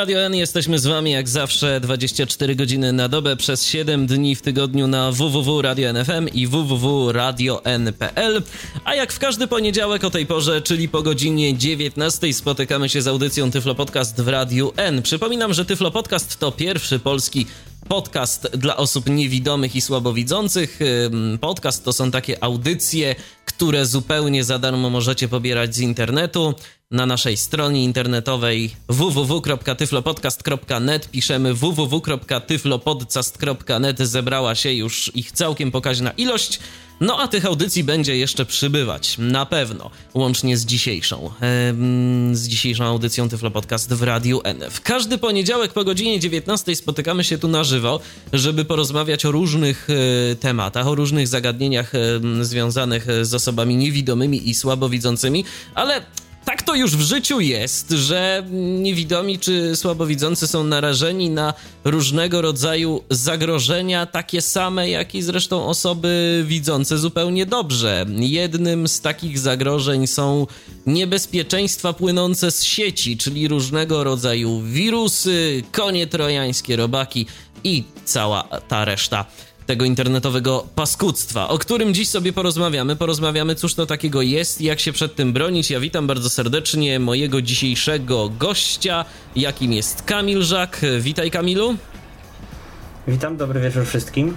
Radio N, jesteśmy z wami jak zawsze 24 godziny na dobę przez 7 dni w tygodniu na www.radio.nfm i www.radio.n.pl. A jak w każdy poniedziałek o tej porze, czyli po godzinie 19 spotykamy się z audycją Tyflo Podcast w Radiu N. Przypominam, że Tyflo Podcast to pierwszy polski podcast dla osób niewidomych i słabowidzących. Podcast to są takie audycje, które zupełnie za darmo możecie pobierać z internetu. Na naszej stronie internetowej www.tyflopodcast.net piszemy www.tyflopodcast.net. Zebrała się już ich całkiem pokaźna ilość. No a tych audycji będzie jeszcze przybywać, na pewno, łącznie z dzisiejszą, z dzisiejszą audycją Tyflo Podcast w Radiu N. W każdy poniedziałek po godzinie 19 spotykamy się tu na żywo, żeby porozmawiać o różnych e, tematach, o różnych zagadnieniach związanych z osobami niewidomymi i słabowidzącymi, ale tak to już w życiu jest, że niewidomi czy słabowidzący są narażeni na różnego rodzaju zagrożenia, takie same jak i zresztą osoby widzące zupełnie dobrze. Jednym z takich zagrożeń są niebezpieczeństwa płynące z sieci, czyli różnego rodzaju wirusy, konie trojańskie, robaki i cała ta reszta tego internetowego paskudztwa, o którym dziś sobie porozmawiamy. Porozmawiamy, cóż to takiego jest i jak się przed tym bronić. Ja witam bardzo serdecznie mojego dzisiejszego gościa, jakim jest Kamil Żak. Witaj Kamilu. Witam, dobry wieczór wszystkim.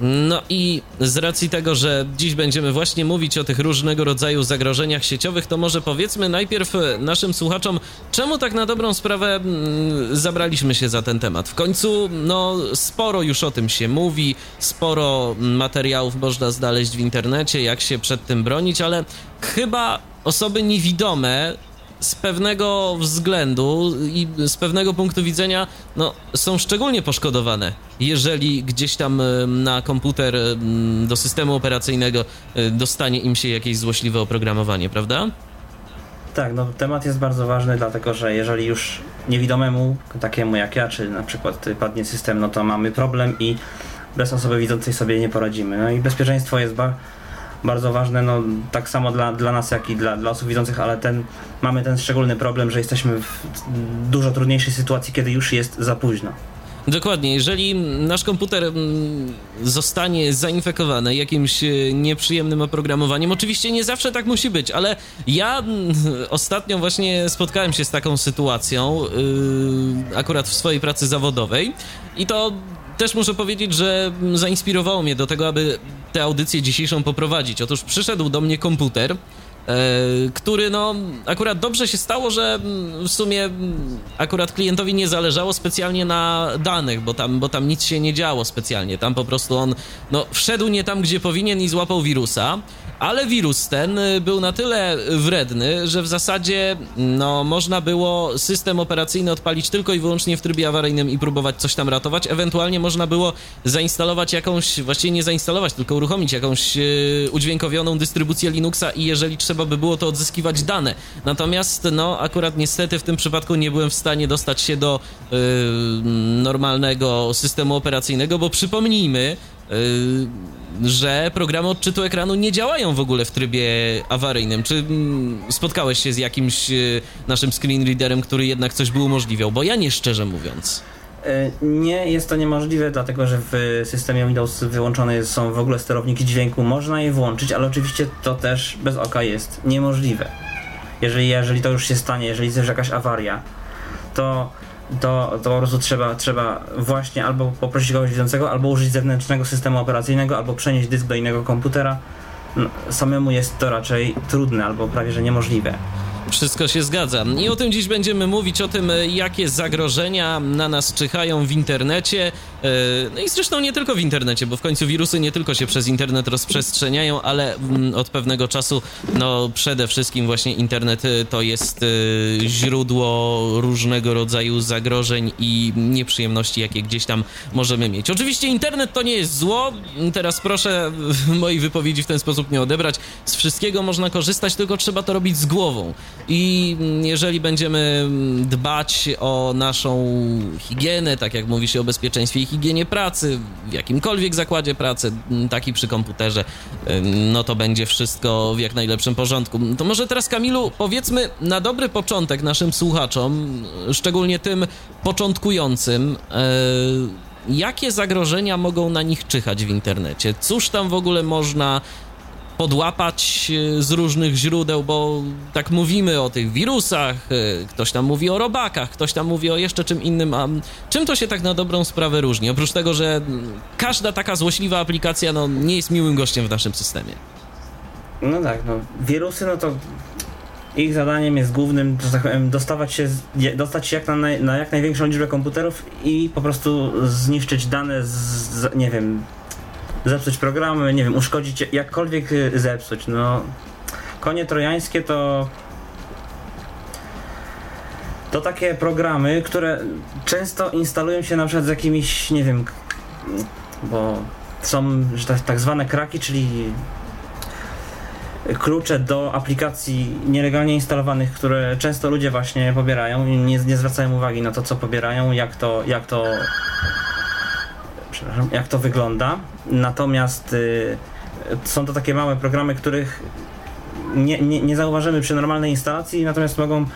No i z racji tego, że dziś będziemy właśnie mówić o tych różnego rodzaju zagrożeniach sieciowych, to może powiedzmy najpierw naszym słuchaczom, czemu tak na dobrą sprawę mm, zabraliśmy się za ten temat. W końcu, no, sporo już o tym się mówi, sporo materiałów można znaleźć w internecie, jak się przed tym bronić, ale chyba osoby niewidome z pewnego względu i z pewnego punktu widzenia no, są szczególnie poszkodowane, jeżeli gdzieś tam na komputer do systemu operacyjnego e, dostanie im się jakieś złośliwe oprogramowanie, prawda? Tak, no temat jest bardzo ważny, dlatego że jeżeli już niewidomemu, takiemu jak ja, czy na przykład padnie system, no to mamy problem i bez osoby widzącej sobie nie poradzimy. No i bezpieczeństwo jest bardzo bardzo ważne, no tak samo dla, dla nas, jak i dla, dla osób widzących, ale ten, mamy ten szczególny problem, że jesteśmy w dużo trudniejszej sytuacji, kiedy już jest za późno. Dokładnie, jeżeli nasz komputer mm, zostanie zainfekowany jakimś e, nieprzyjemnym oprogramowaniem, oczywiście nie zawsze tak musi być, ale ja mm, ostatnio właśnie spotkałem się z taką sytuacją, yy, akurat w swojej pracy zawodowej, i to też muszę powiedzieć, że zainspirowało mnie do tego, aby tę audycję dzisiejszą poprowadzić. Otóż przyszedł do mnie komputer, e, który no akurat dobrze się stało, że w sumie akurat klientowi nie zależało specjalnie na danych, bo tam, bo tam nic się nie działo specjalnie. Tam po prostu on no, wszedł nie tam, gdzie powinien i złapał wirusa ale wirus ten y, był na tyle wredny, że w zasadzie no, można było system operacyjny odpalić tylko i wyłącznie w trybie awaryjnym i próbować coś tam ratować. Ewentualnie można było zainstalować jakąś, właściwie nie zainstalować, tylko uruchomić jakąś yy, udźwiękowioną dystrybucję Linuxa i jeżeli trzeba by było, to odzyskiwać dane. Natomiast, no, akurat niestety w tym przypadku nie byłem w stanie dostać się do yy, normalnego systemu operacyjnego, bo przypomnijmy, że programy odczytu ekranu nie działają w ogóle w trybie awaryjnym. Czy mm, spotkałeś się z jakimś y, naszym screen readerem, który jednak coś by umożliwiał? Bo ja nie, szczerze mówiąc. Y, nie jest to niemożliwe, dlatego że w systemie Windows wyłączone są w ogóle sterowniki dźwięku. Można je włączyć, ale oczywiście to też bez oka jest niemożliwe. Jeżeli, jeżeli to już się stanie, jeżeli jest jakaś awaria, to to, to po prostu trzeba, trzeba właśnie albo poprosić kogoś widzącego, albo użyć zewnętrznego systemu operacyjnego, albo przenieść dysk do innego komputera. No, samemu jest to raczej trudne albo prawie że niemożliwe. Wszystko się zgadza. I o tym dziś będziemy mówić, o tym, jakie zagrożenia na nas czyhają w internecie. E, no i zresztą nie tylko w internecie, bo w końcu wirusy nie tylko się przez internet rozprzestrzeniają, ale mm, od pewnego czasu, no przede wszystkim właśnie internet e, to jest e, źródło różnego rodzaju zagrożeń i nieprzyjemności, jakie gdzieś tam możemy mieć. Oczywiście internet to nie jest zło. Teraz proszę mojej wypowiedzi w ten sposób nie odebrać. Z wszystkiego można korzystać, tylko trzeba to robić z głową. I jeżeli będziemy dbać o naszą higienę, tak jak mówi się o bezpieczeństwie i higienie pracy, w jakimkolwiek zakładzie pracy, taki przy komputerze, no to będzie wszystko w jak najlepszym porządku. To może teraz, Kamilu, powiedzmy na dobry początek naszym słuchaczom, szczególnie tym początkującym, e, jakie zagrożenia mogą na nich czyhać w internecie? Cóż tam w ogóle można podłapać e, z różnych źródeł, bo tak mówimy o tych wirusach, e, ktoś tam mówi o robakach, ktoś tam mówi o jeszcze czym innym, a czym to się tak na dobrą sprawę różni? Oprócz tego, że każda taka złośliwa aplikacja no, nie jest miłym gościem w naszym systemie. No tak, no wirusy, no to ich zadaniem jest głównym, że tak powiem, dostawać się, dostać się jak na, naj, na jak największą liczbę komputerów i po prostu zniszczyć dane z, z nie wiem, zepsuć programy, nie wiem, uszkodzić, jakkolwiek y, zepsuć. No, konie trojańskie to to takie programy, które często instalują się na przykład z jakimiś, nie wiem, bo są tak, tak zwane kraki, czyli klucze do aplikacji nielegalnie instalowanych, które często ludzie właśnie pobierają i nie, nie zwracają uwagi na to, co pobierają, jak to, jak to przepraszam, jak to wygląda. Natomiast y, są to takie małe programy, których nie, nie, nie zauważymy przy normalnej instalacji, natomiast mogą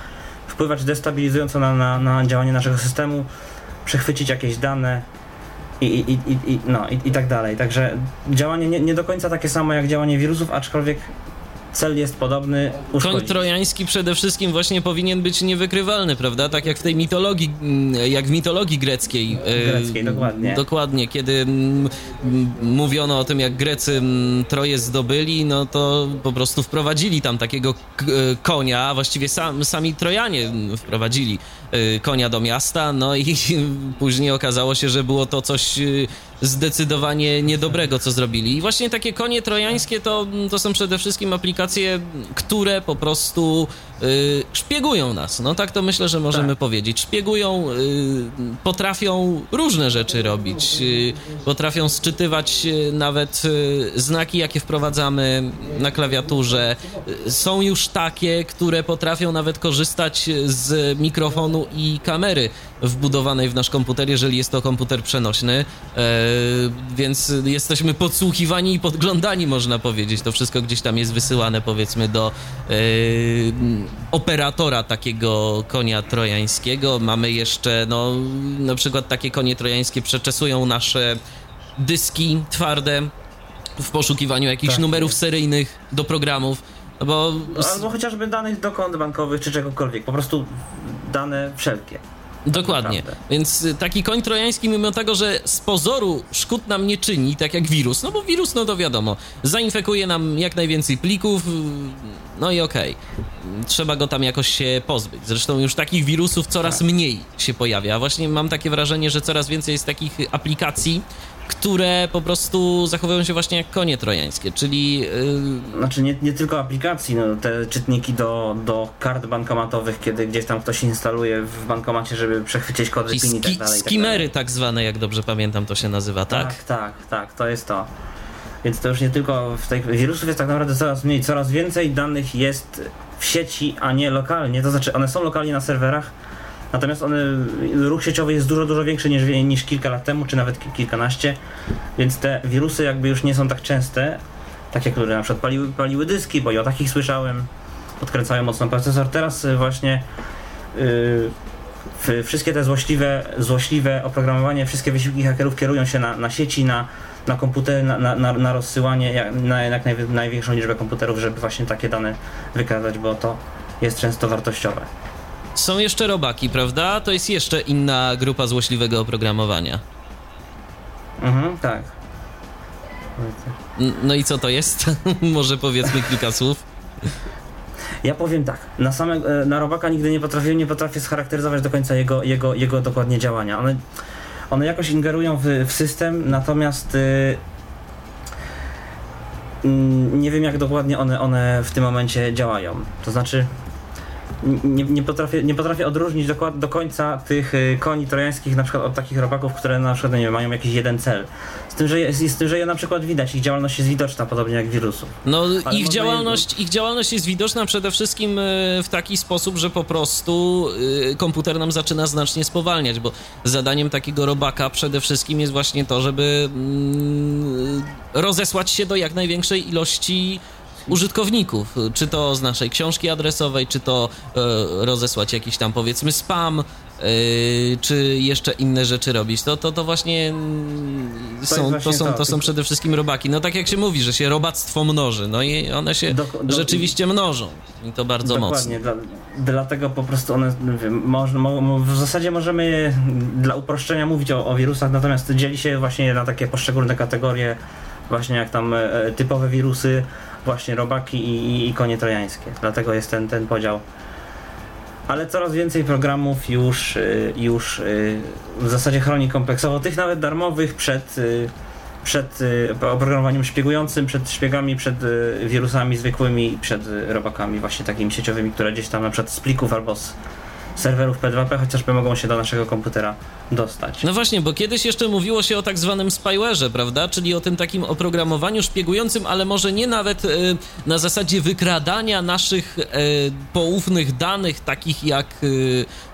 wpływać destabilizująco na, na, na działanie naszego systemu, przechwycić jakieś dane i, i, i, i, no, i, i tak dalej. Także działanie nie, nie do końca takie samo jak działanie wirusów, aczkolwiek cel jest podobny. Uszkodzić. Koń trojański przede wszystkim właśnie powinien być niewykrywalny, prawda? Tak jak w tej mitologii, mm, jak w mitologii greckiej. E, greckiej, dokładnie. Dokładnie, kiedy mm, mówiono o tym, jak Grecy mm, Troje zdobyli, no to po prostu wprowadzili tam takiego e, konia, właściwie sam, sami Trojanie wprowadzili konia do miasta, no i później okazało się, że było to coś zdecydowanie niedobrego, co zrobili. I właśnie takie konie trojańskie to, to są przede wszystkim aplikacje, które po prostu y, szpiegują nas. No tak to myślę, że możemy tak. powiedzieć. Szpiegują, y, potrafią różne rzeczy robić. Y, potrafią sczytywać y, nawet y, znaki, jakie wprowadzamy na klawiaturze. Y, są już takie, które potrafią nawet korzystać z mikrofonu i kamery wbudowanej w nasz komputer, jeżeli jest to komputer przenośny. E, więc jesteśmy podsłuchiwani i podglądani, można powiedzieć. To wszystko gdzieś tam jest wysyłane, powiedzmy, do e, operatora takiego konia trojańskiego. Mamy jeszcze, no, na przykład takie konie trojańskie przeczesują nasze dyski twarde w poszukiwaniu jakichś tak. numerów seryjnych do programów. No bo... Albo chociażby danych do kont bankowych czy czegokolwiek, po prostu dane wszelkie. Dokładnie. Więc y, taki koń trojański, mimo tego, że z pozoru szkód nam nie czyni, tak jak wirus, no bo wirus, no to wiadomo, zainfekuje nam jak najwięcej plików, y, no i okej. Okay. Trzeba go tam jakoś się pozbyć. Zresztą już takich wirusów coraz tak. mniej się pojawia. Właśnie mam takie wrażenie, że coraz więcej jest takich aplikacji, które po prostu zachowują się właśnie jak konie trojańskie, czyli... Yy... Znaczy nie, nie tylko aplikacji, no, te czytniki do, do kart bankomatowych, kiedy gdzieś tam ktoś instaluje w bankomacie, żeby przechwycić kody PIN i tak dalej. Tak skimery tak, tak zwane, jak dobrze pamiętam to się nazywa, tak? Tak, tak, tak, to jest to. Więc to już nie tylko w tych wirusów jest tak naprawdę coraz mniej, coraz więcej danych jest w sieci, a nie lokalnie. To znaczy one są lokalnie na serwerach, Natomiast one, ruch sieciowy jest dużo, dużo większy niż, niż kilka lat temu, czy nawet kilkanaście, więc te wirusy jakby już nie są tak częste, takie, które na przykład paliły, paliły dyski, bo ja o takich słyszałem, podkręcają mocno procesor. Teraz y, właśnie yy, wszystkie te złośliwe, złośliwe oprogramowanie, wszystkie wysiłki hakerów kierują się na, na sieci, na, na komputery, na, na, na rozsyłanie, na jak największą liczbę komputerów, żeby właśnie takie dane wykazać, bo to jest często wartościowe. Są jeszcze robaki, prawda? To jest jeszcze inna grupa złośliwego oprogramowania. Mhm, tak. No i co to jest? Może powiedzmy kilka słów. Ja powiem tak, na same, e, na robaka nigdy nie potrafię, nie potrafię scharakteryzować do końca jego, jego, jego dokładnie działania. One, one jakoś ingerują w, w system, natomiast y, nie wiem jak dokładnie one, one w tym momencie działają. To znaczy nie, nie, potrafię, nie potrafię odróżnić do, do końca tych y, koni trojańskich na przykład od takich robaków, które na przykład nie wiem, mają jakiś jeden cel. Z tym, że, jest, z tym, że je na przykład widać, ich działalność jest widoczna, podobnie jak wirusów. No ich działalność, je... ich działalność jest widoczna przede wszystkim y, w taki sposób, że po prostu y, komputer nam zaczyna znacznie spowalniać, bo zadaniem takiego robaka przede wszystkim jest właśnie to, żeby mm, rozesłać się do jak największej ilości użytkowników, czy to z naszej książki adresowej, czy to e, rozesłać jakiś tam powiedzmy spam, Yy, czy jeszcze inne rzeczy robić. To, to, to właśnie to są, to, są, to są przede wszystkim robaki. No tak jak się mówi, że się robactwo mnoży, no i one się do, do, rzeczywiście mnożą i to bardzo dokładnie, mocno. Dla, dlatego po prostu one, można, w zasadzie możemy dla uproszczenia mówić o, o wirusach, natomiast dzieli się właśnie na takie poszczególne kategorie, właśnie jak tam e, typowe wirusy, właśnie robaki i, i, i konie trojańskie. Dlatego jest ten, ten podział. Ale coraz więcej programów już, y, już y, w zasadzie chroni kompleksowo, tych nawet darmowych przed, y, przed oprogramowaniem szpiegującym, przed szpiegami, przed wirusami zwykłymi, przed robakami właśnie takimi sieciowymi, które gdzieś tam na przykład z plików albo z serwerów P2P, chociażby mogą się do naszego komputera dostać. No właśnie, bo kiedyś jeszcze mówiło się o tak zwanym spyware'ze, prawda? Czyli o tym takim oprogramowaniu szpiegującym, ale może nie nawet e, na zasadzie wykradania naszych e, poufnych danych, takich jak e,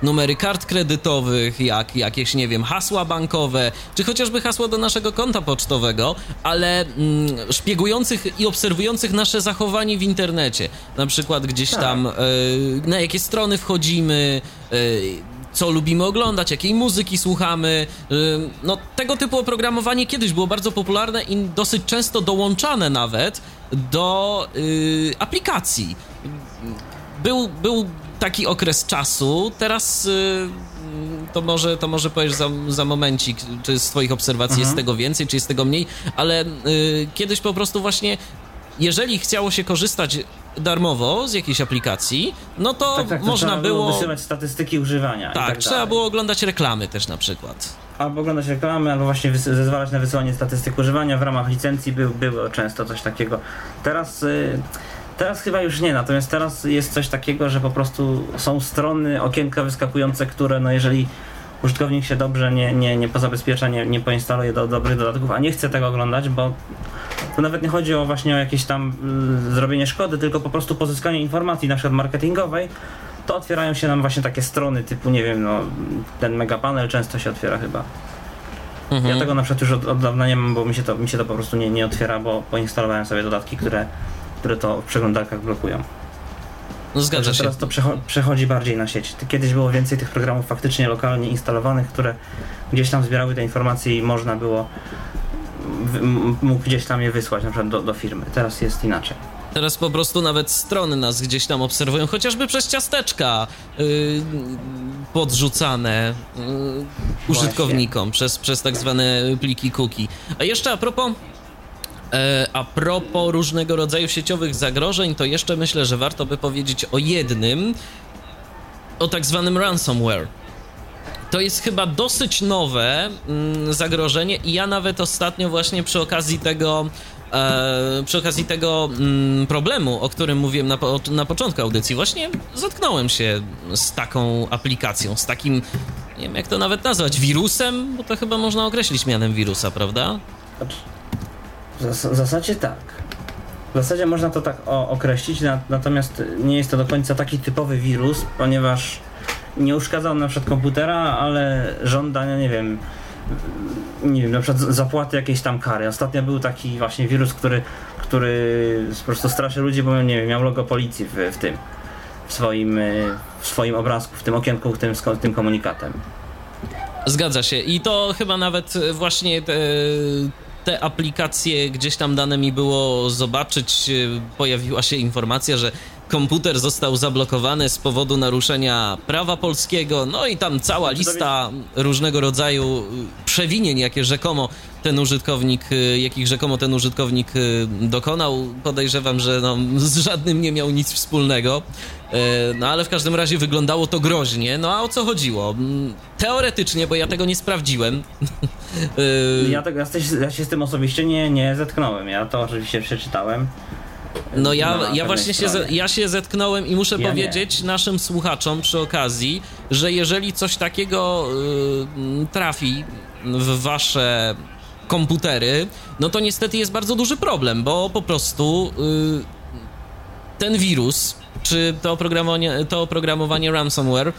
numery kart kredytowych, jak jakieś, nie wiem, hasła bankowe, czy chociażby hasło do naszego konta pocztowego, ale mm, szpiegujących i obserwujących nasze zachowanie w internecie. Na przykład gdzieś tak. tam, na jakie strony wchodzimy, co lubimy oglądać, jakiej muzyki słuchamy. Y, no, tego typu oprogramowanie kiedyś było bardzo popularne i dosyć często dołączane nawet do yy, aplikacji. Był, był taki okres czasu, teraz yy, to może, to może powiesz za, za momencik, czy z twoich obserwacji mhm. jest tego więcej, czy jest tego mniej, ale yy, kiedyś po prostu właśnie jeżeli chciało się korzystać darmowo z jakiejś aplikacji, no to tak, tak, można to było... wysyłać statystyki używania. Tak, tak trzeba dalej. było oglądać reklamy też na przykład. Albo oglądać reklamy, albo właśnie zezwalać na wysyłanie statystyk używania w ramach licencji był, było często coś takiego. Teraz... Y Teraz chyba już nie, natomiast teraz jest coś takiego, że po prostu są strony, okienka wyskakujące, które no jeżeli użytkownik się dobrze nie, nie, nie pozabezpiecza, nie, nie poinstaluje do dobrych dodatków, a nie chce tego oglądać, bo to nawet nie chodzi o właśnie o jakieś tam y, zrobienie szkody, tylko po prostu pozyskanie informacji na przykład marketingowej, to otwierają się nam właśnie takie strony typu, nie wiem, no ten megapanel często się otwiera chyba. Mhm. Ja tego na przykład już od, od dawna nie mam, bo mi się to, mi się to po prostu nie, nie otwiera, bo poinstalowałem sobie dodatki, które, które to w przeglądarkach blokują. No zgadza Także się. Teraz to przechodzi bardziej na sieć. Kiedyś było więcej tych programów faktycznie lokalnie instalowanych, które gdzieś tam zbierały te informacje i można było mógł gdzieś tam je wysłać na przykład do, do firmy. Teraz jest inaczej. Teraz po prostu nawet strony nas gdzieś tam obserwują, chociażby przez ciasteczka yy, podrzucane yy, użytkownikom przez, przez tak zwane pliki cookie. A jeszcze a propos a propos różnego rodzaju sieciowych zagrożeń, to jeszcze myślę, że warto by powiedzieć o jednym, o tak zwanym ransomware. To jest chyba dosyć nowe mm, zagrożenie i ja nawet ostatnio właśnie przy okazji tego e, przy okazji tego mm, problemu, o którym mówiłem na, po, na początku audycji, właśnie zetknąłem się z taką aplikacją, z takim, nie wiem jak to nawet nazwać, wirusem, bo to chyba można określić mianem wirusa, prawda? W zasadzie tak. W zasadzie można to tak określić, natomiast nie jest to do końca taki typowy wirus, ponieważ nie uszkadzał na przykład komputera, ale żądania, nie wiem, nie wiem, na przykład zapłaty jakiejś tam kary. Ostatnio był taki właśnie wirus, który, który po prostu straszy ludzi, bo nie wiem, miał logo policji w, w tym, w swoim, w swoim obrazku, w tym okienku, w tym, tym komunikatem. Zgadza się i to chyba nawet właśnie te, te aplikacje gdzieś tam dane mi było zobaczyć. Pojawiła się informacja, że komputer został zablokowany z powodu naruszenia prawa polskiego, no i tam cała lista różnego rodzaju przewinień, jakie rzekomo ten użytkownik, jakich rzekomo ten użytkownik dokonał. Podejrzewam, że no, z żadnym nie miał nic wspólnego. No ale w każdym razie wyglądało to groźnie. No a o co chodziło? Teoretycznie, bo ja tego nie sprawdziłem. ja, tego, ja się z tym osobiście nie, nie zetknąłem. Ja to oczywiście przeczytałem. No ja, ja właśnie się, ja się zetknąłem i muszę ja powiedzieć nie. naszym słuchaczom przy okazji, że jeżeli coś takiego y, trafi w wasze komputery, no to niestety jest bardzo duży problem, bo po prostu y, ten wirus, czy to oprogramowanie, to oprogramowanie ransomware, y,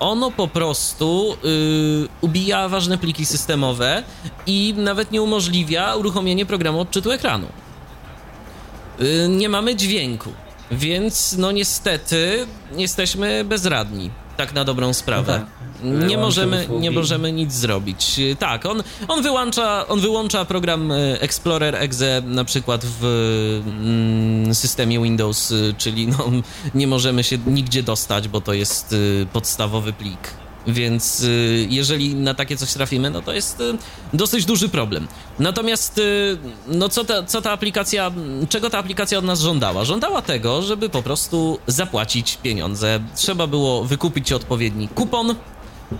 ono po prostu y, ubija ważne pliki systemowe i nawet nie umożliwia uruchomienie programu odczytu ekranu. Y, nie mamy dźwięku, więc no niestety jesteśmy bezradni, tak na dobrą sprawę. No tak. Nie możemy, nie możemy nic zrobić. Tak, on, on, wyłącza, on wyłącza program y, Explorer Exe na przykład w mm, systemie Windows, czyli no, nie możemy się nigdzie dostać, bo to jest podstawowy plik. Więc jeżeli na takie coś trafimy, no to jest dosyć duży problem. Natomiast, no co ta, co ta aplikacja, czego ta aplikacja od nas żądała? Żądała tego, żeby po prostu zapłacić pieniądze. Trzeba było wykupić odpowiedni kupon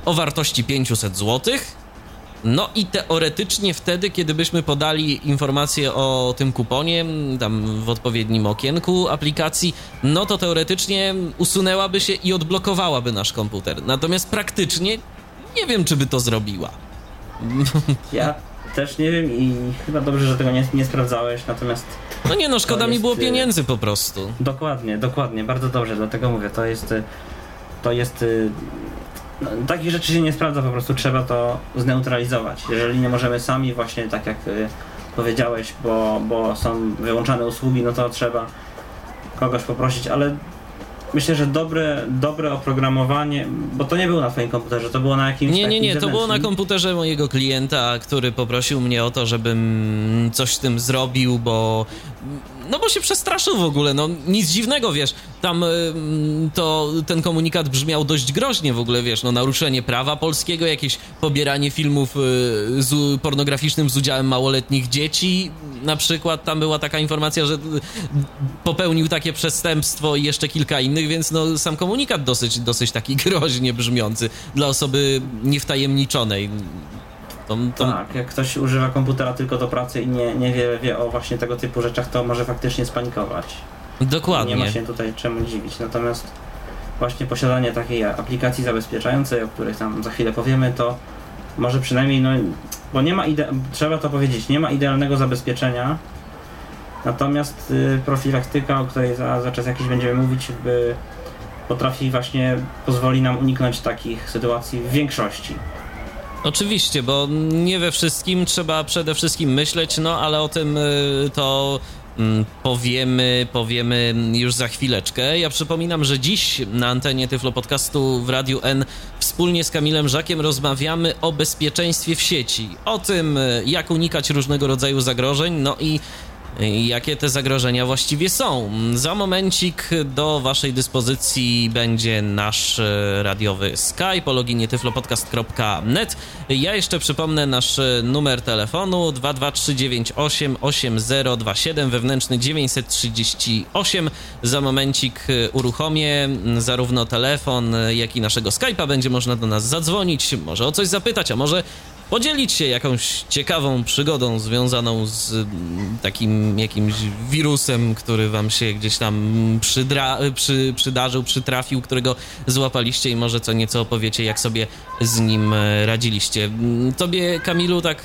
o wartości 500 złotych no i teoretycznie wtedy, kiedy byśmy podali informację o tym kuponie, tam w odpowiednim okienku aplikacji, no to teoretycznie usunęłaby się i odblokowałaby nasz komputer. Natomiast praktycznie nie wiem, czy by to zrobiła. Ja też nie wiem i chyba dobrze, że tego nie, nie sprawdzałeś, natomiast... No nie no, szkoda mi było y, pieniędzy po prostu. Dokładnie, dokładnie, bardzo dobrze, dlatego mówię, to jest... Y, to jest y, takich rzeczy się nie sprawdza, po prostu trzeba to zneutralizować. Jeżeli nie możemy sami, właśnie tak jak y, powiedziałeś, bo, bo są wyłączane usługi, no to trzeba kogoś poprosić, ale myślę, że dobre, dobre oprogramowanie, bo to nie było na twoim komputerze, to było na jakimś Nie, nie, nie, to było na komputerze mojego klienta, który poprosił mnie o to, żebym coś z tym zrobił, bo no bo się przestraszył w ogóle, no nic dziwnego, wiesz, tam y, to ten komunikat brzmiał dość groźnie w ogóle, wiesz, no naruszenie prawa polskiego, jakieś pobieranie filmów y, z, pornograficznym z udziałem małoletnich dzieci, na przykład tam była taka informacja, że y, popełnił takie przestępstwo i jeszcze kilka innych, więc no sam komunikat dosyć, dosyć taki groźnie brzmiący dla osoby niewtajemniczonej. To, to... Tak, jak ktoś używa komputera tylko do pracy i nie, wie, o właśnie tego typu rzeczach, to może faktycznie spanikować. Dokładnie. Nie ma się tutaj czemu dziwić. Natomiast właśnie posiadanie takiej aplikacji zabezpieczającej, o których tam za chwilę powiemy, to może przynajmniej, no, bo nie ma, trzeba to powiedzieć, nie ma idealnego zabezpieczenia, natomiast y, profilaktyka, o której za, za czas jakiś będziemy mówić, by potrafi właśnie, pozwoli nam uniknąć takich sytuacji w większości. Oczywiście, bo nie we wszystkim trzeba przede wszystkim myśleć, no ale o tym y, to mm, powiemy, powiemy już za chwileczkę. Ja przypominam, że dziś na antenie Tyflo Podcastu w Radiu N wspólnie z Kamilem Żakiem rozmawiamy o bezpieczeństwie w sieci, o tym y, jak unikać różnego rodzaju zagrożeń, no i jakie te zagrożenia właściwie są. Za momencik do Waszej dyspozycji będzie nasz e, radiowy Skype o loginie tyflopodcast.net. Ja jeszcze przypomnę nasz e, numer telefonu 223988027 wewnętrzny 938. Za momencik e, uruchomię zarówno telefon, jak i naszego Skype'a. Będzie można do nas zadzwonić, może o coś zapytać, a może podzielić się jakąś ciekawą przygodą związaną z mm, takim jakimś wirusem, który wam się gdzieś tam przydra, przy, przydarzył, przytrafił, którego złapaliście i może co nieco opowiecie, jak sobie z nim e, radziliście. Mm, tobie, Kamilu, tak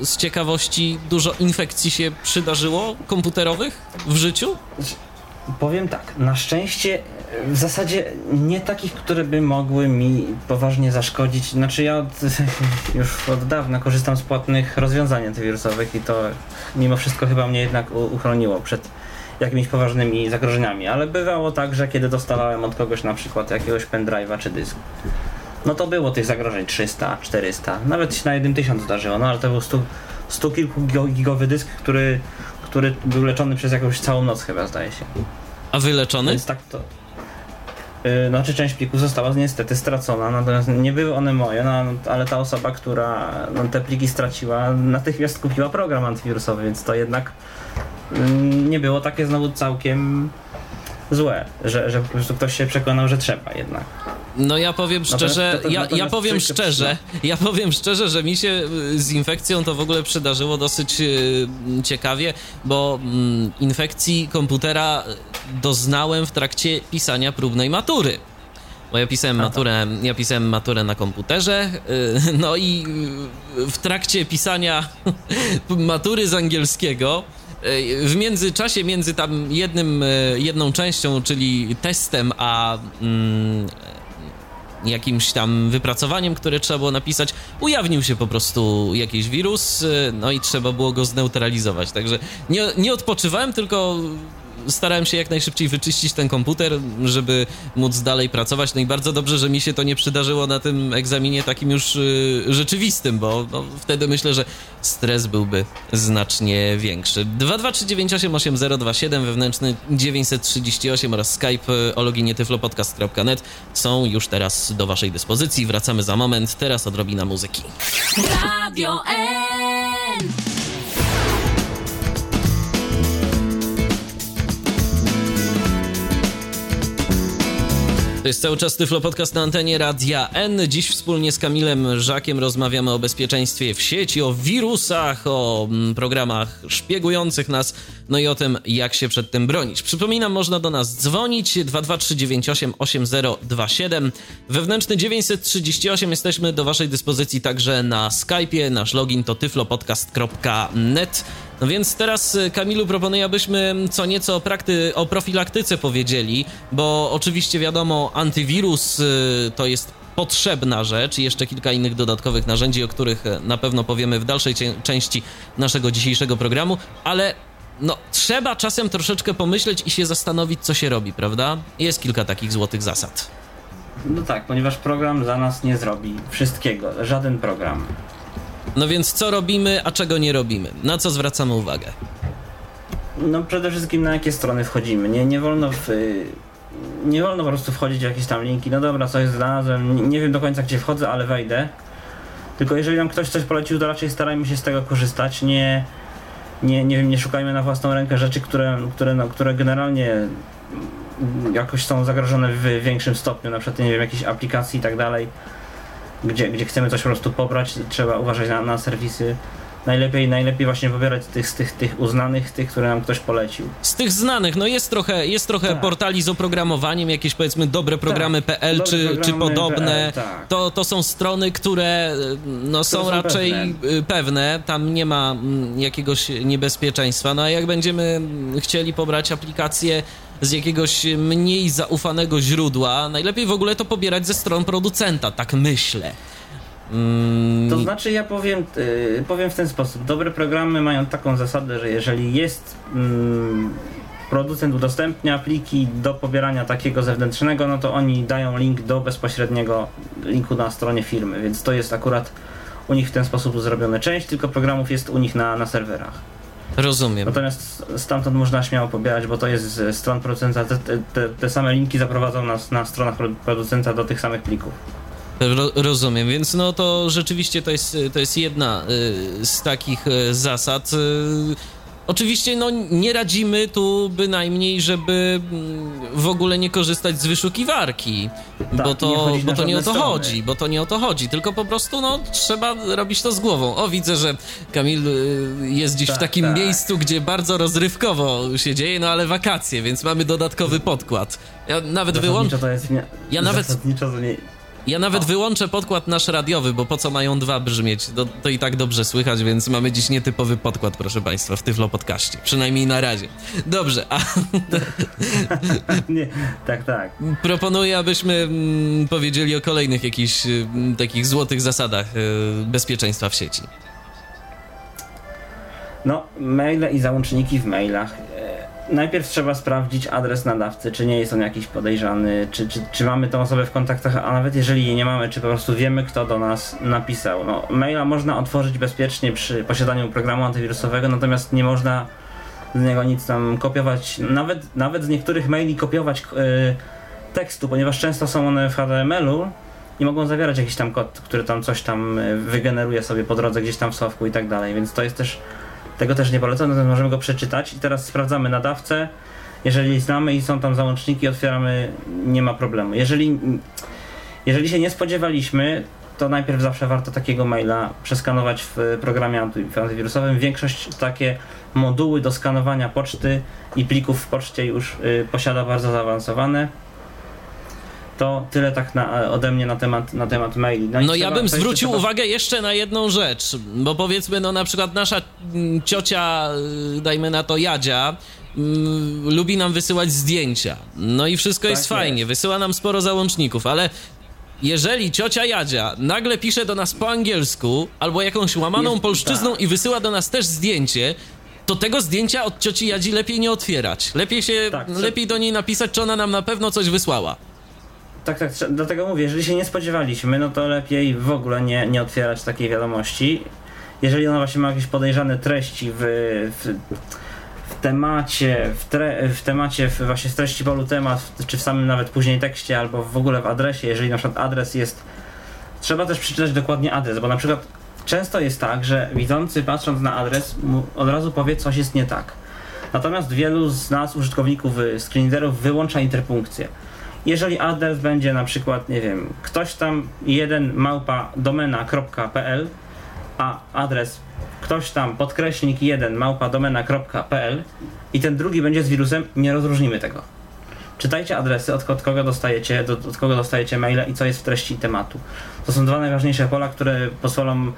e, z ciekawości dużo infekcji się przydarzyło komputerowych w życiu? Powiem tak, na szczęście w zasadzie nie takich, które by mogły mi poważnie zaszkodzić. Znaczy ja od, już od dawna korzystam z płatnych rozwiązań antywirusowych i to mimo wszystko chyba mnie jednak uchroniło przed jakimiś poważnymi zagrożeniami, ale bywało tak, że kiedy dostawałem od kogoś na przykład jakiegoś pendrive'a czy dysk, no to było tych zagrożeń 300, 400, nawet się na jednym tysiąc zdarzyło, no ale to był 100, 100 kilku gigowy dysk, który, który był leczony przez jakąś całą noc chyba zdaje się. A wyleczony? Więc tak to. Yy, Znaczy część plików została niestety stracona, natomiast nie były one moje, no, ale ta osoba, która no, te pliki straciła, natychmiast kupiła program antywirusowy, więc to jednak mm, nie było takie znowu całkiem złe, że, że po prostu ktoś się przekonał, że trzeba jednak. No ja powiem szczerze, ja, ja powiem szczerze, ja powiem szczerze, że mi się y, z infekcją to w ogóle przydarzyło dosyć y, ciekawie, bo mm, infekcji komputera doznałem w trakcie pisania próbnej matury. Bo ja pisałem maturę, ja pisałem maturę na komputerze, y, no i y, w trakcie pisania matury z angielskiego y, w międzyczasie między tam jednym, y, jedną częścią, czyli testem, a mm, jakimś tam wypracowaniem, które trzeba było napisać, ujawnił się po prostu jakiś wirus, y, no i trzeba było go zneutralizować. Także nie, nie odpoczywałem, tylko starałem się jak najszybciej wyczyścić ten komputer, żeby móc dalej pracować. No i bardzo dobrze, że mi się to nie przydarzyło na tym egzaminie takim już y, rzeczywistym, bo no, wtedy myślę, że stres byłby znacznie większy. 223988027 wewnętrzny 938 oraz Skype y, o loginie tyflopodcast.net są już teraz do waszej dyspozycji. Wracamy za moment, teraz odrobina muzyki. Radio N. To jest cały czas Tyflo Podcast na antenie Radia N. Dziś wspólnie z Kamilem Żakiem rozmawiamy o bezpieczeństwie w sieci, o wirusach, o mm, programach szpiegujących nas, no i o tym, jak się przed tym bronić. Przypominam, można do nas dzwonić 223988027. Wewnętrzny 938 jesteśmy do waszej dyspozycji także na Skype'ie. Nasz login to tyflopodcast.net. No więc teraz, y, Kamilu, proponuję, abyśmy co nieco o, prakty, o profilaktyce powiedzieli, bo oczywiście wiadomo, antywirus y, to jest potrzebna rzecz i jeszcze kilka innych dodatkowych narzędzi, o których e, na pewno powiemy w dalszej części naszego dzisiejszego programu, ale no, trzeba czasem troszeczkę pomyśleć i się zastanowić, co się robi, prawda? Jest kilka takich złotych zasad. No tak, ponieważ program za nas nie zrobi wszystkiego, żaden program. No więc co robimy, a czego nie robimy? Na co zwracamy uwagę? No przede wszystkim na jakie strony wchodzimy. Nie, nie wolno w, y, nie wolno po prostu wchodzić w jakieś tam linki. No dobra, coś znalazłem, nie, nie wiem do końca gdzie wchodzę, ale wejdę. Tylko jeżeli nam ktoś coś polecił, to raczej starajmy się z tego korzystać. Nie, nie, nie wiem, nie szukajmy na własną rękę rzeczy, które, które, no, które generalnie jakoś są zagrożone w większym stopniu, na przykład nie wiem, jakiejś aplikacji i tak dalej, gdzie, gdzie chcemy coś po prostu pobrać, trzeba uważać na, na serwisy. Najlepiej, najlepiej właśnie wybierać tych, z tych, tych uznanych, tych, które nam ktoś polecił. Z tych znanych, no jest trochę, jest trochę Tak. portali z oprogramowaniem, jakieś powiedzmy dobre programy.pl dobre czy, czy programy podobne. PL, tak. To, to są strony, które no, są są raczej pewne. y, pewne. Tam nie ma mm, jakiegoś niebezpieczeństwa. No a jak będziemy mm, chcieli pobrać aplikację z jakiegoś mniej zaufanego źródła, najlepiej w ogóle to pobierać ze stron producenta, tak myślę. Mm, To znaczy ja powiem, y, powiem w ten sposób. Dobre programy mają taką zasadę, że jeżeli jest mm, producent udostępnia pliki do pobierania takiego zewnętrznego, no to oni dają link do bezpośredniego linku na stronie firmy, więc to jest akurat u nich w ten sposób zrobione. Część tylko programów jest u nich na, na serwerach. Rozumiem. Natomiast stamtąd można śmiało pobierać, bo to jest z stron producenta. Te, te, te same linki zaprowadzą nas na stronach produ- producenta do tych samych plików. Ro, rozumiem, więc no to rzeczywiście to jest, to jest jedna y, z takich y, zasad. Oczywiście no nie radzimy tu bynajmniej, żeby mm, w ogóle nie korzystać z wyszukiwarki, bo Tak, nie to, wchodzić bo to nie o to strony. chodzi, bo to nie o to chodzi, tylko po prostu no trzeba robić to z głową. O, widzę, że Kamil y, jest dziś w Tak, takim tak. miejscu, gdzie bardzo rozrywkowo się dzieje, no ale wakacje, więc mamy dodatkowy podkład. Ja nawet wyłączę. Zasadniczo to jest nie, Ja nawet- zasadniczo to nie, Ja nawet O. wyłączę podkład nasz radiowy, bo po co mają dwa brzmieć? To, to i tak dobrze słychać, więc mamy dziś nietypowy podkład, proszę Państwa, w Tyflo Podcaście. Przynajmniej na razie. Dobrze, a nie, tak, tak. proponuję, abyśmy mm, powiedzieli o kolejnych jakichś mm, takich złotych zasadach y, bezpieczeństwa w sieci. No, maile i załączniki w mailach. Najpierw trzeba sprawdzić adres nadawcy, czy nie jest on jakiś podejrzany, czy, czy, czy mamy tą osobę w kontaktach, a nawet jeżeli jej nie mamy, czy po prostu wiemy, kto do nas napisał. No, maila można otworzyć bezpiecznie przy posiadaniu programu antywirusowego, natomiast nie można z niego nic tam kopiować, nawet, nawet z niektórych maili kopiować e, tekstu, ponieważ często są one w HTML-u i mogą zawierać jakiś tam kod, który tam coś tam e, wygeneruje sobie po drodze gdzieś tam w słowku i tak dalej, więc to jest też, tego też nie polecam, natomiast możemy go przeczytać i teraz sprawdzamy nadawcę, jeżeli znamy i są tam załączniki, otwieramy, nie ma problemu. Jeżeli, jeżeli się nie spodziewaliśmy, to najpierw zawsze warto takiego maila przeskanować w programie anty- antywirusowym. Większość takie moduły do skanowania poczty i plików w poczcie już y, posiada bardzo zaawansowane. To tyle tak na, ode mnie na temat, na temat maili. i No ja bym to zwrócił trzeba- uwagę jeszcze na jedną rzecz, bo powiedzmy, no na przykład nasza mm, ciocia, y, dajmy na to Jadzia, mm, lubi nam wysyłać zdjęcia. No i wszystko Tak jest fajnie, jest. wysyła nam sporo załączników, ale jeżeli ciocia Jadzia nagle pisze do nas po angielsku albo jakąś łamaną Jest- polszczyzną tak. i wysyła do nas też zdjęcie, to tego zdjęcia od cioci Jadzi lepiej nie otwierać. Lepiej się, Tak, lepiej do niej napisać, czy ona nam na pewno coś wysłała. Tak, tak, dlatego mówię, jeżeli się nie spodziewaliśmy, no to lepiej w ogóle nie, nie otwierać takiej wiadomości. Jeżeli ona właśnie ma jakieś podejrzane treści w, w, w temacie, w, tre, w temacie, w właśnie w treści polu temat, czy w samym nawet później tekście, albo w ogóle w adresie, jeżeli na przykład adres jest, trzeba też przeczytać dokładnie adres, bo na przykład często jest tak, że widzący patrząc na adres od razu powie coś jest nie tak. Natomiast wielu z nas, użytkowników y, screenreaderów, wyłącza interpunkcję. Jeżeli adres będzie na przykład, nie wiem, ktoś tam jeden małpa domena.pl, a adres ktoś tam podkreśnik jeden małpa domena.pl i ten drugi będzie z wirusem, nie rozróżnimy tego. Czytajcie adresy, od, od kogo dostajecie, do, od kogo dostajecie maile i co jest w treści tematu. To są dwa najważniejsze pola, które pozwolą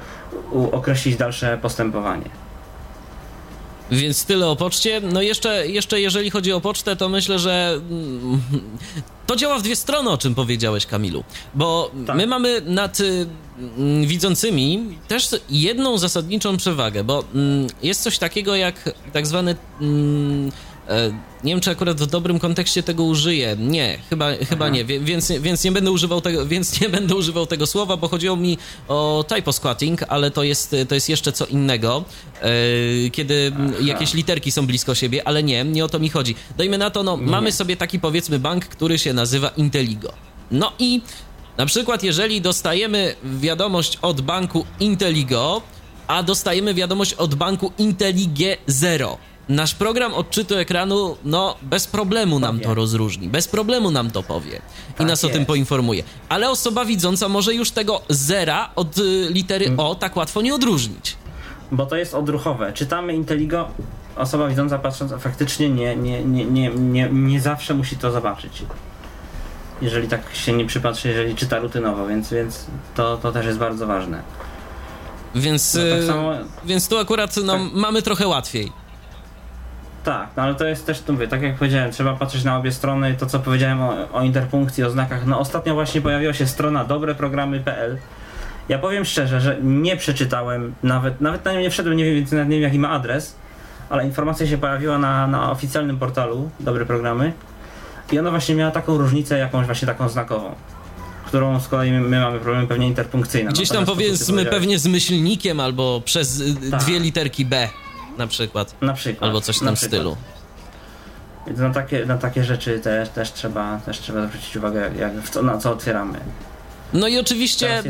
określić dalsze postępowanie. Więc tyle o poczcie. No jeszcze, jeszcze jeżeli chodzi o pocztę, to myślę, że mm, to działa w dwie strony, o czym powiedziałeś, Kamilu. Bo Tak. my mamy nad y, mm, widzącymi też jedną zasadniczą przewagę, bo mm, jest coś takiego jak tak zwany. E, Nie wiem, czy akurat w dobrym kontekście tego użyję. Nie, chyba, chyba nie, więc, więc, nie będę używał tego, więc nie będę używał tego słowa, bo chodziło mi o typo squatting, ale to jest, to jest jeszcze co innego, e, kiedy jakieś literki są blisko siebie, ale nie, nie o to mi chodzi. Dajmy na to, no, mamy sobie taki powiedzmy bank, który się nazywa Inteligo. No i na przykład, jeżeli dostajemy wiadomość od banku Inteligo, a dostajemy wiadomość od banku Intelige 0. Nasz program odczytu ekranu, no, bez problemu nam to rozróżni, bez problemu nam to powie i Tak nas o tym poinformuje. Ale osoba widząca może już tego zera od y, litery Mm. O tak łatwo nie odróżnić. Bo to jest odruchowe. Czytamy Inteligo, osoba widząca patrząc, a faktycznie nie, nie, nie, nie, nie, nie zawsze musi to zobaczyć. Jeżeli tak się nie przypatrzy, jeżeli czyta rutynowo, więc, więc to, to też jest bardzo ważne. Więc, No, tak y, samo- więc tu akurat no, Tak. mamy trochę łatwiej. Tak, no ale to jest też, tu mówię, tak jak powiedziałem, trzeba patrzeć na obie strony. To co powiedziałem o, o interpunkcji, o znakach. No ostatnio właśnie pojawiła się strona dobreprogramy.pl. Ja powiem szczerze, że nie przeczytałem, nawet, nawet na nią nie wszedłem, nie wiem, więc nawet nie wiem jaki ma adres, ale informacja się pojawiła na, na oficjalnym portalu Dobre Programy i ona właśnie miała taką różnicę, jakąś właśnie taką znakową, którą z kolei my, my mamy problemy pewnie interpunkcyjne. Gdzieś tam to, ty powiedzmy pewnie z myślnikiem albo przez y, Tak. dwie literki B na przykład. Na przykład. Albo coś w tym stylu. Więc na takie, na takie rzeczy też, też, trzeba, też trzeba zwrócić uwagę, jak, w co, na co otwieramy. No i oczywiście,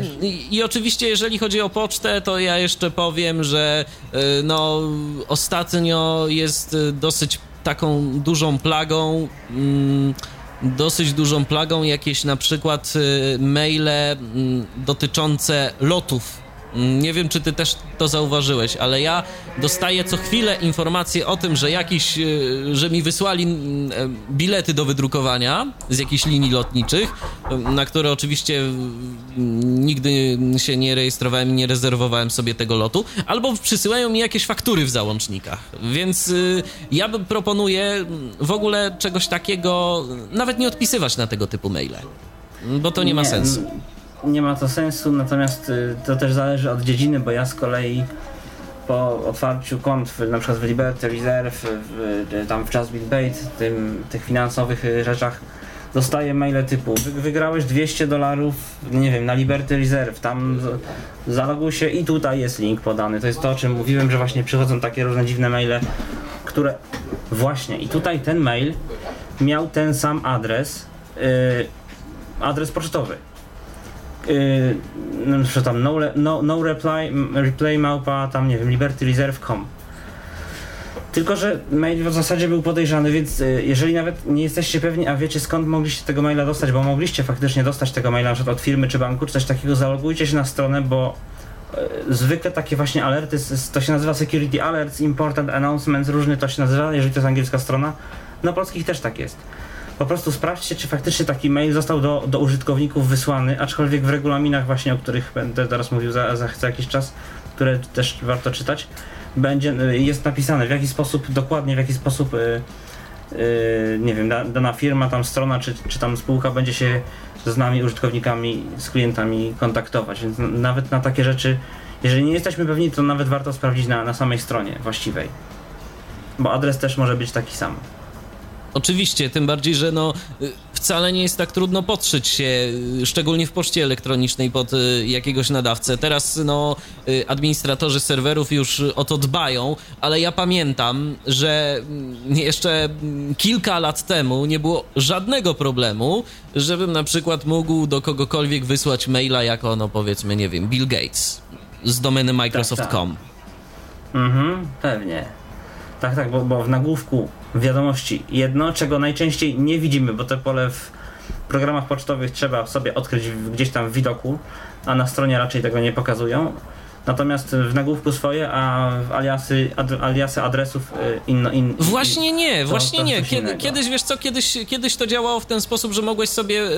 i oczywiście, jeżeli chodzi o pocztę, to ja jeszcze powiem, że y, no ostatnio jest y, dosyć taką dużą plagą. mm, Dosyć dużą plagą jakieś na przykład y, maile mm, dotyczące lotów. Mm, Nie wiem, czy ty też to zauważyłeś, ale ja dostaję co chwilę informacje o tym, że jakiś, y, że mi wysłali mm, e, bilety do wydrukowania z jakichś linii lotniczych, y, na które oczywiście nigdy się nie rejestrowałem i nie rezerwowałem sobie tego lotu, albo przysyłają mi jakieś faktury w załącznikach. Więc y, ja bym proponuję mm, w ogóle czegoś takiego, nawet nie odpisywać na tego typu maile, bo to nie ma sensu. Nie ma to sensu, natomiast y, to też zależy od dziedziny, bo ja z kolei po otwarciu kont w, na przykład w Liberty Reserve, w, w, tam w Just Bait, tym, tych finansowych y, rzeczach, dostaję maile typu wy, wygrałeś 200 dolarów, nie wiem, na Liberty Reserve, tam zaloguj się i tutaj jest link podany. To jest to, o czym mówiłem, że właśnie przychodzą takie różne dziwne maile, które właśnie i tutaj ten mail miał ten sam adres, yy, adres pocztowy. Yy, no, tam no, no, no reply, replay małpa, tam nie wiem, libertyreserve.com. Tylko, że mail w zasadzie był podejrzany, więc y, jeżeli nawet nie jesteście pewni, a wiecie skąd mogliście tego maila dostać, bo mogliście faktycznie dostać tego maila na od firmy czy banku, czy coś takiego, zalogujcie się na stronę, bo y, zwykle takie właśnie alerty, to się nazywa Security Alerts, Important Announcements, różnie to się nazywa, jeżeli to jest angielska strona. Na polskich też tak jest. Po prostu sprawdźcie, czy faktycznie taki mail został do, do użytkowników wysłany, aczkolwiek w regulaminach właśnie, o których będę teraz mówił za, za, za jakiś czas, które też warto czytać, będzie, jest napisane w jaki sposób, dokładnie w jaki sposób y, y, nie wiem, da- dana firma, tam strona, czy, czy tam spółka będzie się z nami, użytkownikami, z klientami kontaktować, więc nawet na takie rzeczy, jeżeli nie jesteśmy pewni, to nawet warto sprawdzić na, na samej stronie właściwej. Bo adres też może być taki sam. Oczywiście, tym bardziej, że no y, wcale nie jest tak trudno podszyć się, y, szczególnie w poczcie elektronicznej pod y, jakiegoś nadawcę. Teraz no administratorzy serwerów już o to dbają, ale ja pamiętam, że mm, jeszcze mm, kilka lat temu nie było żadnego problemu, żebym na przykład mógł do kogokolwiek wysłać maila jako no powiedzmy, nie wiem, Bill Gates z domeny Microsoft.com. Mhm, pewnie. Tak, tak, bo, bo w nagłówku wiadomości jedno, czego najczęściej nie widzimy, bo te pole w programach pocztowych trzeba sobie odkryć gdzieś tam w widoku, a na stronie raczej tego nie pokazują. Natomiast w nagłówku swoje, a w aliasy, ad, aliasy adresów y, inno, in, Właśnie nie, to- właśnie to nie. Kiedy, kiedyś, wiesz co, kiedyś, kiedyś to działało w ten sposób, że mogłeś sobie y,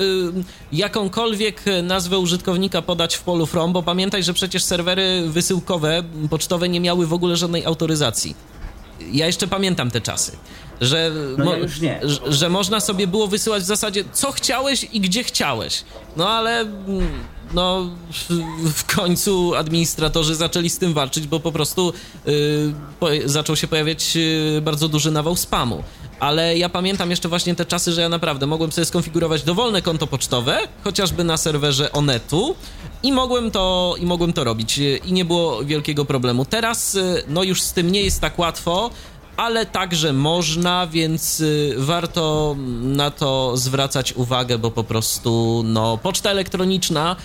jakąkolwiek nazwę użytkownika podać w polu from, bo pamiętaj, że przecież serwery wysyłkowe, pocztowe nie miały w ogóle żadnej autoryzacji. Ja jeszcze pamiętam te czasy, że, No ja nie. że, że można sobie było wysyłać w zasadzie co chciałeś i gdzie chciałeś. No ale mm, no w- końcu administratorzy zaczęli z tym walczyć, bo po prostu y, po, zaczął się pojawiać y, bardzo duży nawał spamu. Ale ja pamiętam jeszcze właśnie te czasy, że ja naprawdę mogłem sobie skonfigurować dowolne konto pocztowe, chociażby na serwerze Onetu i mogłem to, i mogłem to robić y, i nie było wielkiego problemu. Teraz y, no już z tym nie jest tak łatwo, ale także można, więc y, warto na to zwracać uwagę, bo po prostu no, poczta elektroniczna,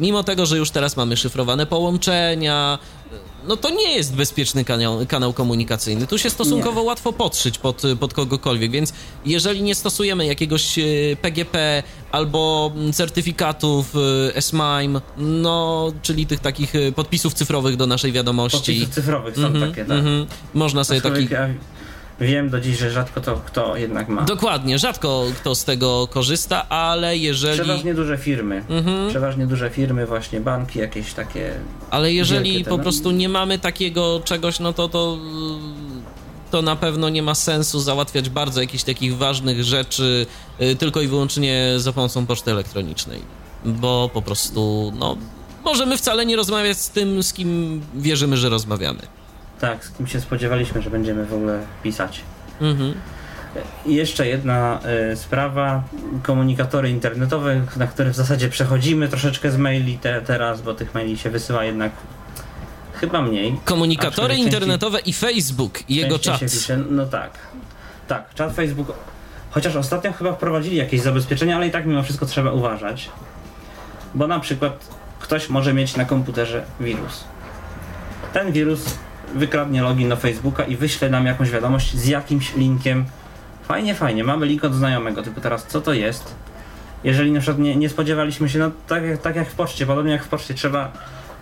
mimo tego, że już teraz mamy szyfrowane połączenia, y, no to nie jest bezpieczny kanał, kanał komunikacyjny. Tu się stosunkowo łatwo podszyć pod, pod kogokolwiek, więc jeżeli nie stosujemy jakiegoś y, PGP albo mm, certyfikatów y, SMIME, no, czyli tych takich y, podpisów cyfrowych do naszej wiadomości, podpisów cyfrowych są Mhm, takie, tak. mhm. Można sobie taki. Ja wiem do dziś, że rzadko to kto jednak ma. Dokładnie, rzadko kto z tego korzysta, ale jeżeli. Przeważnie duże firmy. Mhm. Przeważnie duże firmy, właśnie banki, jakieś takie. Ale jeżeli te, po no. prostu nie mamy takiego czegoś, no to to. To na pewno nie ma sensu załatwiać bardzo jakichś takich ważnych rzeczy y, tylko i wyłącznie za pomocą poczty elektronicznej. Bo po prostu, no, możemy wcale nie rozmawiać z tym, z kim wierzymy, że rozmawiamy. Tak, z kim się spodziewaliśmy, że będziemy w ogóle pisać. Mhm. I jeszcze jedna y, sprawa, komunikatory internetowe, na które w zasadzie przechodzimy troszeczkę z maili te, teraz, bo tych maili się wysyła jednak chyba mniej. Komunikatory internetowe i Facebook i jego czat. no tak. Tak, czat Facebook. Chociaż ostatnio chyba wprowadzili jakieś zabezpieczenia, ale i tak mimo wszystko trzeba uważać. Bo na przykład ktoś może mieć na komputerze wirus. Ten wirus wykradnie login do Facebooka i wyśle nam jakąś wiadomość z jakimś linkiem. Fajnie, fajnie, mamy link od znajomego, tylko teraz co to jest? Jeżeli na przykład nie, nie spodziewaliśmy się, no tak, tak jak w poczcie, podobnie jak w poczcie, trzeba,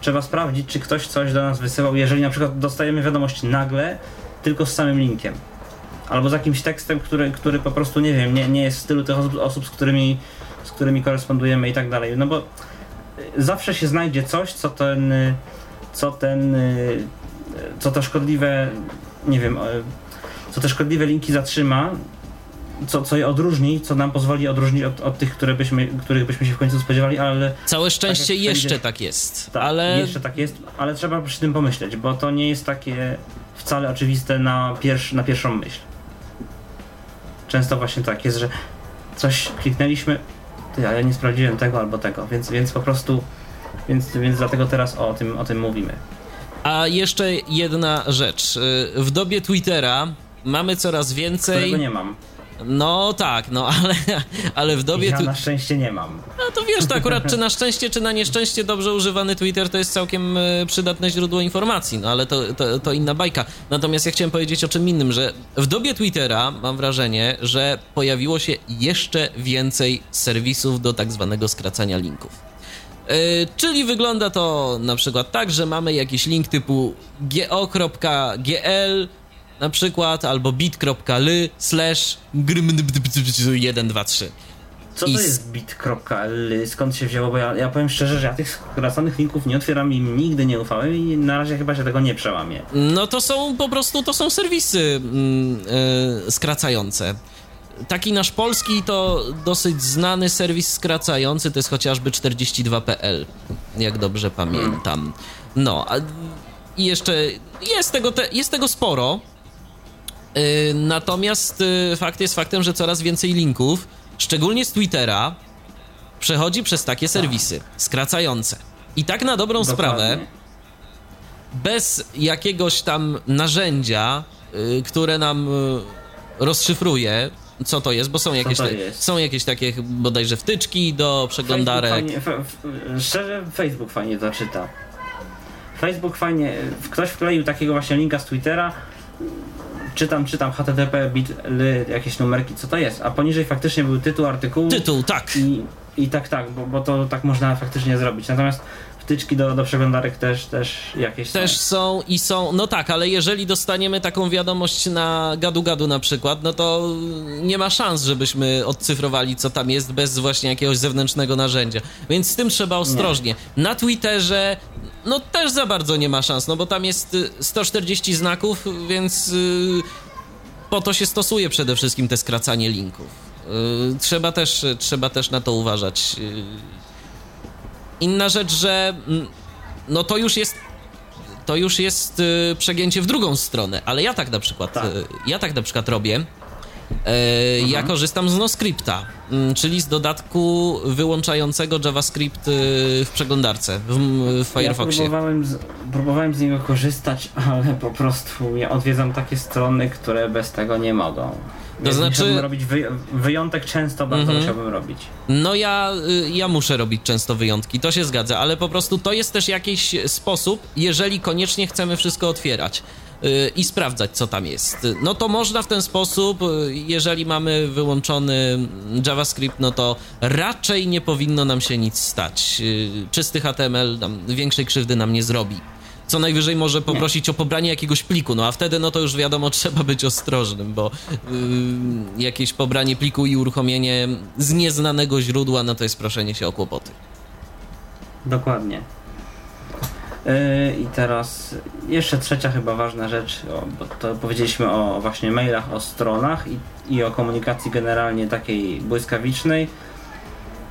trzeba sprawdzić, czy ktoś coś do nas wysyłał. Jeżeli na przykład dostajemy wiadomość nagle, tylko z samym linkiem. Albo z jakimś tekstem, który, który po prostu, nie wiem, nie, nie jest w stylu tych osób, osób z, którymi, z którymi korespondujemy i tak dalej. No bo y, zawsze się znajdzie coś, co ten, y, co ten, y, co to szkodliwe, nie wiem, y, co te szkodliwe linki zatrzyma, co, co je odróżni, co nam pozwoli odróżnić od, od tych, które byśmy, których byśmy się w końcu spodziewali, ale Całe szczęście jak wszędzie- jeszcze tak jest. tak, ale jeszcze tak jest, ale trzeba przy tym pomyśleć, bo to nie jest takie wcale oczywiste na, pierwsz, na pierwszą myśl. Często właśnie tak jest, że coś kliknęliśmy, ty, a ja nie sprawdziłem tego albo tego, więc, więc po prostu, więc, więc dlatego teraz o tym, o tym mówimy. A jeszcze jedna rzecz. Y, W dobie Twittera mamy coraz więcej. Którego nie mam. No tak, no ale, ale w dobie. Ja tu- na szczęście nie mam. No to wiesz, to akurat czy na szczęście, czy na nieszczęście dobrze używany Twitter to jest całkiem e, przydatne źródło informacji, no ale to, to, to inna bajka. Natomiast ja chciałem powiedzieć o czym innym, że w dobie Twittera mam wrażenie, że pojawiło się jeszcze więcej serwisów do tak zwanego skracania linków. E, czyli wygląda to na przykład tak, że mamy jakiś link typu go.gl na przykład albo bit.ly slash 123. Co to jest bit.ly? Skąd się wzięło? Bo ja, powiem szczerze, że ja tych skracanych linków nie otwieram i nigdy nie ufałem i na razie chyba się tego nie przełamię. No to są po prostu, to są serwisy mm, e, skracające. Taki nasz polski to dosyć znany serwis skracający, to jest chociażby 42.pl, jak dobrze pamiętam. No, a i jeszcze jest tego, te, jest tego sporo, Yy, natomiast yy, fakt jest faktem, że coraz więcej linków, szczególnie z Twittera, przechodzi przez takie serwisy skracające. I tak na dobrą sprawę, Dokładnie. bez jakiegoś tam narzędzia, y, które nam y, rozszyfruje, co to jest, bo są jakieś, te- są jakieś takie bodajże wtyczki do przeglądarek. Facebook fajnie, f, szczerze, Facebook fajnie to czyta. Facebook fajnie, ktoś wkleił takiego właśnie linka z Twittera, czytam, czytam http bit.ly, jakieś numerki, co to jest, a poniżej faktycznie był tytuł artykułu Tytuł, tak. i, i tak, tak, bo, bo to tak można faktycznie zrobić. Natomiast wtyczki do, do przeglądarek też, też jakieś Też są. są i są, no tak, ale jeżeli dostaniemy taką wiadomość na gadu-gadu na przykład, no to nie ma szans, żebyśmy odcyfrowali, co tam jest, bez właśnie jakiegoś zewnętrznego narzędzia. Więc z tym trzeba ostrożnie. Na Twitterze, no też za bardzo nie ma szans, no bo tam jest y, 140 znaków, więc y, po to się stosuje przede wszystkim te skracanie linków. Y, Trzeba też, trzeba też na to uważać. Y, Inna rzecz, że mm, no to już jest to już jest y, przegięcie w drugą stronę, ale ja tak na przykład Tak. y, ja tak na przykład robię. E, Ja korzystam z NoScripta, mm, czyli z dodatku wyłączającego JavaScript y, w przeglądarce w, w Ja Firefoxie. próbowałem z, próbowałem z niego korzystać, ale po prostu ja odwiedzam takie strony, które bez tego nie mogą. Więc znaczy- musiałbym robić wy, wyjątek często, bardzo Mhm. musiałbym robić. No ja, y, ja muszę robić często wyjątki, to się zgadza, ale po prostu to jest też jakiś sposób, jeżeli koniecznie chcemy wszystko otwierać y, i sprawdzać, co tam jest. No to można w ten sposób, y, jeżeli mamy wyłączony JavaScript, no to raczej nie powinno nam się nic stać. Czysty HTML większej krzywdy nam nie zrobi. Co najwyżej może poprosić o pobranie jakiegoś pliku, no a wtedy no to już wiadomo, trzeba być ostrożnym, bo y, jakieś pobranie pliku i uruchomienie z nieznanego źródła, no to jest proszenie się o kłopoty. Dokładnie. Yy, I teraz jeszcze trzecia chyba ważna rzecz, bo to powiedzieliśmy o właśnie mailach, o stronach i, i o komunikacji generalnie takiej błyskawicznej.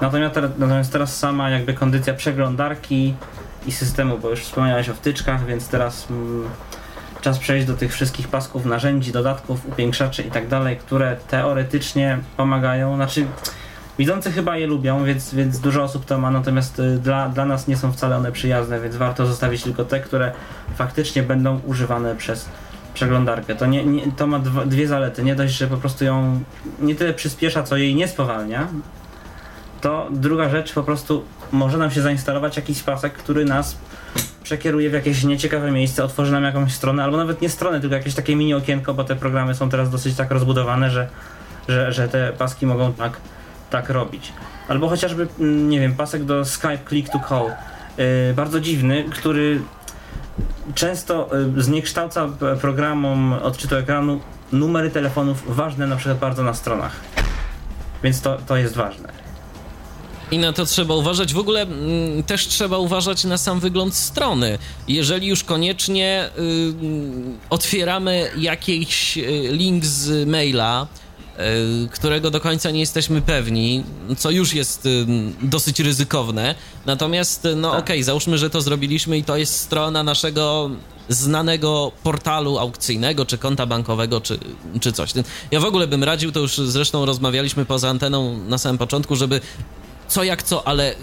Natomiast teraz sama jakby kondycja przeglądarki i systemu, bo już wspomniałeś o wtyczkach, więc teraz mm, czas przejść do tych wszystkich pasków, narzędzi, dodatków, upiększaczy i tak dalej, które teoretycznie pomagają. Znaczy, widzący chyba je lubią, więc, więc dużo osób to ma, natomiast y, dla, dla nas nie są wcale one przyjazne, więc warto zostawić tylko te, które faktycznie będą używane przez przeglądarkę. To, nie, nie, to ma dwa, dwie zalety. Nie dość, że po prostu ją nie tyle przyspiesza, co jej nie spowalnia, to druga rzecz, po prostu może nam się zainstalować jakiś pasek, który nas przekieruje w jakieś nieciekawe miejsce, otworzy nam jakąś stronę, albo nawet nie stronę, tylko jakieś takie mini okienko, bo te programy są teraz dosyć tak rozbudowane, że, że, że te paski mogą tak, tak robić. Albo chociażby, mm, nie wiem, pasek do Skype Click to Call. Yy, bardzo dziwny, który często y, zniekształca p- programom odczytu ekranu numery telefonów ważne na przykład bardzo na stronach. Więc to, to jest ważne. I na to trzeba uważać. W ogóle mm, też trzeba uważać na sam wygląd strony. Jeżeli już koniecznie y, otwieramy jakiś y, link z maila, y, którego do końca nie jesteśmy pewni, co już jest y, dosyć ryzykowne. Natomiast, no Tak. okej, załóżmy, że to zrobiliśmy i to jest strona naszego znanego portalu aukcyjnego, czy konta bankowego, czy, czy coś. Ja w ogóle bym radził, to już zresztą rozmawialiśmy poza anteną na samym początku, żeby co jak co, ale y,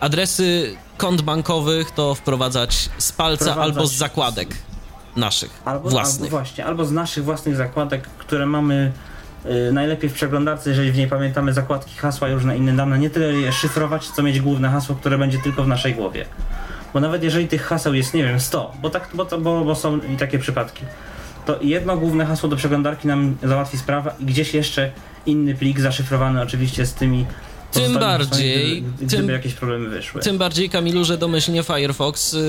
adresy kont bankowych to wprowadzać z palca Wprowadzać. albo z zakładek. naszych Albo, własnych. albo właśnie, albo z naszych własnych zakładek, które mamy y, najlepiej w przeglądarce, jeżeli w niej pamiętamy zakładki, hasła i różne inne dane, nie tyle je szyfrować, co mieć główne hasło, które będzie tylko w naszej głowie. Bo nawet jeżeli tych haseł jest, nie wiem, 100, bo, tak, bo, bo, bo są i takie przypadki, to jedno główne hasło do przeglądarki nam załatwi sprawę i gdzieś jeszcze inny plik zaszyfrowany oczywiście z tymi Tym bardziej- gdyby, gdyby tym- jakieś problemy wyszły. Tym bardziej, Kamilu, że domyślnie Firefox yy,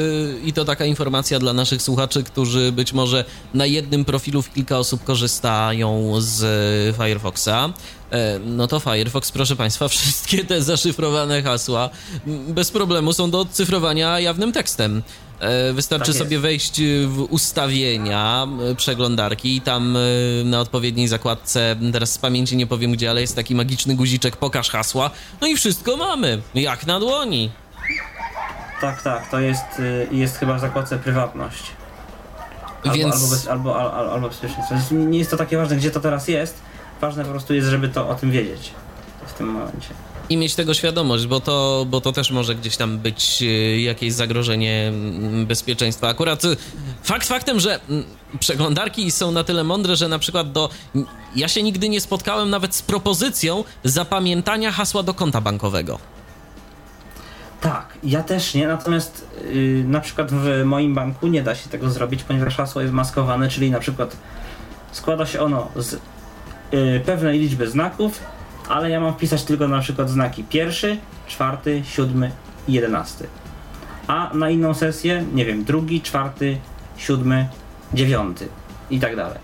i to taka informacja dla naszych słuchaczy, którzy być może na jednym profilu w kilka osób korzystają z y, Firefoxa. E, No to Firefox, proszę Państwa, wszystkie te zaszyfrowane hasła m, bez problemu są do odcyfrowania jawnym tekstem. E, Wystarczy Tak sobie wejść y, w ustawienia y, przeglądarki i tam na odpowiedniej zakładce, teraz z pamięci nie powiem gdzie, ale jest taki magiczny guziczek pokaż hasła, no i wszystko mamy, jak na dłoni. Tak, tak, to jest, jest chyba w zakładce prywatność. Albo, Więc- albo, bez, albo, al, al, albo bezpieczeństwo. Nie jest to takie ważne, gdzie to teraz jest. Ważne po prostu jest, żeby to o tym wiedzieć w tym momencie. I mieć tego świadomość, bo to, bo to też może gdzieś tam być y, jakieś zagrożenie mm, bezpieczeństwa. Akurat y, fakt faktem, że mm, przeglądarki są na tyle mądre, że na przykład do. Ja się nigdy nie spotkałem nawet z propozycją zapamiętania hasła do konta bankowego. Tak, ja też nie, natomiast y, na przykład w moim banku nie da się tego zrobić, ponieważ hasło jest maskowane, czyli na przykład składa się ono z y, pewnej liczby znaków, ale ja mam wpisać tylko na przykład znaki pierwszy, czwarty, siódmy i jedenasty. A na inną sesję, nie wiem, drugi, czwarty, siódmy, dziewiąty i tak dalej.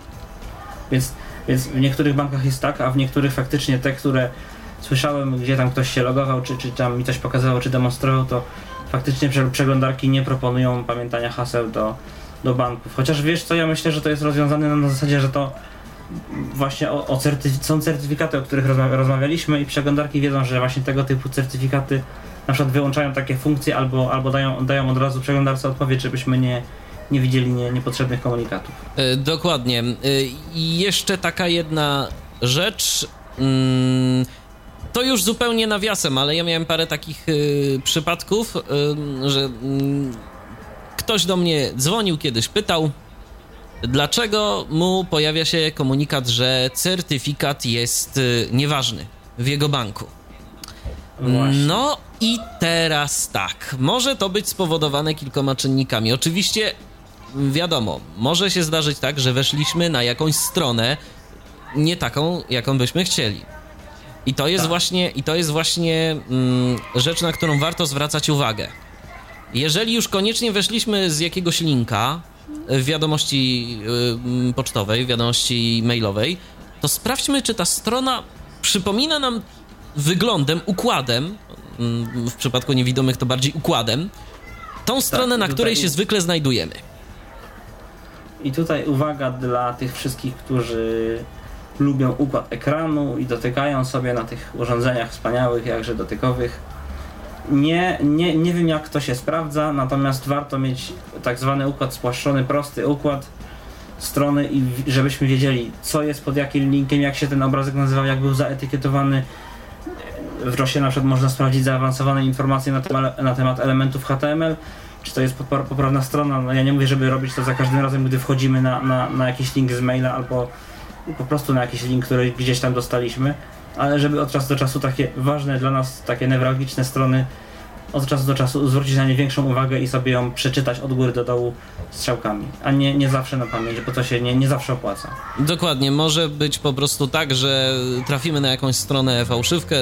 Więc, więc w niektórych bankach jest tak, a w niektórych faktycznie te, które słyszałem, gdzie tam ktoś się logował, czy, czy tam mi coś pokazywał, czy demonstrował, to faktycznie prze- przeglądarki nie proponują pamiętania haseł do, do banków. Chociaż wiesz co, ja myślę, że to jest rozwiązane na zasadzie, że to właśnie o, o są certyfikaty, o których rozma- rozmawialiśmy i przeglądarki wiedzą, że właśnie tego typu certyfikaty na przykład wyłączają takie funkcje albo, albo dają, dają od razu przeglądarce odpowiedź, żebyśmy nie, nie widzieli nie, niepotrzebnych komunikatów. E, Dokładnie. E, I jeszcze taka jedna rzecz. mm, To już zupełnie nawiasem, ale ja miałem parę takich e, przypadków, że mm, ktoś do mnie dzwonił kiedyś, pytał, dlaczego mu pojawia się komunikat, że certyfikat jest e, nieważny w jego banku. Właśnie. No i teraz tak. Może to być spowodowane kilkoma czynnikami. Oczywiście, wiadomo, może się zdarzyć tak, że weszliśmy na jakąś stronę nie taką, jaką byśmy chcieli. I to jest Tak. właśnie, i to jest właśnie mm, rzecz, na którą warto zwracać uwagę. Jeżeli już koniecznie weszliśmy z jakiegoś linka wiadomości y, pocztowej, w wiadomości mailowej, to sprawdźmy, czy ta strona przypomina nam wyglądem, układem, mm, w przypadku niewidomych to bardziej układem, tą stronę, na tutaj- której się zwykle znajdujemy. I tutaj uwaga dla tych wszystkich, którzy lubią układ ekranu i dotykają sobie na tych urządzeniach wspaniałych, jakże dotykowych. Nie, nie, nie wiem jak to się sprawdza, natomiast warto mieć tak zwany układ spłaszczony, prosty układ strony i żebyśmy wiedzieli co jest pod jakim linkiem, jak się ten obrazek nazywał, jak był zaetykietowany. W ROSie na przykład można sprawdzić zaawansowane informacje na, temat, na temat elementów HTML, czy to jest popra- poprawna strona. No ja nie mówię, żeby robić to za każdym razem, gdy wchodzimy na, na, na jakiś link z maila albo po prostu na jakiś link, który gdzieś tam dostaliśmy, ale żeby od czasu do czasu takie ważne dla nas, takie newralgiczne strony od czasu do czasu zwrócić na nie większą uwagę i sobie ją przeczytać od góry do dołu strzałkami, a nie, nie zawsze na pamięć, bo to się nie, nie zawsze opłaca. Dokładnie, może być po prostu tak, że trafimy na jakąś stronę fałszywkę,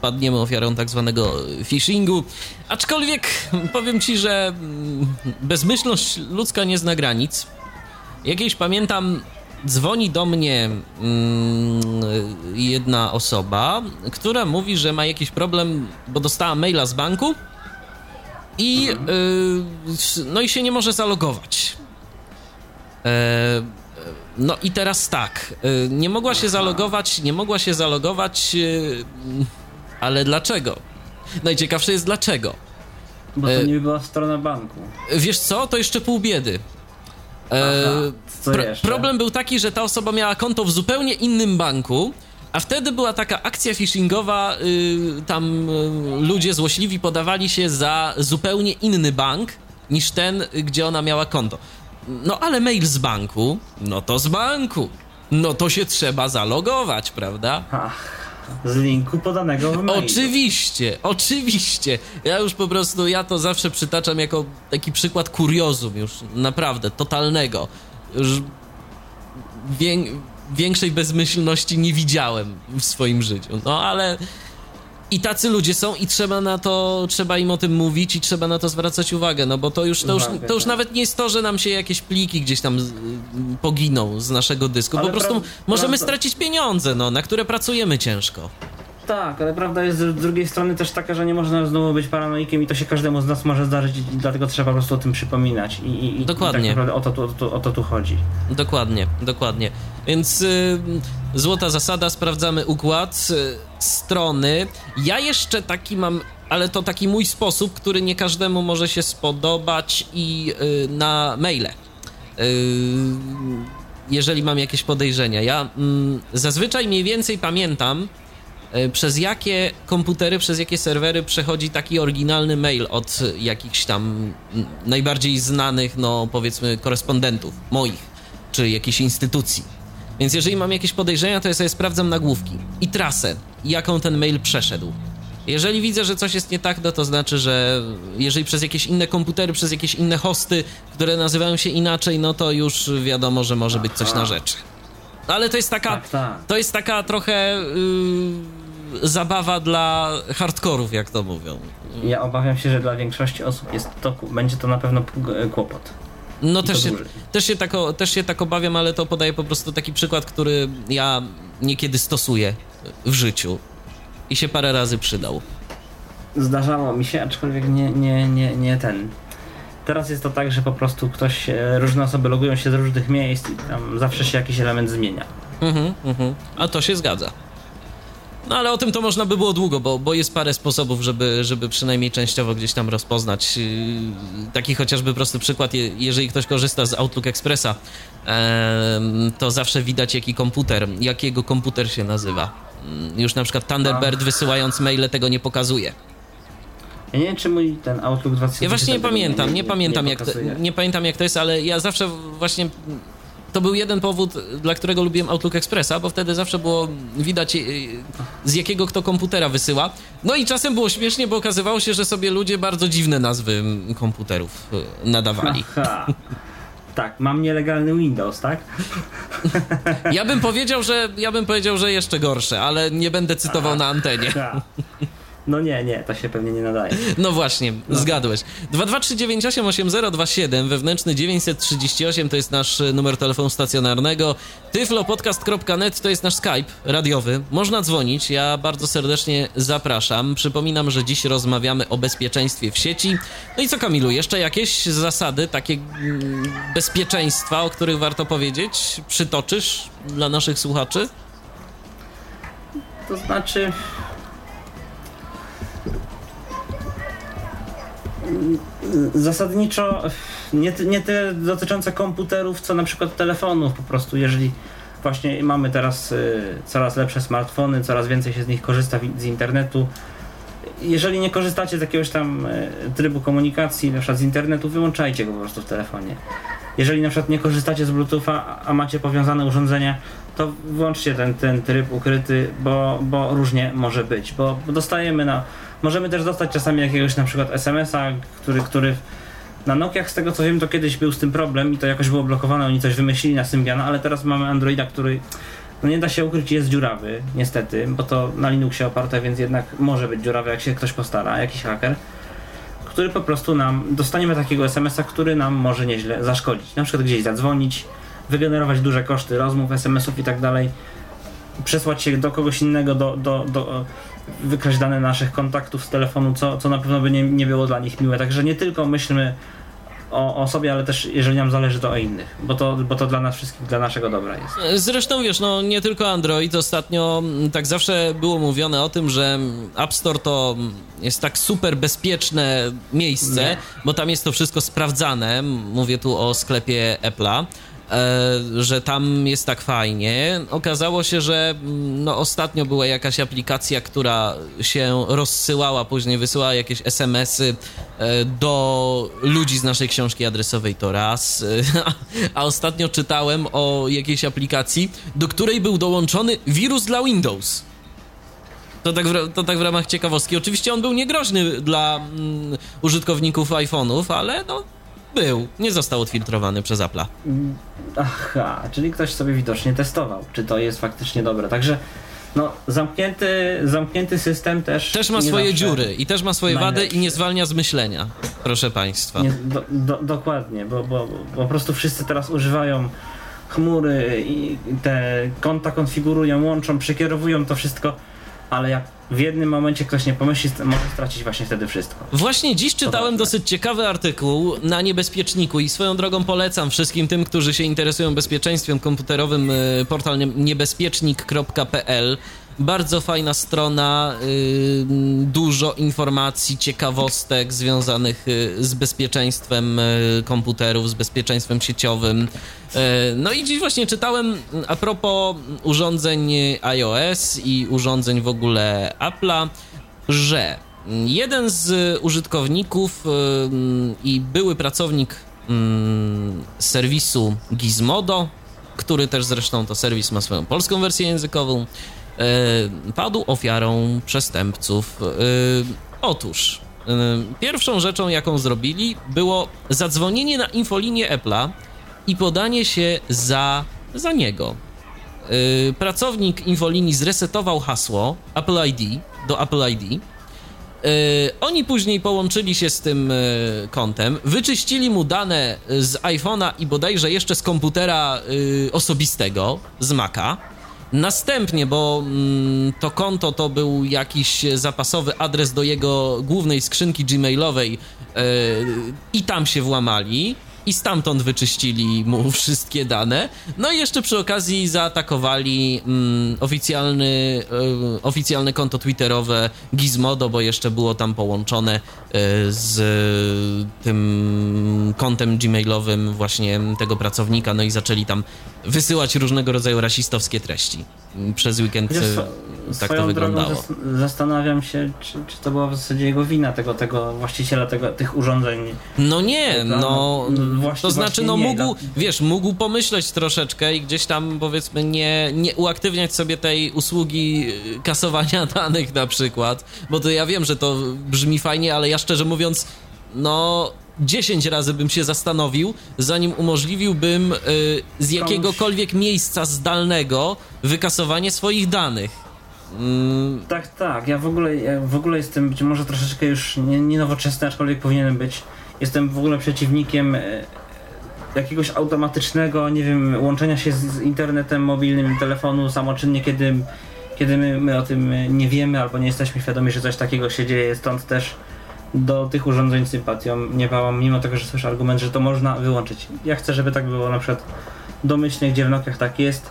padniemy ofiarą tak zwanego phishingu, aczkolwiek powiem ci, że mm, bezmyślność ludzka nie zna granic. Jakieś pamiętam, dzwoni do mnie mm, jedna osoba, która mówi, że ma jakiś problem, bo dostała maila z banku i, y, no i się nie może zalogować. E, no i teraz tak, y, nie mogła się zalogować, nie mogła się zalogować, y, ale dlaczego? Najciekawsze jest dlaczego. Bo to E, nie była strona banku. Wiesz co, to jeszcze pół biedy. E, co pro- jeszcze? problem był taki, że ta osoba miała konto w zupełnie innym banku, a wtedy była taka akcja phishingowa, y, tam y, ludzie złośliwi podawali się za zupełnie inny bank niż ten, gdzie ona miała konto. no ale mail z banku, no to z banku. No to się trzeba zalogować, prawda? Ach, z linku podanego w mailu. Oczywiście, oczywiście. Ja już po prostu, ja to zawsze przytaczam jako taki przykład kuriozum już, naprawdę, totalnego. Wię, większej bezmyślności nie widziałem w swoim życiu. No ale i tacy ludzie są i trzeba na to, trzeba im o tym mówić i trzeba na to zwracać uwagę, no bo to już, to już, to już tak. nawet nie jest to, że nam się jakieś pliki gdzieś tam poginą z naszego dysku, Ale po prostu pra- możemy prawda- stracić pieniądze, no, na które pracujemy ciężko. Tak, ale prawda jest z drugiej strony też taka, że nie można znowu być paranoikiem i to się każdemu z nas może zdarzyć, i dlatego trzeba po prostu o tym przypominać. I, i, Dokładnie. I tak naprawdę o to, tu- o, to, o to tu chodzi. Dokładnie, dokładnie. Więc y, złota zasada, sprawdzamy układ y, strony. Ja jeszcze taki mam, ale to taki mój sposób, który nie każdemu może się spodobać i y, na maile. Y, jeżeli mam jakieś podejrzenia. Ja mm, zazwyczaj mniej więcej pamiętam, y, przez jakie komputery, przez jakie serwery przechodzi taki oryginalny mail od jakichś tam najbardziej znanych, no powiedzmy, korespondentów moich, czy jakiejś instytucji. Więc jeżeli mam jakieś podejrzenia, to ja sobie sprawdzam nagłówki i trasę, jaką ten mail przeszedł. Jeżeli widzę, że coś jest nie tak, no to znaczy, że jeżeli przez jakieś inne komputery, przez jakieś inne hosty, które nazywają się inaczej, no to już wiadomo, że może być coś na rzeczy. Ale to jest taka, Tak, tak. to jest taka trochę yy, zabawa dla hardkorów, jak to mówią. Ja obawiam się, że dla większości osób jest to, będzie to na pewno kłopot. No I też się, też, się tak, też się tak obawiam, ale to podaję po prostu taki przykład, który ja niekiedy stosuję w życiu i się parę razy przydał. Zdarzało mi się, aczkolwiek nie, nie, nie, nie ten. Teraz jest to tak, że po prostu ktoś, e, różne osoby logują się z różnych miejsc i tam zawsze się jakiś element zmienia. Mhm, mhm. A to się zgadza. No ale o tym to można by było długo, bo, bo jest parę sposobów, żeby, żeby przynajmniej częściowo gdzieś tam rozpoznać. Yy, Taki chociażby prosty przykład, je- jeżeli ktoś korzysta z Outlook Expressa, to zawsze widać jaki komputer, jakiego komputer się nazywa. Mm, Już na przykład Thunderbird wysyłając maile tego nie pokazuje. Ja nie wiem, czy mój ten Outlook 2000... Ja właśnie nie pamiętam, nie, pamiętam jak to, nie pamiętam jak to jest, ale ja zawsze właśnie to był jeden powód, dla którego lubiłem Outlook Expressa, bo wtedy zawsze było widać e, z jakiego kto komputera wysyła. No i czasem było śmiesznie, bo okazywało się, że sobie ludzie bardzo dziwne nazwy komputerów e, nadawali. Aha. Tak, mam nielegalny Windows, tak? Ja bym powiedział, że ja bym powiedział, że jeszcze gorsze, ale nie będę cytował na antenie. Ha. No nie, nie, to się pewnie nie nadaje. No właśnie, zgadłeś. 223988027, wewnętrzny 938 to jest nasz e, numer telefonu stacjonarnego. tyflopodcast.net to jest nasz Skype radiowy. Można dzwonić, ja bardzo serdecznie zapraszam. Przypominam, że dziś rozmawiamy o bezpieczeństwie w sieci. No i co Kamilu, jeszcze jakieś zasady takie mm, bezpieczeństwa, o których warto powiedzieć? Przytoczysz dla naszych słuchaczy? To znaczy... Zasadniczo nie, nie tyle dotyczące komputerów, co na przykład telefonów po prostu, jeżeli właśnie mamy teraz y, coraz lepsze smartfony, coraz więcej się z nich korzysta z internetu. Jeżeli nie korzystacie z jakiegoś tam y, trybu komunikacji, na przykład z internetu, wyłączajcie go po prostu w telefonie. Jeżeli na przykład nie korzystacie z Bluetootha, a macie powiązane urządzenia, to włączcie ten, ten tryb ukryty, bo, bo różnie może być, bo dostajemy na... Możemy też dostać czasami jakiegoś na przykład SMS-a, który, który na Nokiach z tego co wiem to kiedyś był z tym problem i to jakoś było blokowane, oni coś wymyślili na Symbiana, ale teraz mamy Androida, który no nie da się ukryć, jest dziurawy, niestety, bo to na Linuxie oparte, więc jednak może być dziurawy, jak się ktoś postara, jakiś haker, który po prostu nam, dostaniemy takiego SMS-a, który nam może nieźle zaszkodzić. Na przykład gdzieś zadzwonić, wygenerować duże koszty rozmów, SMS-ów i tak dalej, przesłać się do kogoś innego, do, do, do wykraść dane naszych kontaktów z telefonu, co, co na pewno by nie, nie było dla nich miłe. Także nie tylko myślmy o, o sobie, ale też jeżeli nam zależy to o innych, bo to, bo to dla nas wszystkich, dla naszego dobra jest. Zresztą wiesz, no nie tylko Android. Ostatnio mm, tak zawsze było mówione o tym, że mm, App Store to mm, jest tak super bezpieczne miejsce, Nie. bo tam jest to wszystko sprawdzane. Mówię tu o sklepie Apple'a. E, że tam jest tak fajnie. Okazało się, że mm, no, ostatnio była jakaś aplikacja, która się rozsyłała, później wysyłała jakieś SMS-y e, do ludzi z naszej książki adresowej, to raz. A, a ostatnio czytałem o jakiejś aplikacji, do której był dołączony wirus dla Windows. To tak, w, to tak w ramach ciekawostki. Oczywiście on był niegroźny dla mm, użytkowników iPhone'ów, ale no był. Nie został odfiltrowany przez Apple'a. Aha, czyli ktoś sobie widocznie testował, czy to jest faktycznie dobre. Także no, zamknięty, zamknięty system też. Też ma swoje dziury i też ma swoje wady najlepszy. i nie zwalnia z myślenia, proszę państwa. Nie, do, do, dokładnie, bo, bo, bo po prostu wszyscy teraz używają chmury i te konta konfigurują, łączą, przekierowują to wszystko, ale jak w jednym momencie ktoś nie pomyśli, może stracić właśnie wtedy wszystko. Właśnie dziś czytałem dosyć ciekawy artykuł na Niebezpieczniku i swoją drogą polecam wszystkim tym, którzy się interesują bezpieczeństwem komputerowym, y, portal nie- niebezpiecznik.pl. Bardzo fajna strona, y, dużo informacji, ciekawostek związanych y, z bezpieczeństwem y, komputerów, z bezpieczeństwem sieciowym. No i dziś właśnie czytałem a propos urządzeń iOS i urządzeń w ogóle Apple'a, że jeden z użytkowników i były pracownik serwisu Gizmodo, który też zresztą to serwis ma swoją polską wersję językową, padł ofiarą przestępców. Y, Otóż y, pierwszą rzeczą, jaką zrobili, było zadzwonienie na infolinię Apple'a i podanie się za, za niego. Pracownik infolinii zresetował hasło Apple ID do Apple ID. Oni później połączyli się z tym kontem, wyczyścili mu dane z iPhone'a i bodajże jeszcze z komputera osobistego, z Maca. Następnie, bo mm, to konto to był jakiś zapasowy adres do jego głównej skrzynki gmailowej y, i tam się włamali i stamtąd wyczyścili mu wszystkie dane. No i jeszcze przy okazji zaatakowali mm, oficjalny, y, oficjalne konto twitterowe Gizmodo, bo jeszcze było tam połączone y, z tym kontem gmailowym właśnie tego pracownika, no i zaczęli tam wysyłać różnego rodzaju rasistowskie treści. Przez weekend Chociaż tak to wyglądało. zas- zastanawiam się, czy, czy to była w zasadzie jego wina, tego, tego właściciela tego, tych urządzeń. No nie, no, No właśnie- to znaczy, no nie, mógł, no. wiesz, mógł pomyśleć troszeczkę i gdzieś tam, powiedzmy, nie, nie uaktywniać sobie tej usługi y, kasowania danych na przykład, bo to ja wiem, że to brzmi fajnie, ale ja szczerze mówiąc, no... 10 razy bym się zastanowił, zanim umożliwiłbym y, z jakiegokolwiek miejsca zdalnego wykasowanie swoich danych. Mm, Tak, tak. Ja w ogóle, ja w ogóle jestem być może troszeczkę już nie, nie nowoczesny, aczkolwiek powinienem być. Jestem w ogóle przeciwnikiem e, jakiegoś automatycznego, nie wiem, łączenia się z, z internetem mobilnym, telefonu samoczynnie, kiedy, kiedy my, my o tym nie wiemy albo nie jesteśmy świadomi, że coś takiego się dzieje. Stąd też do tych urządzeń sympatią nie bałam, mimo tego, że słyszę argument, że to można wyłączyć. Ja chcę, żeby tak było na przykład domyślnie, gdzie w Nokiach tak jest,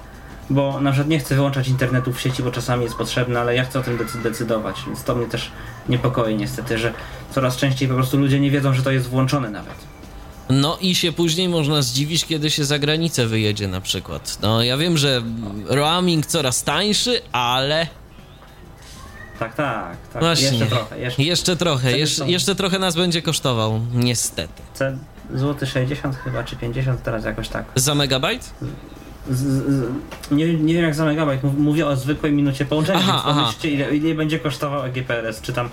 bo na przykład nie chcę wyłączać internetu w sieci, bo czasami jest potrzebne, ale ja chcę o tym decy- decydować, więc to mnie też niepokoi niestety, że coraz częściej po prostu ludzie nie wiedzą, że to jest włączone nawet. No i się później można zdziwić, kiedy się za granicę wyjedzie na przykład. No ja wiem, że roaming coraz tańszy, ale Tak, tak, tak. Właśnie. Jeszcze trochę, jeszcze. jeszcze trochę, jeszcze, jeszcze trochę nas będzie kosztował, niestety. Złoty 60 chyba, czy 50 teraz jakoś tak. Za megabajt? Z, z, nie, nie wiem jak za megabajt, mów- mówię o zwykłej minucie połączenia, Aha, więc aha. pomyślcie ile, ile będzie kosztował EGPRS, czy tam,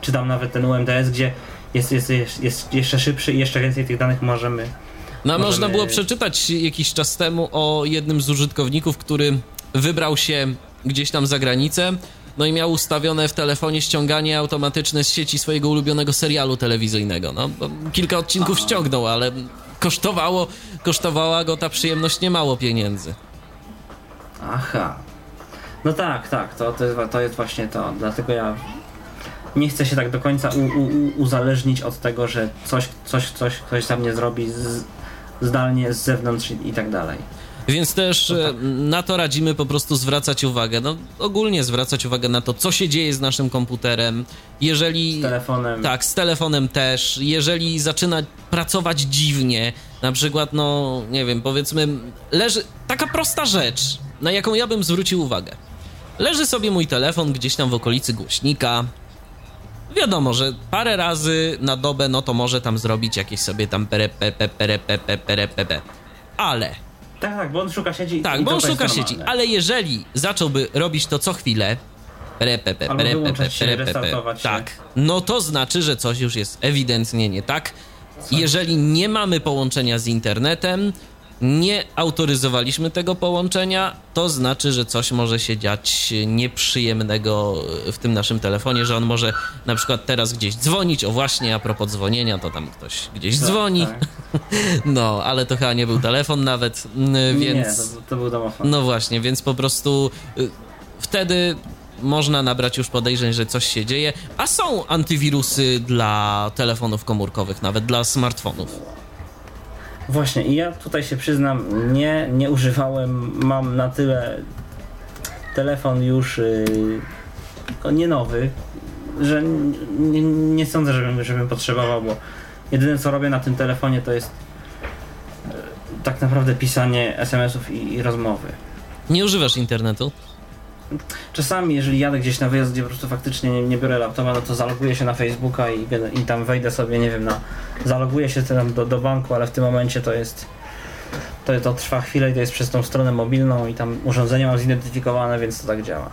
czy tam nawet ten UMTS, gdzie jest, jest, jest, jest jeszcze szybszy i jeszcze więcej tych danych możemy No Możemy- można było przeczytać jakiś czas temu o jednym z użytkowników, który wybrał się gdzieś tam za granicę, no i miał ustawione w telefonie ściąganie automatyczne z sieci swojego ulubionego serialu telewizyjnego. No, kilka odcinków ściągnął, ale kosztowało, kosztowała go ta przyjemność niemało pieniędzy. Aha. No tak, tak, to, to, jest, to jest właśnie to. Dlatego ja nie chcę się tak do końca u, u, uzależnić od tego, że coś, coś, coś ktoś za mnie zrobi z, zdalnie, z zewnątrz i, i tak dalej. Więc też e, na to radzimy po prostu zwracać uwagę. No, ogólnie zwracać uwagę na to, co się dzieje z naszym komputerem. Jeżeli. Z telefonem. Tak, z telefonem też. Jeżeli zaczyna pracować dziwnie, Na przykład, no nie wiem, powiedzmy, leży taka prosta rzecz, na jaką ja bym zwrócił uwagę. Leży sobie mój telefon gdzieś tam w okolicy głośnika. Wiadomo, że parę razy na dobę, no to może tam zrobić jakieś sobie tam pere, pere, pere, pere, pere, pere. Ale Tak, tak, bo on szuka sieci. tak, bo on szuka sieci, ale jeżeli zacząłby robić to co chwilę, tak, no to znaczy, że coś już jest ewidentnie nie tak. Jeżeli nie mamy połączenia z internetem, nie autoryzowaliśmy tego połączenia, to znaczy, że coś może się dziać nieprzyjemnego w tym naszym telefonie, że on może na przykład teraz gdzieś dzwonić. O właśnie, a propos dzwonienia, to tam ktoś gdzieś Tak, dzwoni. tak. No, ale to chyba nie był telefon nawet, mm, Nie, więc... to, to był domofon. No właśnie, więc po prostu y, wtedy można nabrać już podejrzeń, że coś się dzieje, a są antywirusy dla telefonów komórkowych, nawet dla smartfonów. Właśnie, i ja tutaj się przyznam, nie, nie używałem, mam na tyle telefon już yy, nie nowy, że nie, nie sądzę, żebym, żebym potrzebował, bo jedyne co robię na tym telefonie to jest yy, tak naprawdę pisanie SMS-ów i, i rozmowy. Nie używasz internetu? Czasami, jeżeli jadę gdzieś na wyjazd, gdzie po prostu faktycznie nie, nie biorę laptopa, no to zaloguję się na Facebooka i, i tam wejdę sobie, nie wiem, na, zaloguję się tam do, do banku, ale w tym momencie to jest, to, to trwa chwilę i to jest przez tą stronę mobilną i tam urządzenie mam zidentyfikowane, więc to tak działa.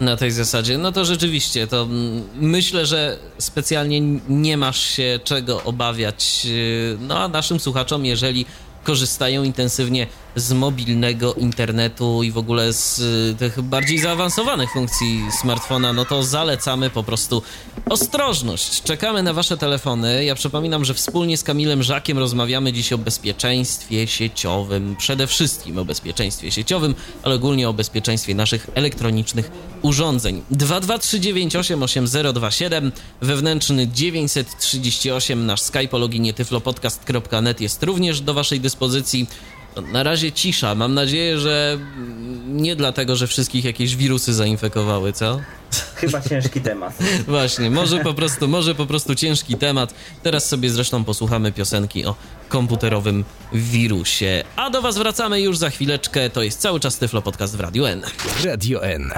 Na tej zasadzie, no to rzeczywiście, to myślę, że specjalnie nie masz się czego obawiać. yy, No a naszym słuchaczom, jeżeli korzystają intensywnie z mobilnego internetu i w ogóle z y, tych bardziej zaawansowanych funkcji smartfona, no to zalecamy po prostu ostrożność. Czekamy na Wasze telefony. Ja przypominam, że wspólnie z Kamilem Żakiem rozmawiamy dziś o bezpieczeństwie sieciowym. Przede wszystkim o bezpieczeństwie sieciowym, ale ogólnie o bezpieczeństwie naszych elektronicznych urządzeń. 223988027, wewnętrzny 938, nasz Skype o loginie tyflopodcast.net jest również do Waszej dyspozycji. Na razie cisza. Mam nadzieję, że nie dlatego, że wszystkich jakieś wirusy zainfekowały, co? Chyba ciężki temat. Właśnie, może po prostu, może po prostu ciężki temat. Teraz sobie zresztą posłuchamy piosenki o komputerowym wirusie. A do Was wracamy już za chwileczkę. To jest cały czas Tyflo Podcast w Radiu N. Radio N.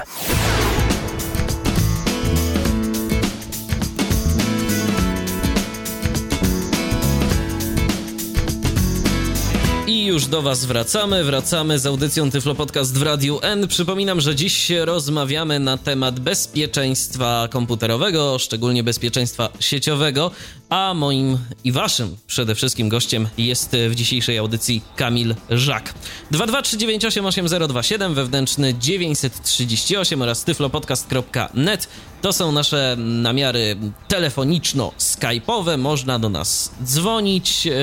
I już do Was wracamy. Wracamy z audycją Tyflo Podcast w Radiu N. Przypominam, że dziś rozmawiamy na temat bezpieczeństwa komputerowego, szczególnie bezpieczeństwa sieciowego, a moim i Waszym przede wszystkim gościem jest w dzisiejszej audycji Kamil Żak. 223988027, wewnętrzny 938 oraz tyflopodcast.net. To są nasze namiary telefoniczno-skype'owe. Można do nas dzwonić. Yy,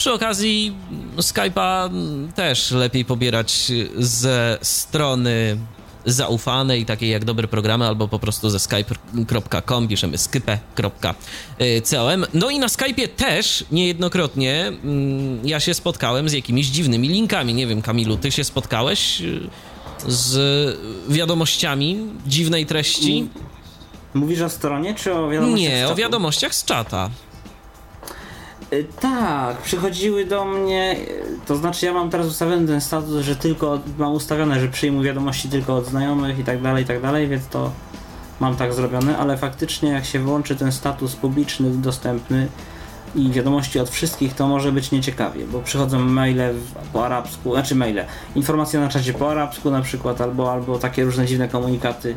przy okazji Skype'a też lepiej pobierać ze strony zaufanej, takiej jak dobre programy, albo po prostu ze skype.com, piszemy skype.com. No i na Skype'ie też niejednokrotnie mm, ja się spotkałem z jakimiś dziwnymi linkami. Nie wiem, Kamilu, ty się spotkałeś y, z wiadomościami dziwnej treści? Mówisz o stronie, czy o wiadomościach z Nie, o wiadomościach z czata. Y, Tak, przychodziły do mnie, y, to znaczy ja mam teraz ustawiony ten status, że tylko mam ustawione, że przyjmuję wiadomości tylko od znajomych i tak dalej, i tak dalej, więc to mam tak zrobione, ale faktycznie jak się włączy ten status publiczny, dostępny i wiadomości od wszystkich, to może być nieciekawie, bo przychodzą maile po arabsku, znaczy maile, informacje na czacie po arabsku na przykład, albo, albo takie różne dziwne komunikaty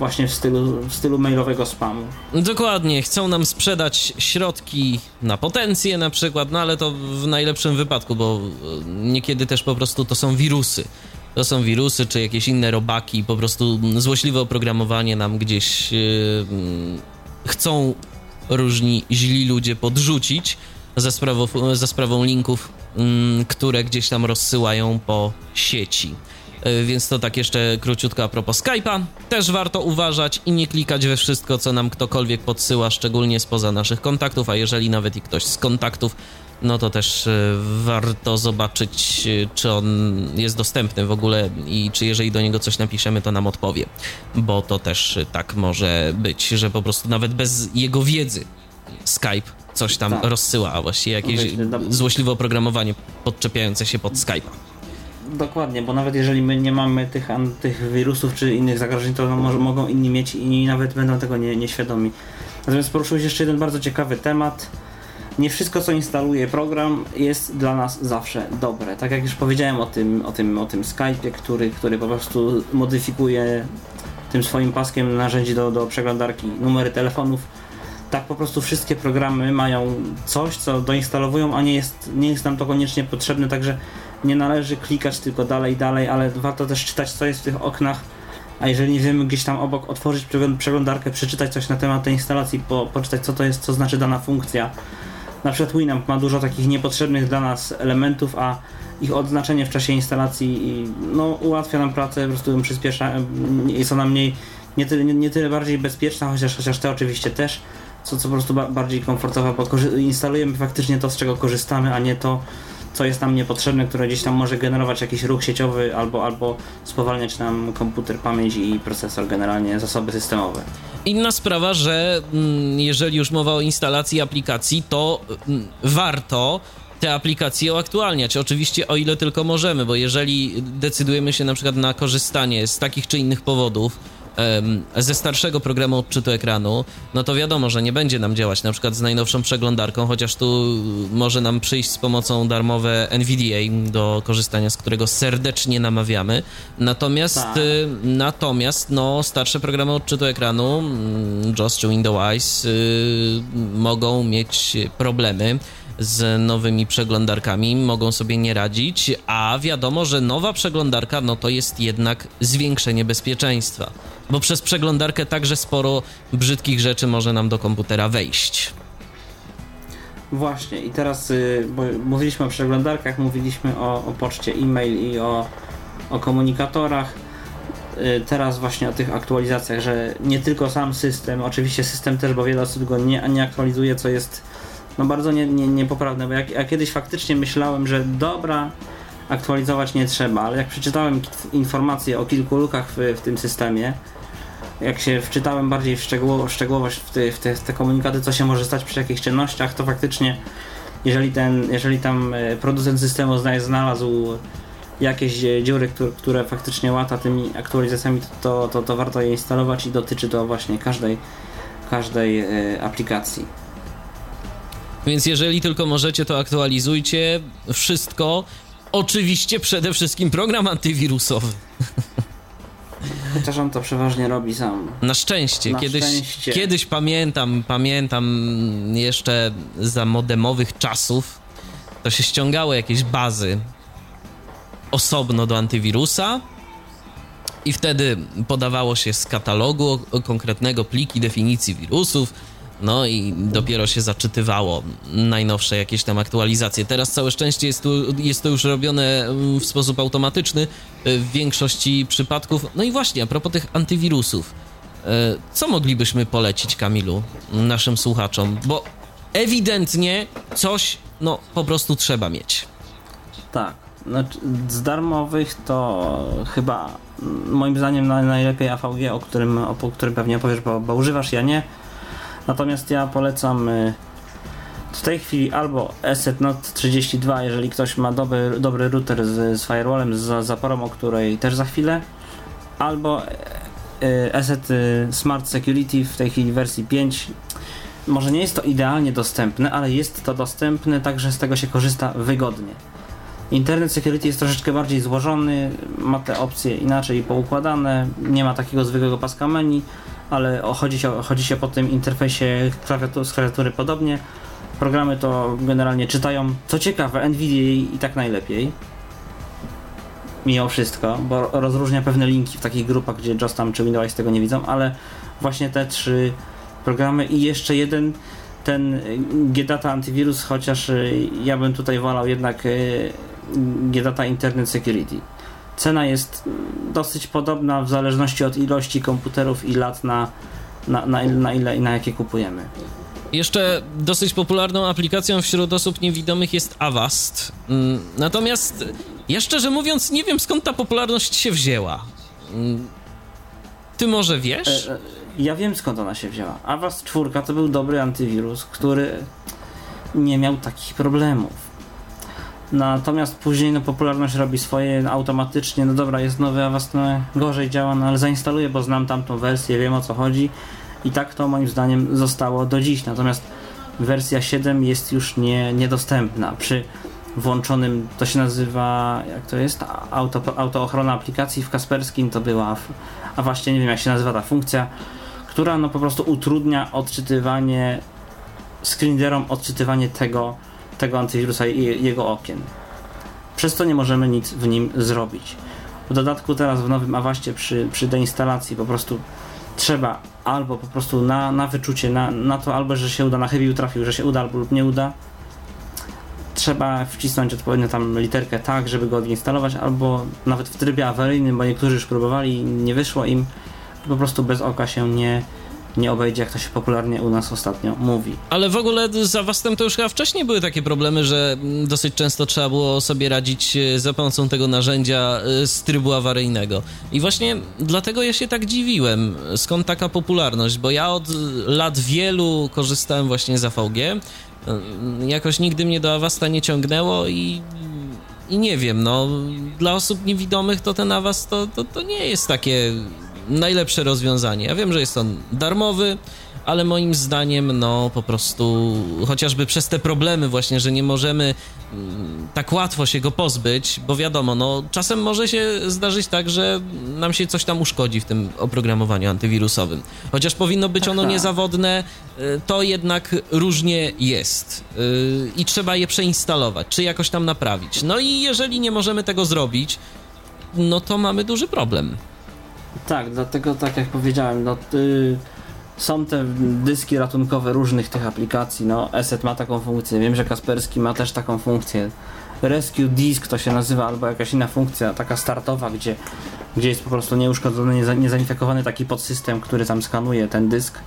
właśnie w stylu, w stylu mailowego spamu. Dokładnie, chcą nam sprzedać środki na potencję na przykład, no ale to w najlepszym wypadku, bo e, niekiedy też po prostu to są wirusy. To są wirusy czy jakieś inne robaki, po prostu złośliwe oprogramowanie nam gdzieś yy, chcą różni źli ludzie podrzucić za sprawą, za sprawą linków, mm, które gdzieś tam rozsyłają po sieci. Y, Więc to tak jeszcze króciutko a propos Skype'a. Też warto uważać i nie klikać we wszystko, co nam ktokolwiek podsyła, szczególnie spoza naszych kontaktów, a jeżeli nawet i ktoś z kontaktów, no to też y, warto zobaczyć, y, czy on jest dostępny w ogóle i czy jeżeli do niego coś napiszemy, to nam odpowie. Bo to też tak może być, że po prostu nawet bez jego wiedzy Skype coś tam Tak. rozsyła, a właściwie jakieś Właśnie, no- złośliwe oprogramowanie podczepiające się pod Skype'a. Dokładnie, bo nawet jeżeli my nie mamy tych, tych wirusów czy innych zagrożeń, to może, mogą inni mieć i nawet będą tego nie, nieświadomi. Natomiast poruszyłeś jeszcze jeden bardzo ciekawy temat. Nie wszystko, co instaluje program, jest dla nas zawsze dobre. Tak jak już powiedziałem o tym, o tym, o tym Skype'ie, który, który po prostu modyfikuje tym swoim paskiem narzędzi do, do przeglądarki numery telefonów. Tak po prostu wszystkie programy mają coś, co doinstalowują, a nie jest, nie jest nam to koniecznie potrzebne, także nie należy klikać tylko dalej, dalej, ale warto też czytać, co jest w tych oknach. A jeżeli nie wiemy gdzieś tam obok, otworzyć przegląd- przeglądarkę, przeczytać coś na temat tej instalacji, po, poczytać co to jest, co znaczy dana funkcja. Na przykład Winamp ma dużo takich niepotrzebnych dla nas elementów, a ich odznaczenie w czasie instalacji no, ułatwia nam pracę, po prostu przyspiesza, jest ona mniej, nie tyle, nie, nie tyle bardziej bezpieczna, chociaż, chociaż te oczywiście też, co, co po prostu ba bardziej komfortowa, bo instalujemy faktycznie to, z czego korzystamy, a nie to, co jest nam niepotrzebne, które gdzieś tam może generować jakiś ruch sieciowy albo, albo spowalniać nam komputer, pamięć i procesor, generalnie zasoby systemowe. Inna sprawa, że mm, jeżeli już mowa o instalacji aplikacji, to mm, warto te aplikacje uaktualniać. Oczywiście o ile tylko możemy, bo jeżeli decydujemy się na przykład na korzystanie z takich czy innych powodów ze starszego programu odczytu ekranu, no to wiadomo, że nie będzie nam działać na przykład z najnowszą przeglądarką, chociaż tu może nam przyjść z pomocą darmowe NVDA, do korzystania z którego serdecznie namawiamy. Natomiast Tak. y, Natomiast no, starsze programy odczytu ekranu, JAWS czy Windows y, mogą mieć problemy z nowymi przeglądarkami, mogą sobie nie radzić, a wiadomo, że nowa przeglądarka no to jest jednak zwiększenie bezpieczeństwa, bo przez przeglądarkę także sporo brzydkich rzeczy może nam do komputera wejść. Właśnie i teraz, y, bo mówiliśmy o przeglądarkach, mówiliśmy o, o poczcie e-mail i o, o komunikatorach. Y, Teraz właśnie o tych aktualizacjach, że nie tylko sam system, oczywiście system też, bo wiele osób go nie, nie aktualizuje, co jest no bardzo nie, nie, niepoprawne, bo jak ja kiedyś faktycznie myślałem, że dobra, aktualizować nie trzeba, ale jak przeczytałem informacje o kilku lukach w, w tym systemie, jak się wczytałem bardziej w szczegóło, szczegółowość w te, w, te, w te komunikaty, co się może stać przy jakichś czynnościach, to faktycznie jeżeli, ten, jeżeli tam e, producent systemu zna- znalazł jakieś e, dziury, które, które faktycznie łata tymi aktualizacjami, to, to, to warto je instalować i dotyczy to właśnie każdej, każdej e, aplikacji. Więc jeżeli tylko możecie, to aktualizujcie wszystko. Oczywiście przede wszystkim program antywirusowy. Chociaż on to przeważnie robi sam. Na szczęście. Na kiedyś, szczęście. kiedyś pamiętam, pamiętam jeszcze za modemowych czasów, to się ściągało jakieś bazy osobno do antywirusa i wtedy podawało się z katalogu konkretnego pliki definicji wirusów, no i dopiero się zaczytywało najnowsze jakieś tam aktualizacje. Teraz całe szczęście jest, tu, jest to już robione mm, w sposób automatyczny y, w większości przypadków. No i właśnie, a propos tych antywirusów, y, co moglibyśmy polecić, Kamilu, naszym słuchaczom? Bo ewidentnie coś, no, po prostu trzeba mieć. Tak. Znaczy, z darmowych to chyba mm, moim zdaniem naj- najlepiej AVG, o którym, o którym pewnie opowiesz, bo, bo używasz, ja nie. Natomiast ja polecam y, w tej chwili albo Asset Note 32, jeżeli ktoś ma dobry, dobry router z, z firewallem, z zaporą, o której też za chwilę, albo y, y, Asset y, Smart Security w tej chwili wersji 5. Może nie jest to idealnie dostępne, ale jest to dostępne, także z tego się korzysta wygodnie. Internet Security jest troszeczkę bardziej złożony, ma te opcje inaczej poukładane, nie ma takiego zwykłego paska menu, ale chodzi się, chodzi się po tym interfejsie klawiatu, z klawiatury podobnie. Programy to generalnie czytają. Co ciekawe, NVIDIA i tak najlepiej. Mimo wszystko, bo rozróżnia pewne linki w takich grupach, gdzie JOS tam czy Windows tego nie widzą, ale właśnie te trzy programy i jeszcze jeden ten y, GData Antivirus, chociaż y, ja bym tutaj wolał jednak y, GData Internet Security. Cena jest dosyć podobna w zależności od ilości komputerów i lat na, na, na, na ile i na jakie kupujemy. Jeszcze dosyć popularną aplikacją wśród osób niewidomych jest Avast. Mm, Natomiast ja szczerze mówiąc nie wiem skąd ta popularność się wzięła. Mm, Ty może wiesz? E, e, Ja wiem skąd ona się wzięła. Avast 4 to był dobry antywirus, który nie miał takich problemów. Natomiast później no, popularność robi swoje automatycznie, no dobra, jest nowy Avast, no gorzej działa, no ale zainstaluję, bo znam tamtą wersję, wiem o co chodzi i tak to moim zdaniem zostało do dziś. Natomiast wersja 7 jest już nie, niedostępna. Przy włączonym, to się nazywa, jak to jest, auto, autoochrona aplikacji w Kasperskim to była, a właśnie nie wiem jak się nazywa ta funkcja, która no po prostu utrudnia odczytywanie screenreaderom odczytywanie tego, tego antywirusa i jego okien. Przez to nie możemy nic w nim zrobić. W dodatku teraz w nowym Awaście przy, przy deinstalacji po prostu trzeba albo po prostu na, na wyczucie, na, na to albo, że się uda, na chybił trafił, że się uda albo lub nie uda, trzeba wcisnąć odpowiednio tam literkę tak, żeby go odinstalować, albo nawet w trybie awaryjnym, bo niektórzy już próbowali i nie wyszło im, po prostu bez oka się nie, nie obejdzie, jak to się popularnie u nas ostatnio mówi. Ale w ogóle za Wastem to już chyba wcześniej były takie problemy, że dosyć często trzeba było sobie radzić e, za pomocą tego narzędzia e, z trybu awaryjnego. I właśnie dlatego ja się tak dziwiłem, skąd taka popularność, bo ja od lat wielu korzystałem właśnie z AVG, e, jakoś nigdy mnie do Avasta nie ciągnęło i i nie wiem, no, dla osób niewidomych to ten Avast to, to, to nie jest takie najlepsze rozwiązanie. Ja wiem, że jest on darmowy, ale moim zdaniem, no po prostu chociażby przez te problemy właśnie, że nie możemy mm, tak łatwo się go pozbyć, bo wiadomo, no czasem może się zdarzyć tak, że nam się coś tam uszkodzi w tym oprogramowaniu antywirusowym. Chociaż powinno być ono Aha. niezawodne, y, to jednak różnie jest y, i trzeba je przeinstalować, czy jakoś tam naprawić. No i jeżeli nie możemy tego zrobić, no to mamy duży problem. Tak, dlatego tak jak powiedziałem, no y, są te dyski ratunkowe różnych tych aplikacji, no ESET ma taką funkcję, wiem, że Kasperski ma też taką funkcję. Rescue Disk to się nazywa, albo jakaś inna funkcja, taka startowa, gdzie, gdzie jest po prostu nieuszkodzony, nieza, niezainfekowany taki podsystem, który tam skanuje ten dysk.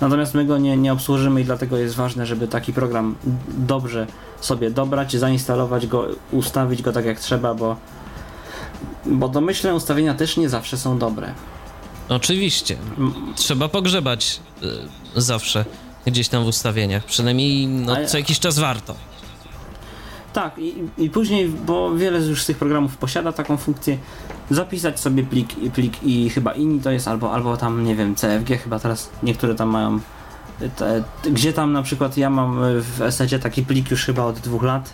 Natomiast my go nie, nie obsłużymy i dlatego jest ważne, żeby taki program dobrze sobie dobrać, zainstalować go, ustawić go tak jak trzeba, bo bo domyślne ustawienia też nie zawsze są dobre. Oczywiście. Trzeba pogrzebać y, zawsze gdzieś tam w ustawieniach. Przynajmniej no, co jakiś czas warto. Tak, i, i później, bo wiele już z tych programów posiada taką funkcję, zapisać sobie plik, plik i chyba inni to jest, albo, albo tam, nie wiem, CFG, chyba teraz niektóre tam mają. Te, gdzie tam na przykład ja mam w Esecie taki plik już chyba od dwóch lat,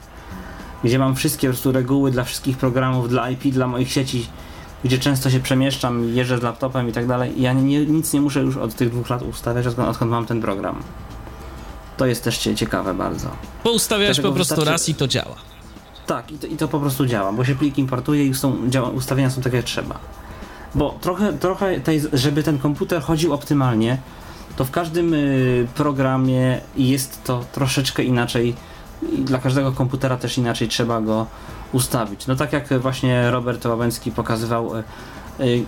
gdzie mam wszystkie po prostu reguły dla wszystkich programów, dla IP, dla moich sieci, gdzie często się przemieszczam, jeżdżę z laptopem i tak dalej. I ja nie, nic nie muszę już od tych dwóch lat ustawiać, odkąd, odkąd mam ten program. To jest też cie- ciekawe bardzo. Poustawiać Dlatego po prostu wystarczy- raz i to działa. Tak, i to, i to po prostu działa, bo się plik importuje i są, działa, ustawienia są takie jak trzeba. Bo trochę, trochę tej, żeby ten komputer chodził optymalnie, to w każdym y, programie jest to troszeczkę inaczej i dla każdego komputera też inaczej trzeba go ustawić. No tak jak właśnie Robert Łabęcki pokazywał y, y,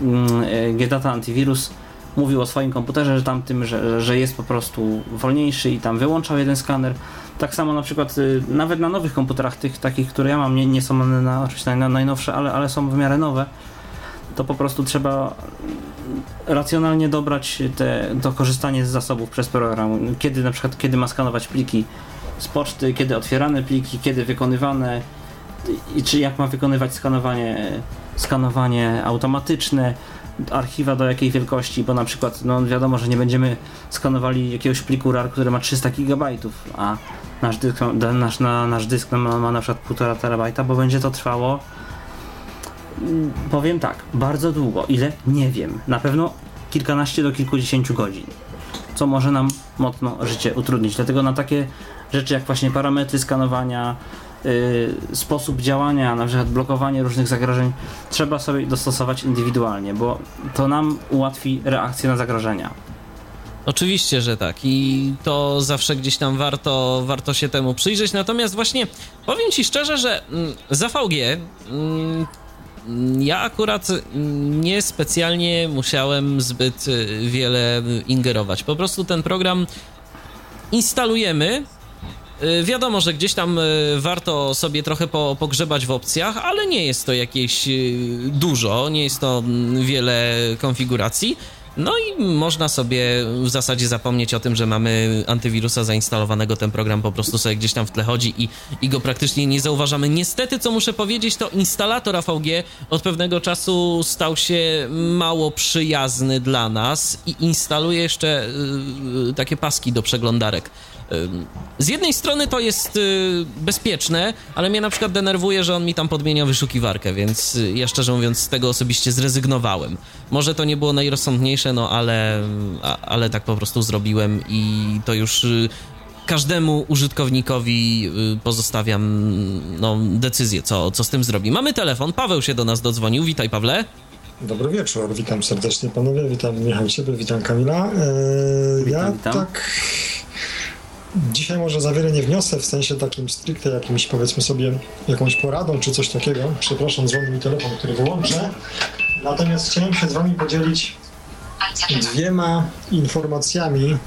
mm, y, GData Antivirus mówił o swoim komputerze, że tamtym, że, że jest po prostu wolniejszy i tam wyłączał jeden skaner. Tak samo na przykład y, nawet na nowych komputerach, tych takich, które ja mam, nie, nie są one na, oczywiście naj, najnowsze, ale, ale są w miarę nowe, to po prostu trzeba racjonalnie dobrać te, to korzystanie z zasobów przez program. Kiedy na przykład, kiedy ma skanować pliki z poczty, kiedy otwierane pliki, kiedy wykonywane i czy jak ma wykonywać skanowanie, skanowanie automatyczne, archiwa do jakiej wielkości, bo na przykład no wiadomo, że nie będziemy skanowali jakiegoś pliku RAR, który ma 300 GB, a nasz dysk, nasz, na, nasz dysk ma, ma na przykład 1,5 terabajta, bo będzie to trwało powiem tak, bardzo długo. Ile? Nie wiem. Na pewno kilkanaście do kilkudziesięciu godzin. Co może nam mocno życie utrudnić. Dlatego na takie rzeczy jak właśnie parametry skanowania, yy, sposób działania, na przykład blokowanie różnych zagrożeń, trzeba sobie dostosować indywidualnie, bo to nam ułatwi reakcję na zagrożenia. Oczywiście, że tak i to zawsze gdzieś tam warto, warto się temu przyjrzeć. Natomiast właśnie powiem ci szczerze, że mm, za VG mm, ja akurat mm, nie specjalnie musiałem zbyt y, wiele ingerować. Po prostu ten program instalujemy. Y, Wiadomo, że gdzieś tam y, warto sobie trochę po, pogrzebać w opcjach, ale nie jest to jakieś y, dużo, nie jest to mm, wiele konfiguracji. No i można sobie w zasadzie zapomnieć o tym, że mamy antywirusa zainstalowanego, ten program po prostu sobie gdzieś tam w tle chodzi i, i go praktycznie nie zauważamy. Niestety, co muszę powiedzieć, to instalator AVG od pewnego czasu stał się mało przyjazny dla nas i instaluje jeszcze takie paski do przeglądarek. Z jednej strony to jest y, bezpieczne, ale mnie na przykład denerwuje, że on mi tam podmienia wyszukiwarkę, więc y, ja szczerze mówiąc z tego osobiście zrezygnowałem. Może to nie było najrozsądniejsze, no ale, ale tak po prostu zrobiłem i to już y, każdemu użytkownikowi pozostawiam no, decyzję, co, co z tym zrobi. Mamy telefon, Paweł się do nas dodzwonił. Witaj, Pawle. Dobry wieczór, witam serdecznie panowie, witam Michał Ciebie, witam Kamila. Eee, Witam, ja witam. tak dzisiaj może za wiele nie wniosę w sensie takim stricte jakimś powiedzmy sobie jakąś poradą czy coś takiego. Przepraszam, dzwoni mi telefon, który wyłączę. Natomiast chciałem się z wami podzielić dwiema informacjami.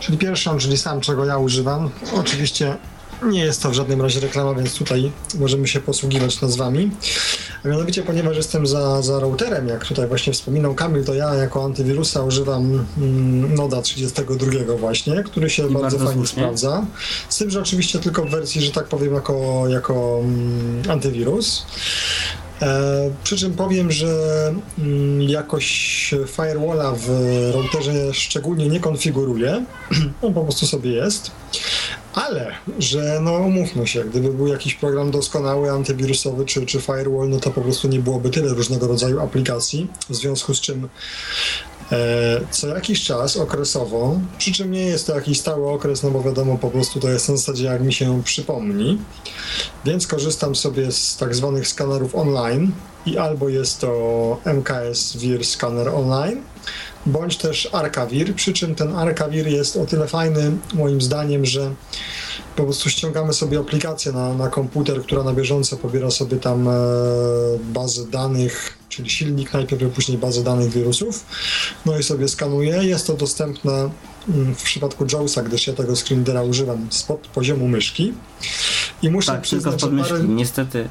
Czyli pierwszą, czyli sam czego ja używam. Oczywiście nie jest to w żadnym razie reklama, więc tutaj możemy się posługiwać nazwami. A mianowicie, ponieważ jestem za, za routerem, jak tutaj właśnie wspominał Kamil, to ja jako antywirusa używam mm, Noda 32 właśnie, który się bardzo, bardzo fajnie sprawdza. Z tym, że oczywiście tylko w wersji, że tak powiem, jako, jako mm, antywirus. E, przy czym powiem, że mm, jakoś firewalla w routerze szczególnie nie konfiguruję. On po prostu sobie jest. Ale, że no umówmy się, gdyby był jakiś program doskonały, antywirusowy czy, czy firewall, no to po prostu nie byłoby tyle różnego rodzaju aplikacji, w związku z czym co jakiś czas okresowo, przy czym nie jest to jakiś stały okres, no bo wiadomo, po prostu to jest na zasadzie jak mi się przypomni, więc korzystam sobie z tak zwanych skanerów online i albo jest to MKS Vir Scanner Online, bądź też Arcavir, przy czym ten Arcavir jest o tyle fajny moim zdaniem, że po prostu ściągamy sobie aplikację na, na komputer, która na bieżąco pobiera sobie tam e, bazę danych, czyli silnik najpierw, a później bazę danych wirusów, no i sobie skanuje. Jest to dostępne mm, w przypadku JAWSa, gdyż ja tego screenera używam spod poziomu myszki. I muszę Tak, tylko przyznać, spod że myszki. parę... Niestety,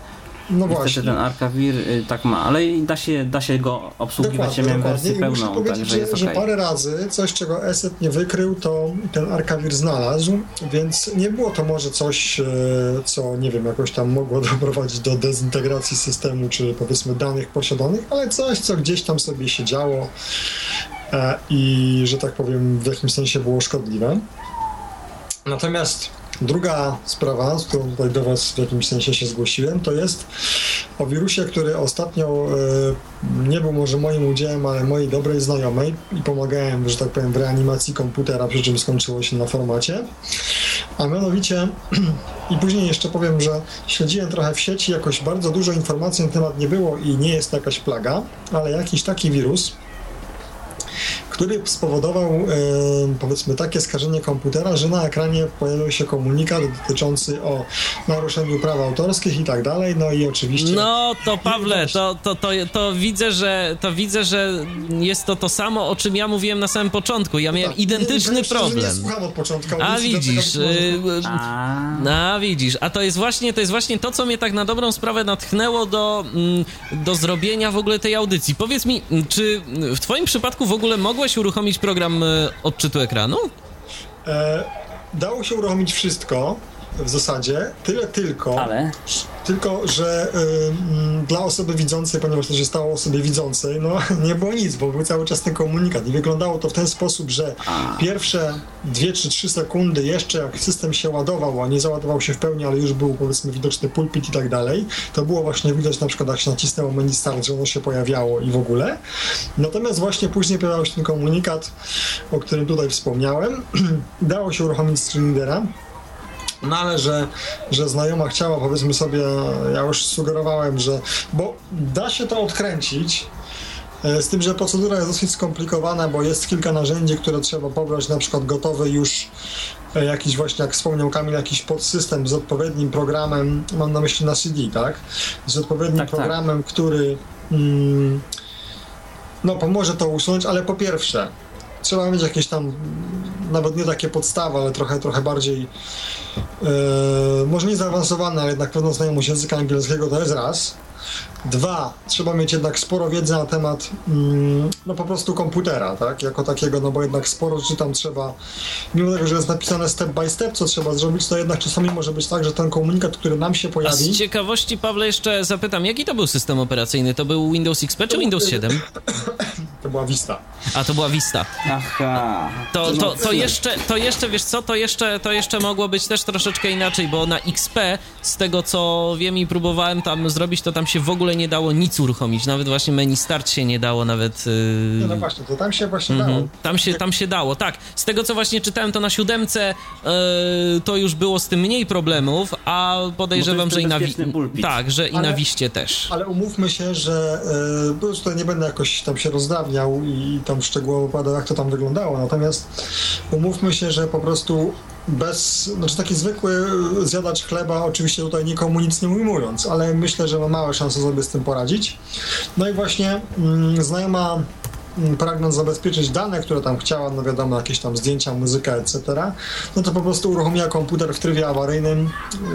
No niestety właśnie. ten Arcavir y, tak ma, ale i da się, da się go obsługiwać. Ja miałem wersję I muszę pełną, powiedzieć, także że, jest że parę razy coś, czego Eset nie wykrył, to ten Arcavir znalazł, więc nie było to może coś, e, co nie wiem, jakoś tam mogło doprowadzić do dezintegracji systemu, czy powiedzmy danych posiadanych, ale coś, co gdzieś tam sobie się działo e, i, że tak powiem, w jakimś sensie było szkodliwe. Natomiast druga sprawa, z którą tutaj do Was w jakimś sensie się zgłosiłem, to jest o wirusie, który ostatnio e, nie był może moim udziałem, ale mojej dobrej znajomej i pomagałem, że tak powiem, w reanimacji komputera, przy czym skończyło się na formacie. A mianowicie, i później jeszcze powiem, że śledziłem trochę w sieci, jakoś bardzo dużo informacji na temat nie było i nie jest to jakaś plaga, ale jakiś taki wirus, który spowodował e, powiedzmy takie skażenie komputera, że na ekranie pojawił się komunikat dotyczący o naruszeniu praw autorskich i tak dalej, no i oczywiście... No to Pawle, to, to, to, to, widzę, że, to widzę, że jest to to samo, o czym ja mówiłem na samym początku. Ja miałem Tak, nie- identyczny że problem. Nie słucham od początku. A widzisz, dlatego y, A, a widzisz, a to jest właśnie, to jest właśnie to, co mnie tak na dobrą sprawę natchnęło do, mm, do zrobienia w ogóle tej audycji. Powiedz mi, czy w twoim przypadku w ogóle mogłeś uruchomić program y, odczytu ekranu? E, dało się uruchomić wszystko w zasadzie, tyle tylko, ale? tylko że y, dla osoby widzącej, ponieważ to się stało osobie widzącej, no nie było nic, bo był cały czas ten komunikat. I wyglądało to w ten sposób, że pierwsze 2 czy 3 sekundy jeszcze jak system się ładował, a nie załadował się w pełni, ale już był powiedzmy widoczny pulpit i tak dalej, to było właśnie widać na przykład jak się nacisnęło menu start, że ono się pojawiało i w ogóle. Natomiast właśnie później pojawił się ten komunikat, o którym tutaj wspomniałem. Dało się uruchomić no ale że, że znajoma chciała, powiedzmy sobie, ja już sugerowałem, że. Bo da się to odkręcić. e, Z tym, że procedura jest dosyć skomplikowana, bo jest kilka narzędzi, które trzeba pobrać, na przykład gotowy już e, jakiś właśnie, jak wspomniał Kamil, jakiś podsystem z odpowiednim programem, mam na myśli na CD, tak? Z odpowiednim Tak, tak. programem, który mm, no pomoże to usunąć, ale po pierwsze, trzeba mieć jakieś tam, nawet nie takie podstawy, ale trochę, trochę bardziej e, może nie zaawansowane, ale jednak pewną znajomość języka angielskiego to jest raz. Dwa, trzeba mieć jednak sporo wiedzy na temat mm, no po prostu komputera, tak, jako takiego, no bo jednak sporo rzeczy tam trzeba, mimo tego, że jest napisane step by step, co trzeba zrobić, to jednak czasami może być tak, że ten komunikat, który nam się A pojawi... z ciekawości, Pawle, jeszcze zapytam, jaki to był system operacyjny? To był Windows XP czy Windows 7? To była Vista. A, to była Vista. Aha. To, to, to, jeszcze, to jeszcze, wiesz co, to jeszcze, to jeszcze mogło być też troszeczkę inaczej, bo na XP, z tego co wiem i próbowałem tam zrobić, to tam się w ogóle nie dało nic uruchomić, nawet właśnie menu start się nie dało nawet... Yy... No, no właśnie, to tam się właśnie dało. Mhm. Tam się, tam się dało, tak. Z tego co właśnie czytałem, to na siódemce yy, to już było z tym mniej problemów, a podejrzewam, to że i na pulpit. Tak, że i Ale- na wiście też. Ale umówmy się, że już tutaj nie będę jakoś tam się rozdrabniał i tam szczegółowo opowiadał, jak to tam wyglądało. Natomiast umówmy się, że po prostu bez, znaczy taki zwykły zjadacz chleba, oczywiście tutaj nikomu nic nie ujmując, ale myślę, że ma małe szanse sobie z tym poradzić. No i właśnie mm, znajoma pragnąc zabezpieczyć dane, które tam chciała, no wiadomo, jakieś tam zdjęcia, muzyka, etc., no to po prostu uruchomiła komputer w trybie awaryjnym,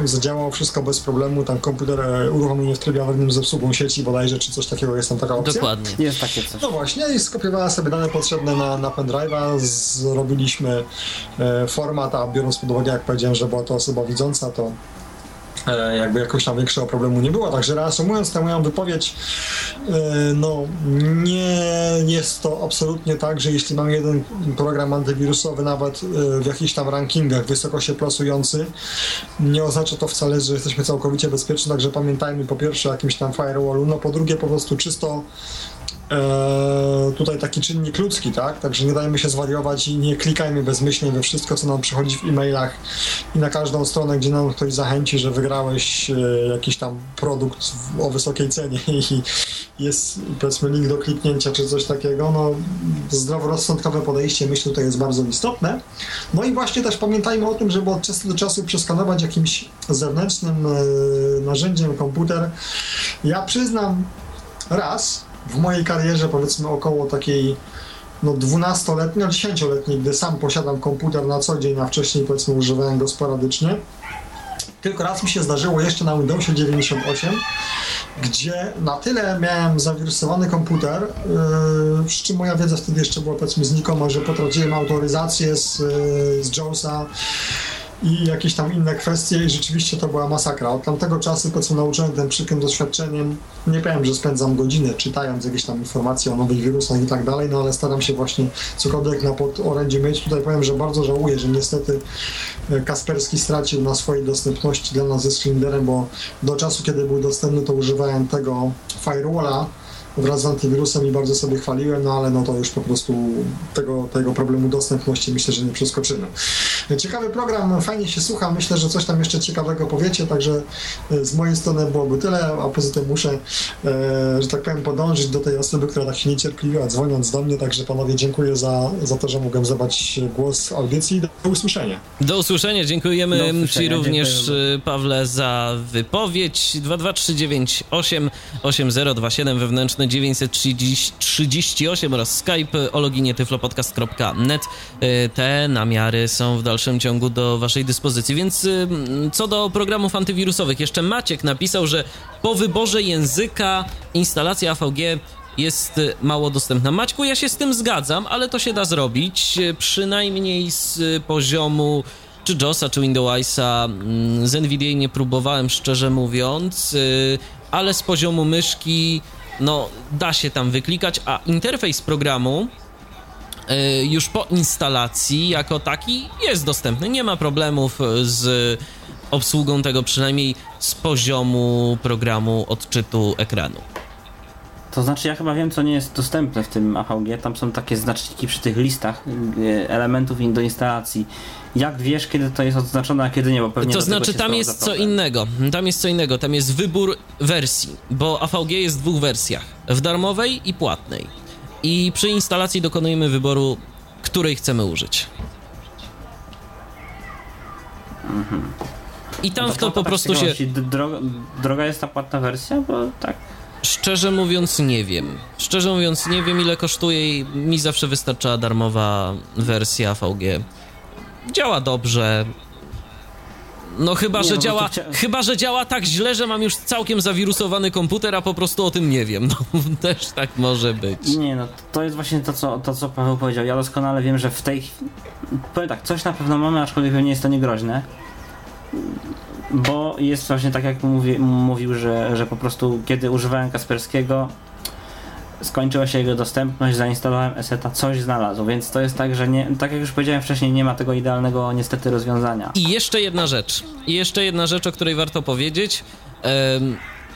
zadziałało wszystko bez problemu, tam komputer e, uruchomienie w trybie awaryjnym z obsługą sieci bodajże, czy coś takiego jest tam taka opcja. Dokładnie. Jest takie coś. No właśnie, i skopiowała sobie dane potrzebne na, na pendrive'a, zrobiliśmy e, format, a biorąc pod uwagę, jak powiedziałem, że była to osoba widząca, to jakby jakoś tam większego problemu nie było. Także reasumując tę moją wypowiedź, e, no nie jest to absolutnie tak, że jeśli mamy jeden program antywirusowy, nawet e, w jakichś tam rankingach wysoko się plasujący, nie oznacza to wcale, że jesteśmy całkowicie bezpieczni, także pamiętajmy po pierwsze o jakimś tam firewallu, no po drugie po prostu czysto e, tutaj taki czynnik ludzki, tak? Także nie dajmy się zwariować i nie klikajmy bezmyślnie we wszystko, co nam przychodzi w e-mailach i na każdą stronę, gdzie nam ktoś zachęci, że wygrałeś e, jakiś tam produkt o wysokiej cenie i jest powiedzmy link do kliknięcia czy coś takiego, no zdroworozsądkowe podejście myślę tutaj jest bardzo istotne. No i właśnie też pamiętajmy o tym, żeby od czasu do czasu przeskanować jakimś zewnętrznym e, narzędziem komputer. Ja przyznam raz w mojej karierze powiedzmy około takiej no 12-letniej, no 10-letniej, gdy sam posiadam komputer na co dzień, a wcześniej powiedzmy używałem go sporadycznie. Tylko raz mi się zdarzyło jeszcze na Windowsie 98, gdzie na tyle miałem zawirusowany komputer, yy, przy czym moja wiedza wtedy jeszcze była powiedzmy znikoma, że potraciłem autoryzację z, yy, z i jakieś tam inne kwestie i rzeczywiście to była masakra. Od tamtego czasu, po co nauczyłem tym przykrym doświadczeniem, nie powiem, że spędzam godziny czytając jakieś tam informacje o nowych wirusach i tak dalej, no ale staram się właśnie cokolwiek na podorędziu mieć. Tutaj powiem, że bardzo żałuję, że niestety e, Kasperski stracił na swojej dostępności dla nas ze Slenderem, bo do czasu, kiedy był dostępny, to używałem tego firewalla, wraz z antywirusem i bardzo sobie chwaliłem, no ale no to już po prostu tego, tego problemu dostępności myślę, że nie przeskoczymy. Ciekawy program, fajnie się słucha, myślę, że coś tam jeszcze ciekawego powiecie, także e, z mojej strony byłoby tyle, a poza tym muszę, e, że tak powiem, podążyć do tej osoby, która tak się niecierpliwiła, dzwoniąc do mnie, także panowie dziękuję za, za to, że mogłem zabrać głos w audycji. Do usłyszenia. Do usłyszenia, dziękujemy Do usłyszenia, Ci również, dziękujemy. y, Pawle, za wypowiedź. 22398 8027 wewnętrzne 938 oraz Skype o loginie tyflopodcast.net. Y, Te namiary są w dalszym ciągu do Waszej dyspozycji. Więc y, co do programów antywirusowych, jeszcze Maciek napisał, że po wyborze języka instalacja AVG jest y, mało dostępna. Maćku, ja się z tym zgadzam, ale to się da zrobić, y, przynajmniej z poziomu czy JOSa, czy Windowsa. mm, Z NVIDIA nie próbowałem, szczerze mówiąc, ale z poziomu myszki, no, da się tam wyklikać, a interfejs programu y, już po instalacji jako taki jest dostępny. Nie ma problemów y, z obsługą tego, przynajmniej z poziomu programu odczytu ekranu. To znaczy, ja chyba wiem, co nie jest dostępne w tym AVG. Tam są takie znaczniki przy tych listach y, elementów do instalacji. Jak wiesz, kiedy to jest odznaczone, a kiedy nie, bo pewnie To znaczy, tam jest co innego. Tam jest co innego. Tam jest wybór wersji, bo AVG jest w dwóch wersjach: w darmowej i płatnej. I przy instalacji dokonujemy wyboru, której chcemy użyć. I tam w to tak po prostu się. Droga, droga jest ta płatna wersja, bo tak. Szczerze mówiąc, nie wiem. Szczerze mówiąc, nie wiem ile kosztuje i mi zawsze wystarczała darmowa wersja VG. Działa dobrze. No chyba, Nie, że no działa, chcia- chyba, że działa tak źle, że mam już całkiem zawirusowany komputer, a po prostu o tym nie wiem. No też tak może być. Nie, no to jest właśnie to co, to, co Paweł powiedział. Ja doskonale wiem, że w tej. Powiem tak, coś na pewno mamy, aczkolwiek nie jest to niegroźne. Bo jest właśnie tak, jak mówi, mówił, że, że po prostu kiedy używałem Kasperskiego, skończyła się jego dostępność, zainstalowałem Eseta, coś znalazł, więc to jest tak, że nie, tak jak już powiedziałem wcześniej, nie ma tego idealnego niestety rozwiązania. I jeszcze jedna rzecz. I jeszcze jedna rzecz, o której warto powiedzieć.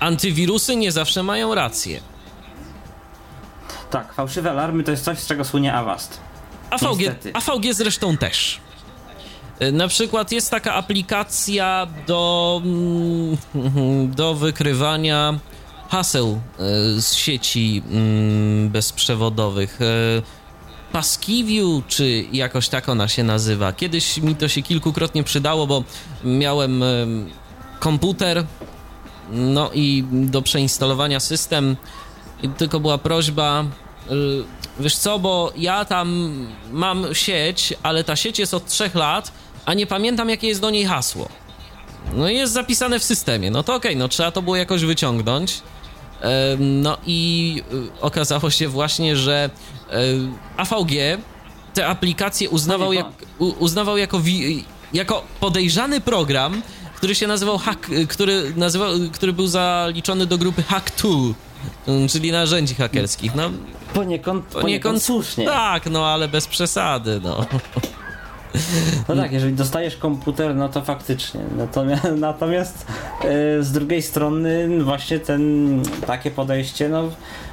Antywirusy nie zawsze mają rację. Tak, fałszywe alarmy to jest coś, z czego słynie Avast. AVG, Niestety. AVG zresztą też. E, Na przykład jest taka aplikacja do, mm, do wykrywania haseł e, z sieci mm, bezprzewodowych. E, Passkeyview, czy jakoś tak ona się nazywa. Kiedyś mi to się kilkukrotnie przydało, bo miałem em, komputer, no i do przeinstalowania system, tylko była prośba, y, wiesz co, bo ja tam mam sieć, ale ta sieć jest od trzech lat, a nie pamiętam jakie jest do niej hasło. No i jest zapisane w systemie, no to okej, no trzeba to było jakoś wyciągnąć. No i y, okazało się właśnie, że y, AVG te aplikacje uznawał, jak, uznawał jako, wi, jako podejrzany program, który się nazywał hack, y, który, nazywał, który był zaliczony do grupy Hack Tool, y, czyli narzędzi hakerskich. No, Poniekąd, poniekąd poniekąd słusznie. Tak, no ale bez przesady, no. No tak, jeżeli dostajesz komputer, no to faktycznie. Natomiast, natomiast e, z drugiej strony właśnie ten takie podejście, no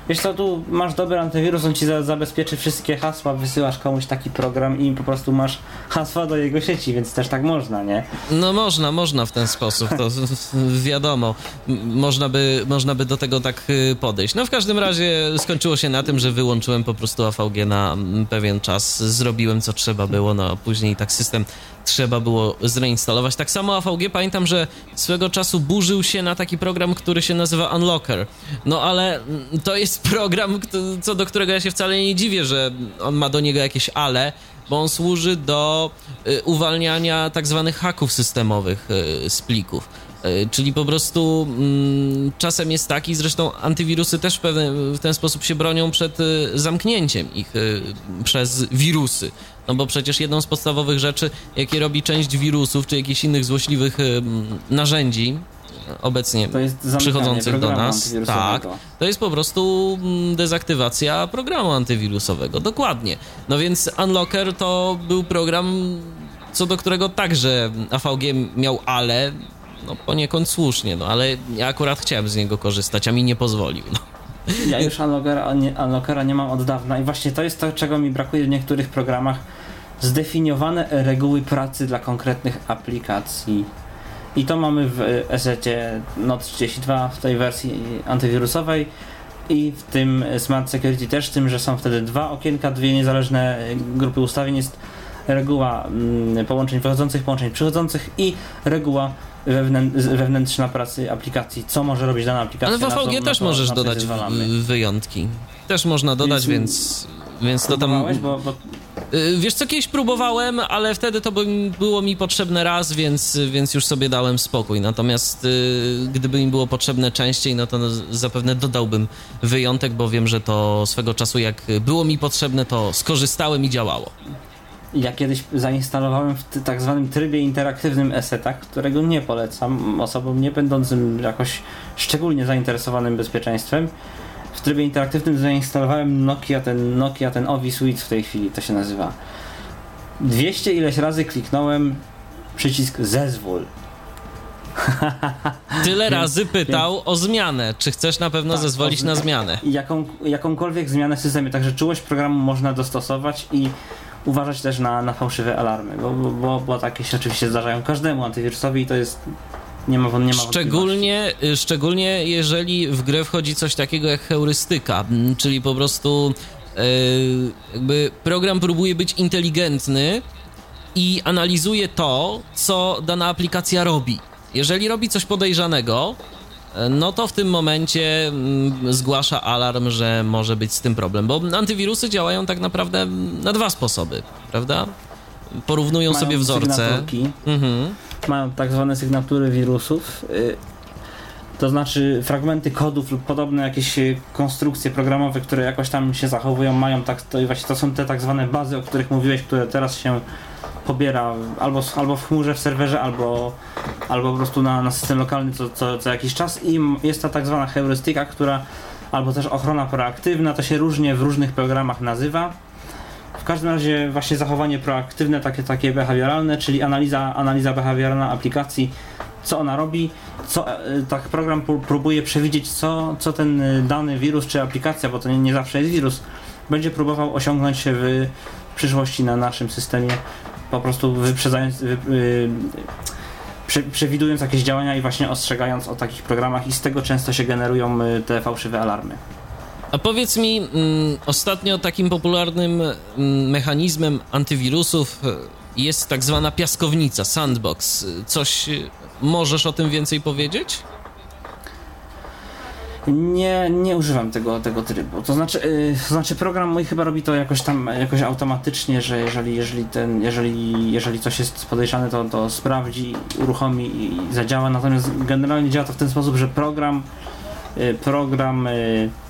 wiesz co, tu masz dobry antywirus, on ci za, zabezpieczy wszystkie hasła, wysyłasz komuś taki program i po prostu masz hasła do jego sieci, więc też tak można, nie? No można, można w ten sposób, to wiadomo. Można by, można by do tego tak y, podejść. No w każdym razie skończyło się na tym, że wyłączyłem po prostu AVG na pewien czas, zrobiłem co trzeba było, no a później tak system trzeba było zreinstalować. Tak samo AVG pamiętam, że swego czasu burzył się na taki program, który się nazywa Unlocker. No ale mm, to jest program, kto- co do którego ja się wcale nie dziwię, że on ma do niego jakieś ale, bo on służy do y, uwalniania tak zwanych haków systemowych y, z plików. Y, Czyli po prostu mm, czasem jest taki, zresztą antywirusy też w, w ten sposób się bronią przed zamknięciem ich przez wirusy. No bo przecież jedną z podstawowych rzeczy, jakie robi część wirusów czy jakichś innych złośliwych narzędzi obecnie To jest zamykanie przychodzących do nas, tak, to jest po prostu mm, dezaktywacja programu antywirusowego. Dokładnie. No więc Unlocker to był program, co do którego także AVG miał ale, no poniekąd słusznie, no ale ja akurat chciałem z niego korzystać, a mi nie pozwolił. No. Ja już unlockera nie, unlockera nie mam od dawna i właśnie to jest to, czego mi brakuje w niektórych programach. Zdefiniowane reguły pracy dla konkretnych aplikacji. I to mamy w ESET-cie Note 32 w tej wersji antywirusowej i w tym Smart Security też, tym, że są wtedy dwa okienka, dwie niezależne grupy ustawień. Jest reguła mm, połączeń wychodzących, połączeń przychodzących i reguła wewnę- wewnętrzna pracy aplikacji, co może robić dana aplikacja. Ale w na też co- możesz dodać wyjątki. Też można dodać, Więc- więc, więc to tam... Bo, bo Wiesz co, kiedyś próbowałem, ale wtedy to by, było mi potrzebne raz, więc, więc już sobie dałem spokój. Natomiast y, gdyby mi było potrzebne częściej, no to no, zapewne dodałbym wyjątek, bo wiem, że to swego czasu jak było mi potrzebne, to skorzystałem i działało. Ja kiedyś zainstalowałem w tak zwanym trybie interaktywnym ESETA, którego nie polecam osobom nie będącym jakoś szczególnie zainteresowanym bezpieczeństwem. W trybie interaktywnym zainstalowałem Nokia, ten Nokia, ten Ovi Suite w tej chwili to się nazywa. 200 ileś razy kliknąłem przycisk zezwól. Tyle razy pytał o zmianę. Czy chcesz na pewno Tak, zezwolić o- na zmianę? Jaką, jakąkolwiek zmianę w systemie, także czułość programu można dostosować i uważać też na, na fałszywe alarmy, bo, bo, bo, bo takie się oczywiście zdarzają każdemu antywirusowi i to jest nie ma, nie ma. Szczególnie, szczególnie jeżeli w grę wchodzi coś takiego jak heurystyka, czyli po prostu y, jakby program próbuje być inteligentny i analizuje to, co dana aplikacja robi. Jeżeli robi coś podejrzanego, y, no to w tym momencie mm, zgłasza alarm, że może być z tym problem, bo antywirusy działają tak naprawdę na dwa sposoby, prawda? Porównują Mają sobie wzorce. sygnaturki. Mhm. Mają tak zwane sygnatury wirusów. y, To znaczy fragmenty kodów lub podobne jakieś y, konstrukcje programowe, które jakoś tam się zachowują, mają tak, to właśnie to są te tak zwane bazy, o których mówiłeś, które teraz się pobiera albo, albo w chmurze w serwerze, albo, albo po prostu na, na system lokalny co, co, co jakiś czas i jest ta tak zwana heurystyka, która albo też ochrona proaktywna, to się różnie w różnych programach nazywa. W każdym razie właśnie zachowanie proaktywne, takie, takie behawioralne, czyli analiza, analiza behawioralna aplikacji, co ona robi, co e, tak program pró- próbuje przewidzieć, co, co ten e, dany wirus czy aplikacja, bo to nie, nie zawsze jest wirus, będzie próbował osiągnąć w przyszłości na naszym systemie, po prostu wyprzedzając, wy, y, prze, przewidując jakieś działania i właśnie ostrzegając o takich programach i z tego często się generują y, te fałszywe alarmy. A powiedz mi, mm, ostatnio takim popularnym mm, mechanizmem antywirusów e, jest tak zwana piaskownica, sandbox. Coś e, możesz o tym więcej powiedzieć? Nie, nie używam tego, tego trybu. To znaczy, yy, to znaczy program mój chyba robi to jakoś tam jakoś automatycznie, że jeżeli, jeżeli, ten, jeżeli, jeżeli coś jest podejrzane, to, to sprawdzi, uruchomi i zadziała. Natomiast generalnie działa to w ten sposób, że program yy, program yy,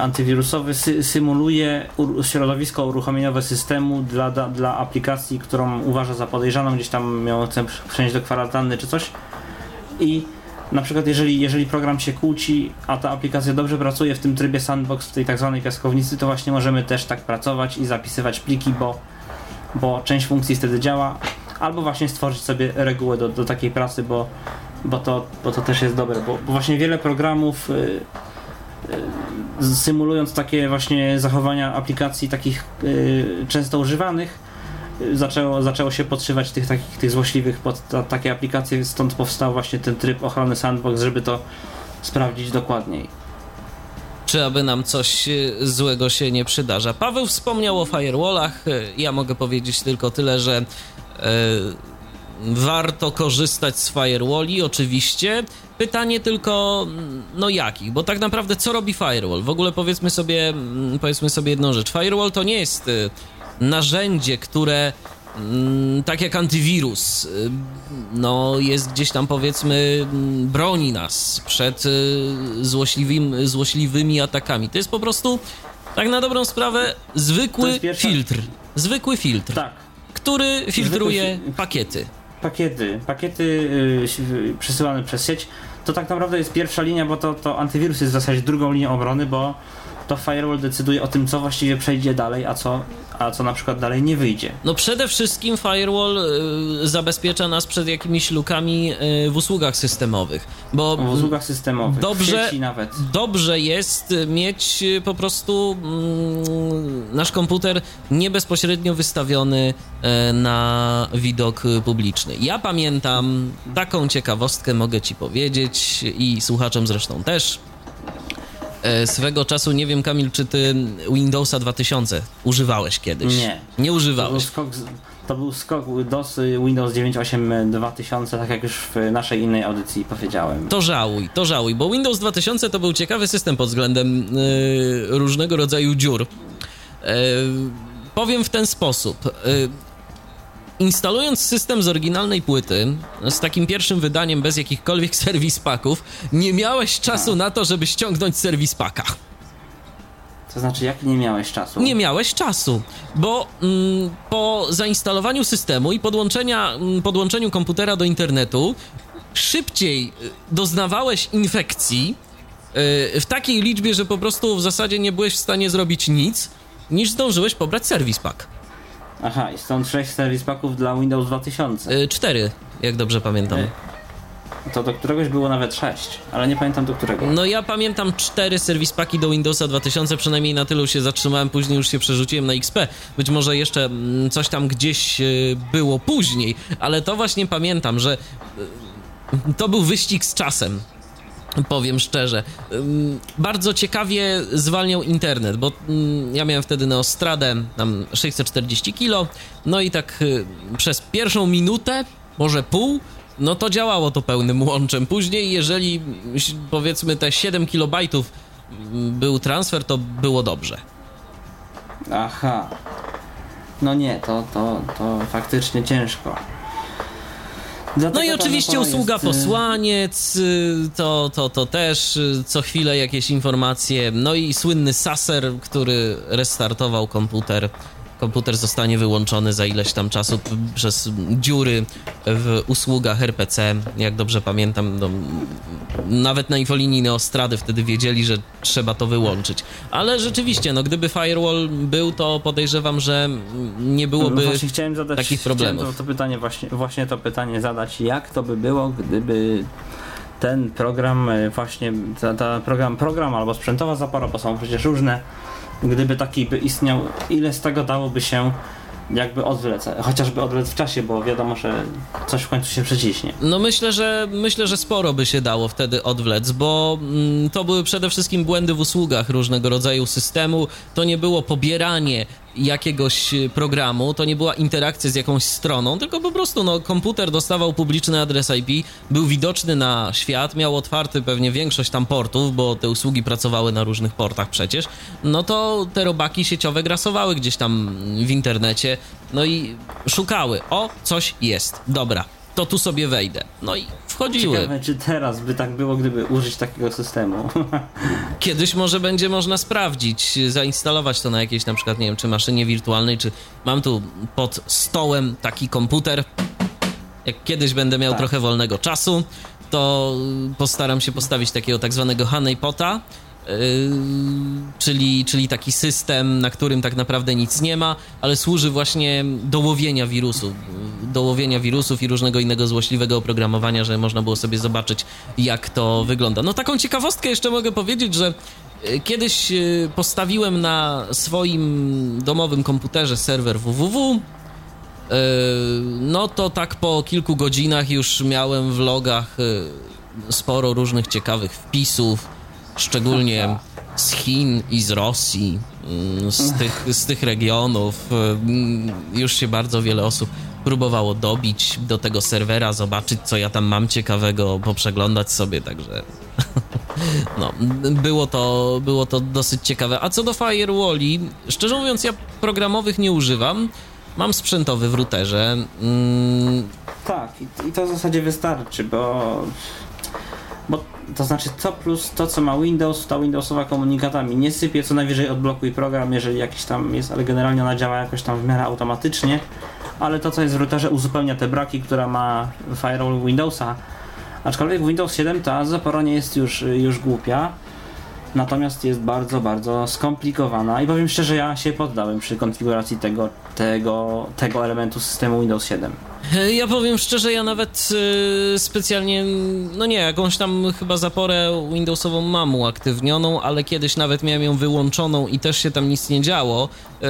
antywirusowy sy symuluje środowisko uruchomieniowe systemu dla, dla, aplikacji, którą uważa za podejrzaną, gdzieś tam ją chce przenieść do kwarantanny czy coś. I na przykład jeżeli, jeżeli program się kłóci, a ta aplikacja dobrze pracuje w tym trybie sandbox, w tej tak zwanej piaskownicy, to właśnie możemy też tak pracować i zapisywać pliki, bo, bo część funkcji wtedy działa, albo właśnie stworzyć sobie regułę do, do takiej pracy, bo, bo, to, bo to też jest dobre, bo, bo właśnie wiele programów y, y, symulując takie właśnie zachowania aplikacji takich y, często używanych, zaczęło, zaczęło się podszywać tych takich tych złośliwych pod ta, takie aplikacje, stąd powstał właśnie ten tryb ochrony sandbox, żeby to sprawdzić dokładniej. Czy aby nam coś e, złego się nie przydarza? Paweł wspomniał o firewallach. Ja mogę powiedzieć tylko tyle, że e, warto korzystać z firewalli, oczywiście. Pytanie tylko, no jakich? Bo tak naprawdę co robi firewall? W ogóle powiedzmy sobie, mm, powiedzmy sobie jedną rzecz. Firewall to nie jest y, narzędzie, które mm, tak jak antywirus, y, no jest gdzieś tam powiedzmy mm, broni nas przed y, złośliwym, złośliwymi atakami. To jest po prostu tak na dobrą sprawę zwykły filtr. Zwykły filtr, Tak, który filtruje fi- pakiety. Pakiety, pakiety y, y, przesyłane przez sieć, to tak naprawdę jest pierwsza linia, bo to, to antywirus jest w zasadzie drugą linią obrony, bo to firewall decyduje o tym, co właściwie przejdzie dalej, a co, a co na przykład dalej nie wyjdzie. No przede wszystkim firewall y, zabezpiecza nas przed jakimiś lukami y, w usługach systemowych, bo W usługach systemowych, Dobrze- nawet. dobrze jest mieć y, po prostu mm, nasz komputer nie bezpośrednio wystawiony e, na widok y, publiczny. Ja pamiętam taką ciekawostkę, mogę ci powiedzieć i słuchaczom zresztą też. E, Swego czasu, nie wiem Kamil, czy ty Windowsa 2000 używałeś kiedyś? Nie. Nie To był używałeś. skok, to był skok DOS Windows 9.8 2000, tak jak już w naszej innej audycji powiedziałem. To żałuj, to żałuj, bo Windows 2000 to był ciekawy system pod względem y, różnego rodzaju dziur. Y, powiem w ten sposób. Y, instalując system z oryginalnej płyty, z takim pierwszym wydaniem bez jakichkolwiek serwis packów, nie miałeś czasu na to, żeby ściągnąć serwis paka. To znaczy, jak nie miałeś czasu? Nie miałeś czasu, bo mm, po zainstalowaniu systemu i podłączenia, mm, podłączeniu komputera do internetu szybciej y, doznawałeś infekcji y, w takiej liczbie, że po prostu w zasadzie nie byłeś w stanie zrobić nic, niż zdążyłeś pobrać serwis pack. Aha, i stąd 6 serwis packów dla Windows 2000. Y, Cztery, jak dobrze pamiętam. Y, To do któregoś było nawet 6, ale nie pamiętam do którego. No ja pamiętam cztery serwis paki do Windowsa 2000, przynajmniej na tylu się zatrzymałem, później już się przerzuciłem na XP. Być może jeszcze mm, coś tam gdzieś y, było później, ale to właśnie pamiętam, że y, to był wyścig z czasem. Powiem szczerze. Bardzo ciekawie zwalniał internet, bo ja miałem wtedy Neostradę, tam 640 kilo, no i tak y, przez pierwszą minutę, może pół, no to działało to pełnym łączem. Później, jeżeli powiedzmy te 7 kilobajtów był transfer, to było dobrze. Aha. No nie, to, to, to faktycznie ciężko. No Dlatego i ta oczywiście usługa jest, y, posłaniec, y, to, to, to też y, co chwilę jakieś informacje. No i słynny Saser, który restartował komputer. Komputer zostanie wyłączony za ileś tam czasu przez dziury w usługach RPC. Jak dobrze pamiętam, no, nawet na infolinii Neostrady wtedy wiedzieli, że trzeba to wyłączyć. Ale rzeczywiście, no gdyby firewall był, to podejrzewam, że nie byłoby No chciałem zadać takich problemów. Chciałem to, to pytanie właśnie, właśnie to pytanie zadać, jak to by było, gdyby ten program e, właśnie, ta, ta program, program albo sprzętowa zapora, bo są przecież różne, gdyby taki by istniał, ile z tego dałoby się jakby odwlec, chociażby odwlec w czasie, bo wiadomo, że coś w końcu się przeciśnie. No myślę, że myślę, że sporo by się dało wtedy odwlec, bo mm, to były przede wszystkim błędy w usługach różnego rodzaju systemu. To nie było pobieranie jakiegoś y, programu, to nie była interakcja z jakąś stroną, tylko po prostu no, komputer dostawał publiczny adres IP, był widoczny na świat, miał otwarty pewnie większość tam portów, bo te usługi pracowały na różnych portach przecież. No to te robaki sieciowe grasowały gdzieś tam w internecie, no i szukały. O, coś jest. Dobra, to tu sobie wejdę. No i wchodziły. Ciekawe, czy teraz by tak było, gdyby użyć takiego systemu. Kiedyś może będzie można sprawdzić, zainstalować to na jakiejś na przykład, nie wiem, czy maszynie wirtualnej, czy mam tu pod stołem taki komputer. Jak kiedyś będę miał Tak. trochę wolnego czasu, to postaram się postawić takiego tak zwanego honeypota, czyli, czyli taki system, na którym tak naprawdę nic nie ma, ale służy właśnie do łowienia wirusów, do łowienia wirusów i różnego innego złośliwego oprogramowania, żeby można było sobie zobaczyć, jak to wygląda. No taką ciekawostkę jeszcze mogę powiedzieć, że y, kiedyś y, postawiłem na swoim domowym komputerze serwer www, Yy, no to tak po kilku godzinach już miałem w logach yy, sporo różnych ciekawych wpisów, szczególnie z Chin i z Rosji, yy, z tych, z tych regionów. Yy, Już się bardzo wiele osób próbowało dobić do tego serwera, zobaczyć co ja tam mam ciekawego, poprzeglądać sobie, także no, było to, było to dosyć ciekawe. A co do firewalli, szczerze mówiąc, ja programowych nie używam. Mam sprzętowy w routerze. Mm, Tak, i, i to w zasadzie wystarczy, bo to znaczy co plus to, co ma Windows, ta Windowsowa komunikata mi nie sypie, co najwyżej odblokuj program, jeżeli jakiś tam jest, ale generalnie ona działa jakoś tam w miarę automatycznie, ale to, co jest w routerze uzupełnia te braki, która ma firewall Windowsa, aczkolwiek Windows 7 ta zapora nie jest już, już głupia, natomiast jest bardzo, bardzo skomplikowana i powiem szczerze, ja się poddałem przy konfiguracji tego, tego, tego elementu systemu Windows 7. Ja powiem szczerze, ja nawet y, specjalnie, no nie, jakąś tam chyba zaporę Windowsową mam uaktywnioną, ale kiedyś nawet miałem ją wyłączoną i też się tam nic nie działo, y,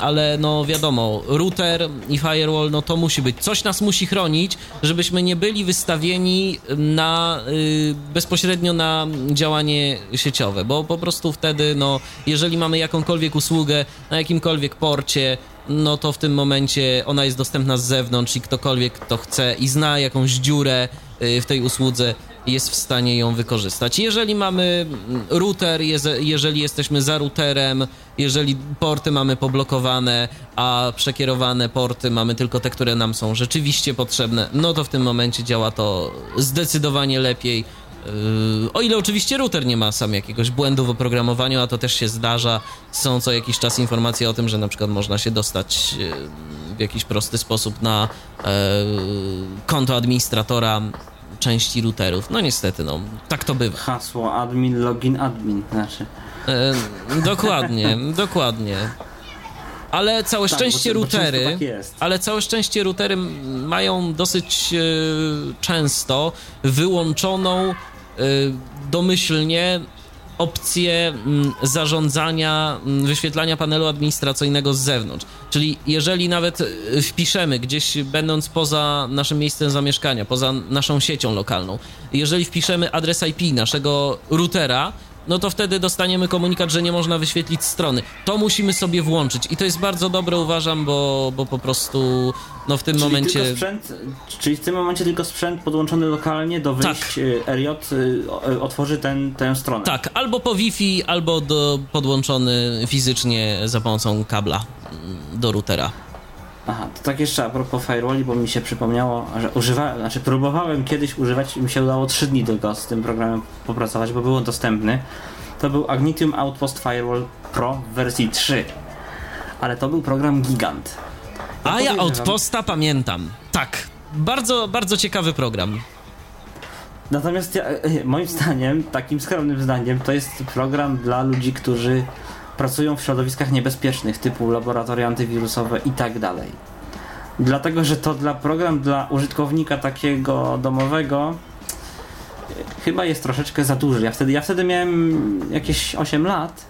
ale no wiadomo, router i firewall, no to musi być, coś nas musi chronić, żebyśmy nie byli wystawieni na, y, bezpośrednio na działanie sieciowe, bo po prostu wtedy, no, jeżeli mamy jakąkolwiek usługę na jakimkolwiek porcie, no to w tym momencie ona jest dostępna z zewnątrz i ktokolwiek, kto chce i zna jakąś dziurę y, w tej usłudze, jest w stanie ją wykorzystać. Jeżeli mamy router, jeżeli jesteśmy za routerem, jeżeli porty mamy poblokowane, a przekierowane porty mamy tylko te, które nam są rzeczywiście potrzebne, no to w tym momencie działa to zdecydowanie lepiej. Yy, O ile oczywiście router nie ma sam jakiegoś błędu w oprogramowaniu, a to też się zdarza, są co jakiś czas informacje o tym, że na przykład można się dostać yy, w jakiś prosty sposób na e, konto administratora części routerów. No niestety, no, tak to bywa. Hasło admin, login, admin, znaczy. E, dokładnie, dokładnie. Ale całe Tak, szczęście routery, tak ale całe szczęście routery mają dosyć e, często wyłączoną e, domyślnie opcję zarządzania, wyświetlania panelu administracyjnego z zewnątrz. Czyli jeżeli nawet e, wpiszemy gdzieś, będąc poza naszym miejscem zamieszkania, poza naszą siecią lokalną, jeżeli wpiszemy adres IP naszego routera, no to wtedy dostaniemy komunikat, że nie można wyświetlić strony. To musimy sobie włączyć i to jest bardzo dobre, uważam, bo, bo po prostu no w tym Czyli momencie... Tylko sprzęt, czyli w tym momencie tylko sprzęt podłączony lokalnie do wyjść Tak. y, RJ y, y, otworzy ten, tę stronę. Tak, albo po Wi-Fi, albo do, podłączony fizycznie za pomocą kabla mm, do routera. Aha, to tak jeszcze a propos firewalli, bo mi się przypomniało, że używałem, znaczy próbowałem kiedyś używać i mi się udało 3 dni tylko z tym programem popracować, bo było dostępny. To był Agnitium Outpost Firewall Pro w wersji 3. Ale to był program gigant. A ja Outposta pamiętam. Tak. Bardzo, bardzo ciekawy program. Natomiast ja, e, moim zdaniem, takim skromnym zdaniem, to jest program dla ludzi, którzy pracują w środowiskach niebezpiecznych, typu laboratoria antywirusowe i tak dalej. Dlatego, że to dla program dla użytkownika takiego domowego e, chyba jest troszeczkę za duży. Ja wtedy, ja wtedy miałem jakieś 8 lat.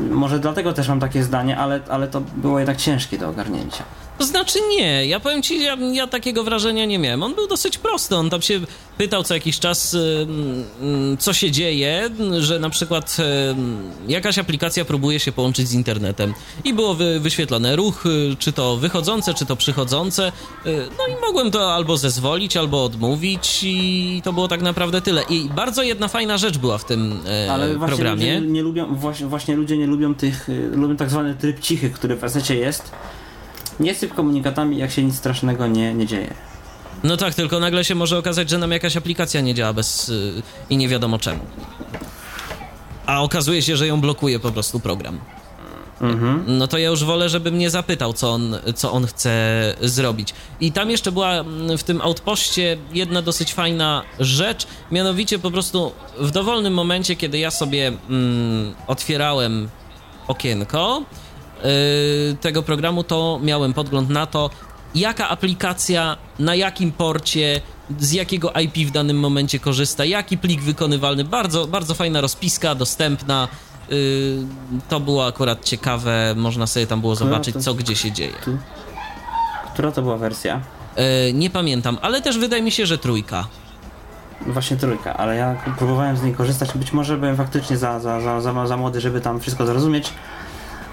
Może dlatego też mam takie zdanie, ale, ale to było jednak ciężkie do ogarnięcia. To znaczy nie, ja powiem ci, ja, ja takiego wrażenia nie miałem. On był dosyć prosty, on tam się pytał co jakiś czas, ym, ym, co się dzieje, że na przykład ym, jakaś aplikacja próbuje się połączyć z internetem i było wy, wyświetlone ruchy, czy to wychodzące, czy to przychodzące, y, no i mogłem to albo zezwolić, albo odmówić i to było tak naprawdę tyle. I bardzo jedna fajna rzecz była w tym e, Ale właśnie programie. ludzie nie lubią, właśnie, właśnie ludzie nie lubią tych, y, lubią tak zwany tryb cichy, który w asecie jest. Nie syp komunikatami, jak się nic strasznego nie, nie dzieje. No tak, tylko nagle się może okazać, że nam jakaś aplikacja nie działa bez y, i nie wiadomo czemu. A okazuje się, że ją blokuje po prostu program. Mhm. No to ja już wolę, żeby mnie zapytał, co on, co on chce zrobić. I tam jeszcze była mm, w tym outpoście jedna dosyć fajna rzecz, mianowicie po prostu w dowolnym momencie, kiedy ja sobie mm, otwierałem okienko yy, tego programu, to miałem podgląd na to, jaka aplikacja, na jakim porcie, z jakiego IP w danym momencie korzysta, jaki plik wykonywalny. Bardzo, bardzo fajna rozpiska, dostępna. Yy, to było akurat ciekawe, można sobie tam było zobaczyć, co gdzie się dzieje. Która to była wersja? Yy, nie pamiętam, ale też wydaje mi się, że trójka. Właśnie trójka, ale ja próbowałem z niej korzystać. Być może byłem faktycznie za, za, za, za, za młody, żeby tam wszystko zrozumieć.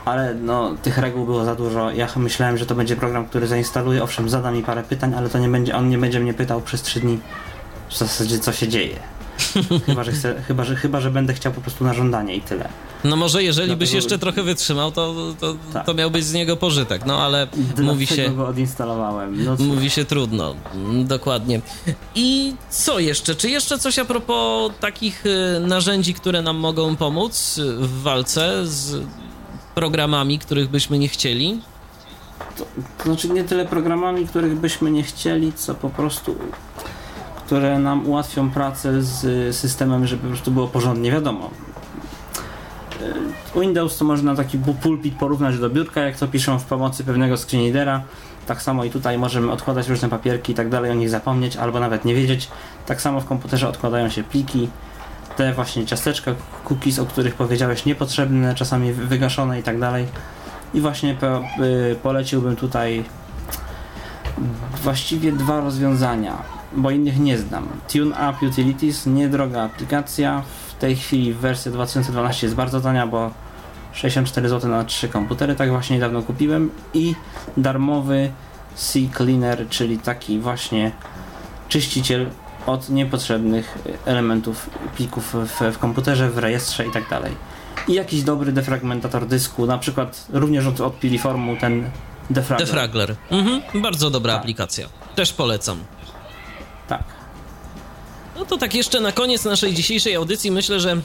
Ale no, tych reguł było za dużo. Ja myślałem, że to będzie program, który zainstaluję. Owszem, zada mi parę pytań, ale to nie będzie, on nie będzie mnie pytał przez trzy dni w zasadzie co się dzieje. chyba, że chcę, chyba, że, chyba, że będę chciał po prostu na żądanie i tyle. No może jeżeli byś Dlatego- jeszcze trochę wytrzymał, to, to, Tak. to miałbyś z niego pożytek, no ale mówi się... go odinstalowałem. No. Mówi się trudno, Mm, dokładnie. I co jeszcze? Czy jeszcze coś a propos takich y, narzędzi, które nam mogą pomóc y, w walce z programami, których byśmy nie chcieli? To, to znaczy nie tyle programami, których byśmy nie chcieli, co po prostu które nam ułatwią pracę z systemem, żeby po prostu było porządnie. Wiadomo, y, Windows to można taki pulpit porównać do biurka, jak to piszą w pomocy pewnego screenreadera. Tak samo i tutaj możemy odkładać różne papierki i tak dalej, o nich zapomnieć albo nawet nie wiedzieć. Tak samo w komputerze odkładają się pliki, te właśnie ciasteczka, cookies, o których powiedziałeś, niepotrzebne, czasami wy- wygaszone i tak dalej. I właśnie po, y, poleciłbym tutaj właściwie dwa rozwiązania, bo innych nie znam. TuneUp Utilities, niedroga aplikacja. W tej chwili wersja 2012 jest bardzo tania, bo 64 zł na 3 komputery, tak właśnie niedawno kupiłem. I darmowy C-Cleaner, czyli taki właśnie czyściciel od niepotrzebnych elementów, plików w, w komputerze, w rejestrze i tak dalej. I jakiś dobry defragmentator dysku, na przykład również od, od Piliformu ten Defragler. Defragler. Mhm, bardzo dobra Tak. aplikacja. Też polecam. Tak. No to tak jeszcze na koniec naszej dzisiejszej audycji myślę, że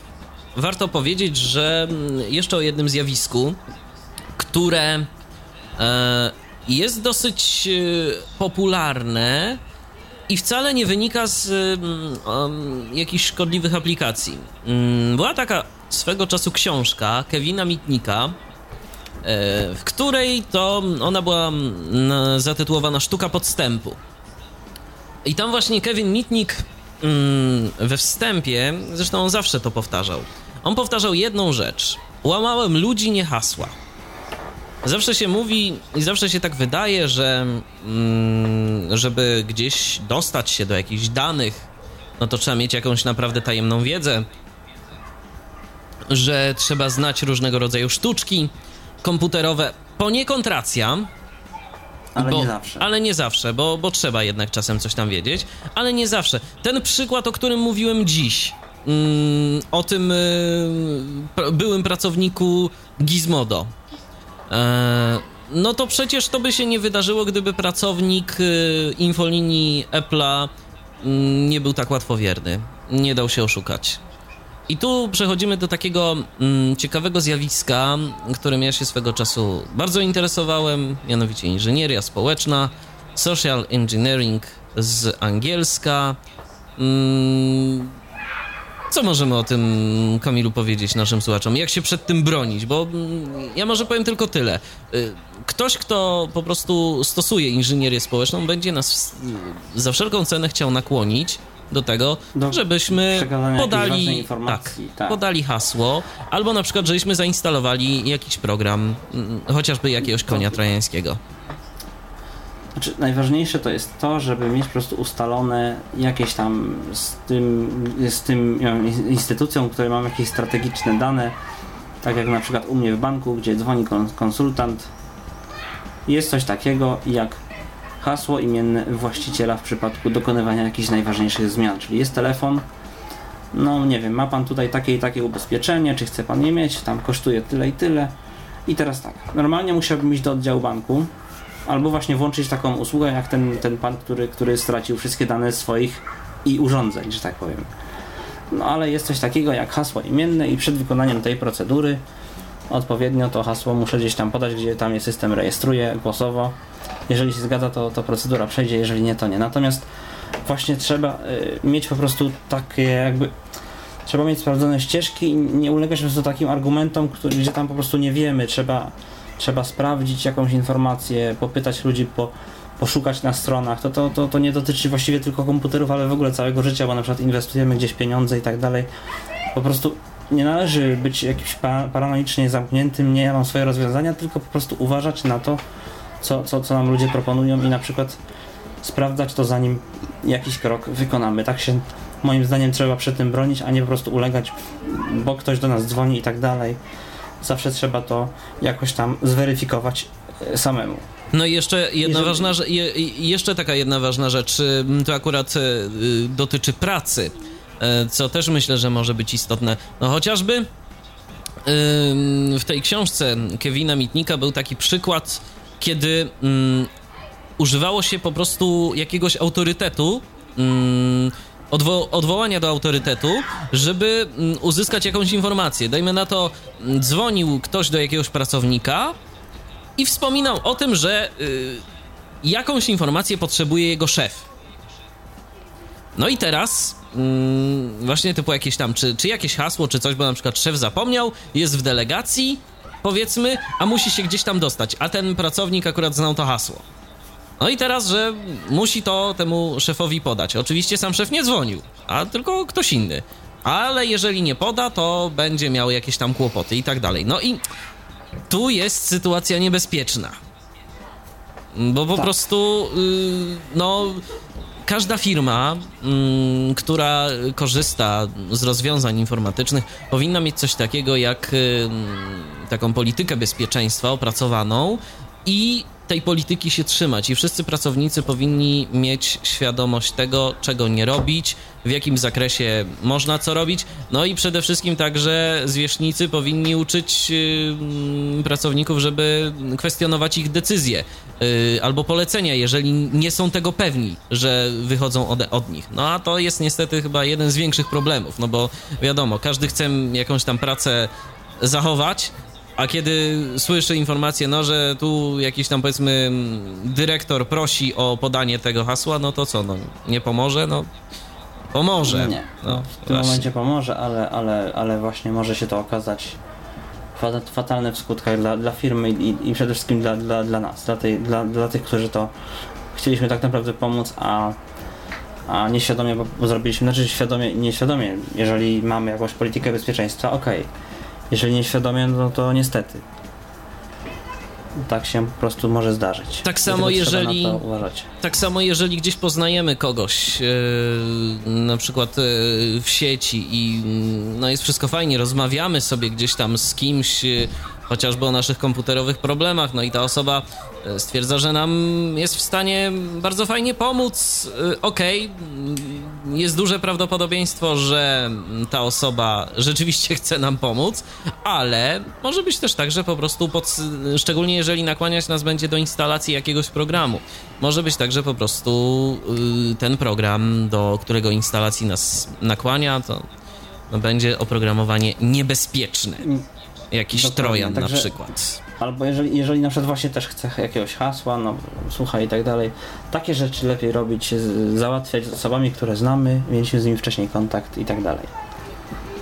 warto powiedzieć, że mm, jeszcze o jednym zjawisku, które e, jest dosyć e, popularne i wcale nie wynika z mm, um, jakichś szkodliwych aplikacji. Mm, Była taka swego czasu książka Kevina Mitnika, e, w której to ona była mm, zatytułowana Sztuka podstępu. I tam właśnie Kevin Mitnick mm, we wstępie, zresztą on zawsze to powtarzał, on powtarzał jedną rzecz. Łamałem ludzi, nie hasła. Zawsze się mówi i zawsze się tak wydaje, że mm, żeby gdzieś dostać się do jakichś danych, no to trzeba mieć jakąś naprawdę tajemną wiedzę, że trzeba znać różnego rodzaju sztuczki komputerowe. Poniekąd racja, Ale bo, nie zawsze. Ale nie zawsze, bo, bo trzeba jednak czasem coś tam wiedzieć. Ale nie zawsze. Ten przykład, o którym mówiłem dziś, mm, o tym y, byłym pracowniku Gizmodo. E, no to przecież to by się nie wydarzyło, gdyby pracownik y, infolinii Apple'a mm, nie był tak łatwowierny, nie dał się oszukać. I tu przechodzimy do takiego mm, ciekawego zjawiska, którym ja się swego czasu bardzo interesowałem, mianowicie inżynieria społeczna, social engineering z angielska. Co możemy o tym, Kamilu, powiedzieć naszym słuchaczom? Jak się przed tym bronić? Bo mm, ja może powiem tylko tyle. Y, Ktoś, kto po prostu stosuje inżynierię społeczną, będzie nas za wszelką cenę chciał nakłonić do tego, Do żebyśmy podali, tak, tak. podali hasło, albo na przykład, żebyśmy zainstalowali jakiś program, mm, chociażby jakiegoś konia trojańskiego. Znaczy, najważniejsze to jest to, żeby mieć po prostu ustalone jakieś tam z tym, z tym instytucją, które mam jakieś strategiczne dane, tak jak na przykład u mnie w banku, gdzie dzwoni kon- konsultant. Jest coś takiego jak hasło imienne właściciela w przypadku dokonywania jakichś najważniejszych zmian, czyli jest telefon, no nie wiem, ma pan tutaj takie i takie ubezpieczenie, czy chce pan je mieć, tam kosztuje tyle i tyle. I teraz tak, normalnie musiałbym iść do oddziału banku, albo właśnie włączyć taką usługę jak ten, ten pan, który, który stracił wszystkie dane swoich i urządzeń, że tak powiem. No ale jest coś takiego jak hasło imienne i przed wykonaniem tej procedury odpowiednio to hasło muszę gdzieś tam podać, gdzie tam je system rejestruje głosowo. Jeżeli się zgadza, to, to procedura przejdzie, jeżeli nie, to nie. Natomiast właśnie trzeba y, mieć po prostu takie jakby trzeba mieć sprawdzone ścieżki i nie ulegać po prostu takim argumentom, który, gdzie tam po prostu nie wiemy. Trzeba, trzeba sprawdzić jakąś informację, popytać ludzi, po, poszukać na stronach. To, to, to, to nie dotyczy właściwie tylko komputerów, ale w ogóle całego życia, bo na przykład inwestujemy gdzieś pieniądze i tak dalej. Po prostu nie należy być jakimś pa- paranoicznie zamkniętym, nie ja mam swoje rozwiązania, tylko po prostu uważać na to, co, co, co nam ludzie proponują i na przykład sprawdzać to zanim jakiś krok wykonamy. Tak się moim zdaniem trzeba przed tym bronić, a nie po prostu ulegać, bo ktoś do nas dzwoni i tak dalej. Zawsze trzeba to jakoś tam zweryfikować e, samemu. No i jeszcze jedna Jeżeli- ważna rzecz, je, jeszcze taka jedna ważna rzecz, ym, to akurat y, y, dotyczy pracy, y, co też myślę, że może być istotne. No chociażby w tej książce Kevina Mitnika był taki przykład, kiedy ym, używało się po prostu jakiegoś autorytetu, ym, odwo- odwołania do autorytetu, żeby ym, uzyskać jakąś informację. Dajmy na to, ym, dzwonił ktoś do jakiegoś pracownika, i wspominał o tym, że y, jakąś informację potrzebuje jego szef. No i teraz mm, właśnie typu jakieś tam, czy, czy jakieś hasło, czy coś, bo na przykład szef zapomniał, jest w delegacji, powiedzmy, a musi się gdzieś tam dostać, a ten pracownik akurat znał to hasło. No i teraz, że musi to temu szefowi podać. Oczywiście sam szef nie dzwonił, a tylko ktoś inny. Ale jeżeli nie poda, to będzie miał jakieś tam kłopoty i tak dalej. No i tu jest sytuacja niebezpieczna. Bo po prostu, y, no, każda firma, mm, która korzysta z rozwiązań informatycznych, powinna mieć coś takiego jak y, taką politykę bezpieczeństwa opracowaną i tej polityki się trzymać. I wszyscy pracownicy powinni mieć świadomość tego, czego nie robić, w jakim zakresie można co robić. No i przede wszystkim także zwierzchnicy powinni uczyć y, mm, pracowników, żeby kwestionować ich decyzje y, albo polecenia, jeżeli nie są tego pewni, że wychodzą od, od nich. No a to jest niestety chyba jeden z większych problemów, no bo wiadomo, każdy chce jakąś tam pracę zachować, a kiedy słyszy informację, no, że tu jakiś tam powiedzmy dyrektor prosi o podanie tego hasła, no to co, no nie pomoże? No pomoże. Nie, No, w tym właśnie. momencie pomoże, ale, ale, ale właśnie może się to okazać fata- fatalne w skutkach dla, dla firmy i, i przede wszystkim dla, dla, dla nas, dla, tej, dla, dla tych, którzy to chcieliśmy tak naprawdę pomóc, a, a nieświadomie bo, bo zrobiliśmy, znaczy świadomie nieświadomie, jeżeli mamy jakąś politykę bezpieczeństwa, okej. Jeżeli nieświadomie, no to niestety. Tak się po prostu może zdarzyć. Tak samo, jeżeli-. Tak samo jeżeli gdzieś poznajemy kogoś, e, na przykład e, w sieci i mm, no jest wszystko fajnie, rozmawiamy sobie gdzieś tam z kimś, e, chociażby o naszych komputerowych problemach. No i ta osoba e, stwierdza, że nam jest w stanie bardzo fajnie pomóc. E, Okej, okay. jest duże prawdopodobieństwo, że ta osoba rzeczywiście chce nam pomóc, ale może być też tak, że po prostu, pod, szczególnie jeżeli nakłaniać nas będzie do instalacji jakiegoś programu, może być tak, że po prostu y, ten program, do którego instalacji nas nakłania, to będzie oprogramowanie niebezpieczne. Jakiś Dokładnie, trojan także- na przykład. Albo jeżeli, jeżeli na przykład właśnie też chce jakiegoś hasła, no słuchaj i tak dalej, takie rzeczy lepiej robić, załatwiać z osobami, które znamy, mieliśmy z nimi wcześniej kontakt i tak dalej.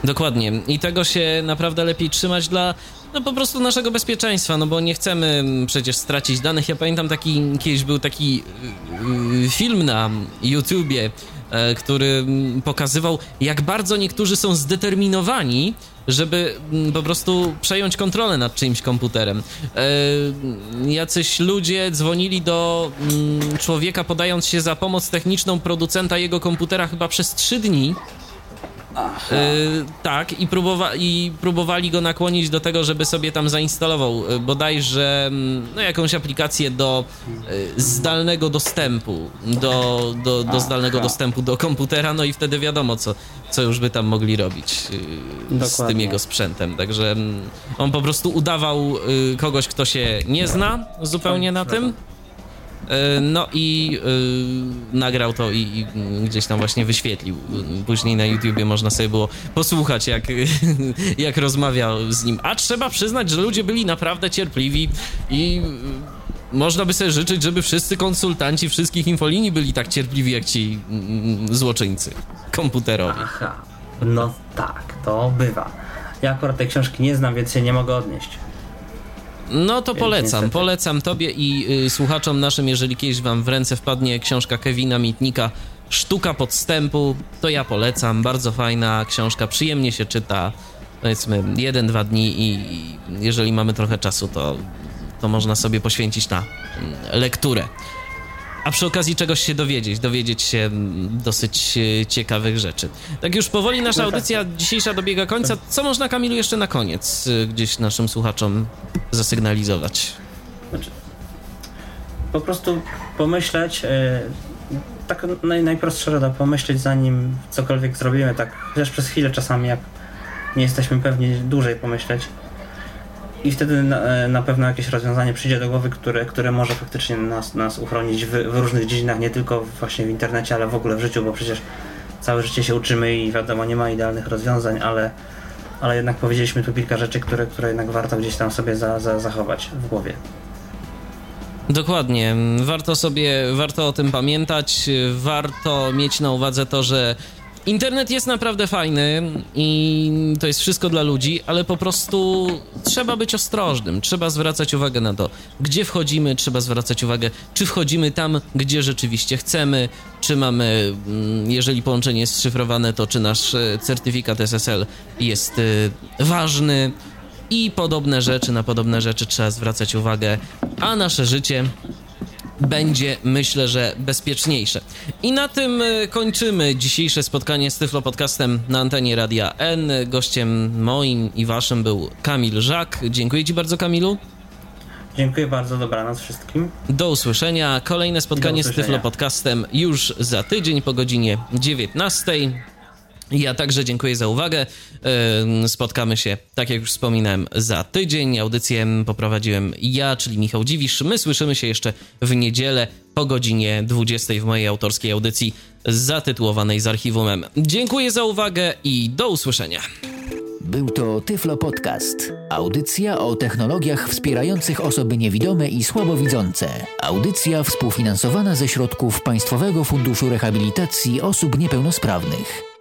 Dokładnie. I tego się naprawdę lepiej trzymać dla no po prostu naszego bezpieczeństwa, no bo nie chcemy przecież stracić danych. Ja pamiętam taki, kiedyś był taki yy, film na YouTubie, e, który mm, pokazywał, jak bardzo niektórzy są zdeterminowani, żeby mm, po prostu przejąć kontrolę nad czyimś komputerem. E, jacyś ludzie dzwonili do mm, człowieka, podając się za pomoc techniczną producenta jego komputera chyba przez trzy dni. E, tak, i, próbowa i próbowali go nakłonić do tego, żeby sobie tam zainstalował e, bodajże mm, no, jakąś aplikację do e, zdalnego dostępu, do, do, do zdalnego dostępu do komputera, no i wtedy wiadomo, co, co już by tam mogli robić e, z tym jego sprzętem. Także mm, on po prostu udawał e, kogoś, kto się nie zna zupełnie na tym. E, No i y, nagrał to i, i gdzieś tam właśnie wyświetlił. Później na YouTubie można sobie było posłuchać, jak, jak rozmawiał z nim. A trzeba przyznać, że ludzie byli naprawdę cierpliwi i y, można by sobie życzyć, żeby wszyscy konsultanci wszystkich infolinii byli tak cierpliwi jak ci mm, złoczyńcy komputerowi. Aha, no tak, to bywa. Ja akurat tej książki nie znam, więc się nie mogę odnieść. No to polecam, polecam tobie i y, słuchaczom naszym, jeżeli kiedyś wam w ręce wpadnie książka Kevina Mitnika Sztuka podstępu, to ja polecam, bardzo fajna książka, przyjemnie się czyta, powiedzmy jeden, dwa dni i i jeżeli mamy trochę czasu, to, to można sobie poświęcić na mm, lekturę. A przy okazji czegoś się dowiedzieć, dowiedzieć się mm, dosyć e, ciekawych rzeczy. Tak już powoli nasza audycja dzisiejsza dobiega końca. Co można, Kamilu, jeszcze na koniec y, gdzieś naszym słuchaczom zasygnalizować? Po prostu pomyśleć, e, tak naj, najprostsza rada, pomyśleć zanim cokolwiek zrobimy, tak chociaż przez chwilę czasami, jak nie jesteśmy pewni, dłużej pomyśleć. I wtedy na, e, na pewno jakieś rozwiązanie przyjdzie do głowy, które, które może faktycznie nas, nas uchronić w, w różnych dziedzinach, nie tylko właśnie w internecie, ale w ogóle w życiu, bo przecież całe życie się uczymy i wiadomo, nie ma idealnych rozwiązań, ale, ale jednak powiedzieliśmy tu kilka rzeczy, które, które jednak warto gdzieś tam sobie za, za, zachować w głowie. Dokładnie. Warto sobie, warto o tym pamiętać, warto mieć na uwadze to, że internet jest naprawdę fajny i to jest wszystko dla ludzi, ale po prostu trzeba być ostrożnym, trzeba zwracać uwagę na to, gdzie wchodzimy, trzeba zwracać uwagę, czy wchodzimy tam, gdzie rzeczywiście chcemy, czy mamy, mm, jeżeli połączenie jest szyfrowane, to czy nasz e, certyfikat SSL jest e, ważny, i podobne rzeczy, na podobne rzeczy trzeba zwracać uwagę, a nasze życie będzie, myślę, że bezpieczniejsze. I na tym e, kończymy dzisiejsze spotkanie z Tyflo Podcastem na antenie Radia N. Gościem moim i waszym był Kamil Żak. Dziękuję ci bardzo, Kamilu. Dziękuję bardzo, dobranoc wszystkim. Do usłyszenia. Kolejne spotkanie z usłyszenia. Tyflo Podcastem już za tydzień po godzinie 19. Ja także dziękuję za uwagę. Spotkamy się, tak jak już wspominałem, za tydzień. Audycję poprowadziłem ja, czyli Michał Dziwisz. My słyszymy się jeszcze w niedzielę po godzinie 20 w mojej autorskiej audycji zatytułowanej z archiwum M. Dziękuję za uwagę i do usłyszenia. Był to Tyflo Podcast. Audycja o technologiach wspierających osoby niewidome i słabowidzące. Audycja współfinansowana ze środków Państwowego Funduszu Rehabilitacji Osób Niepełnosprawnych.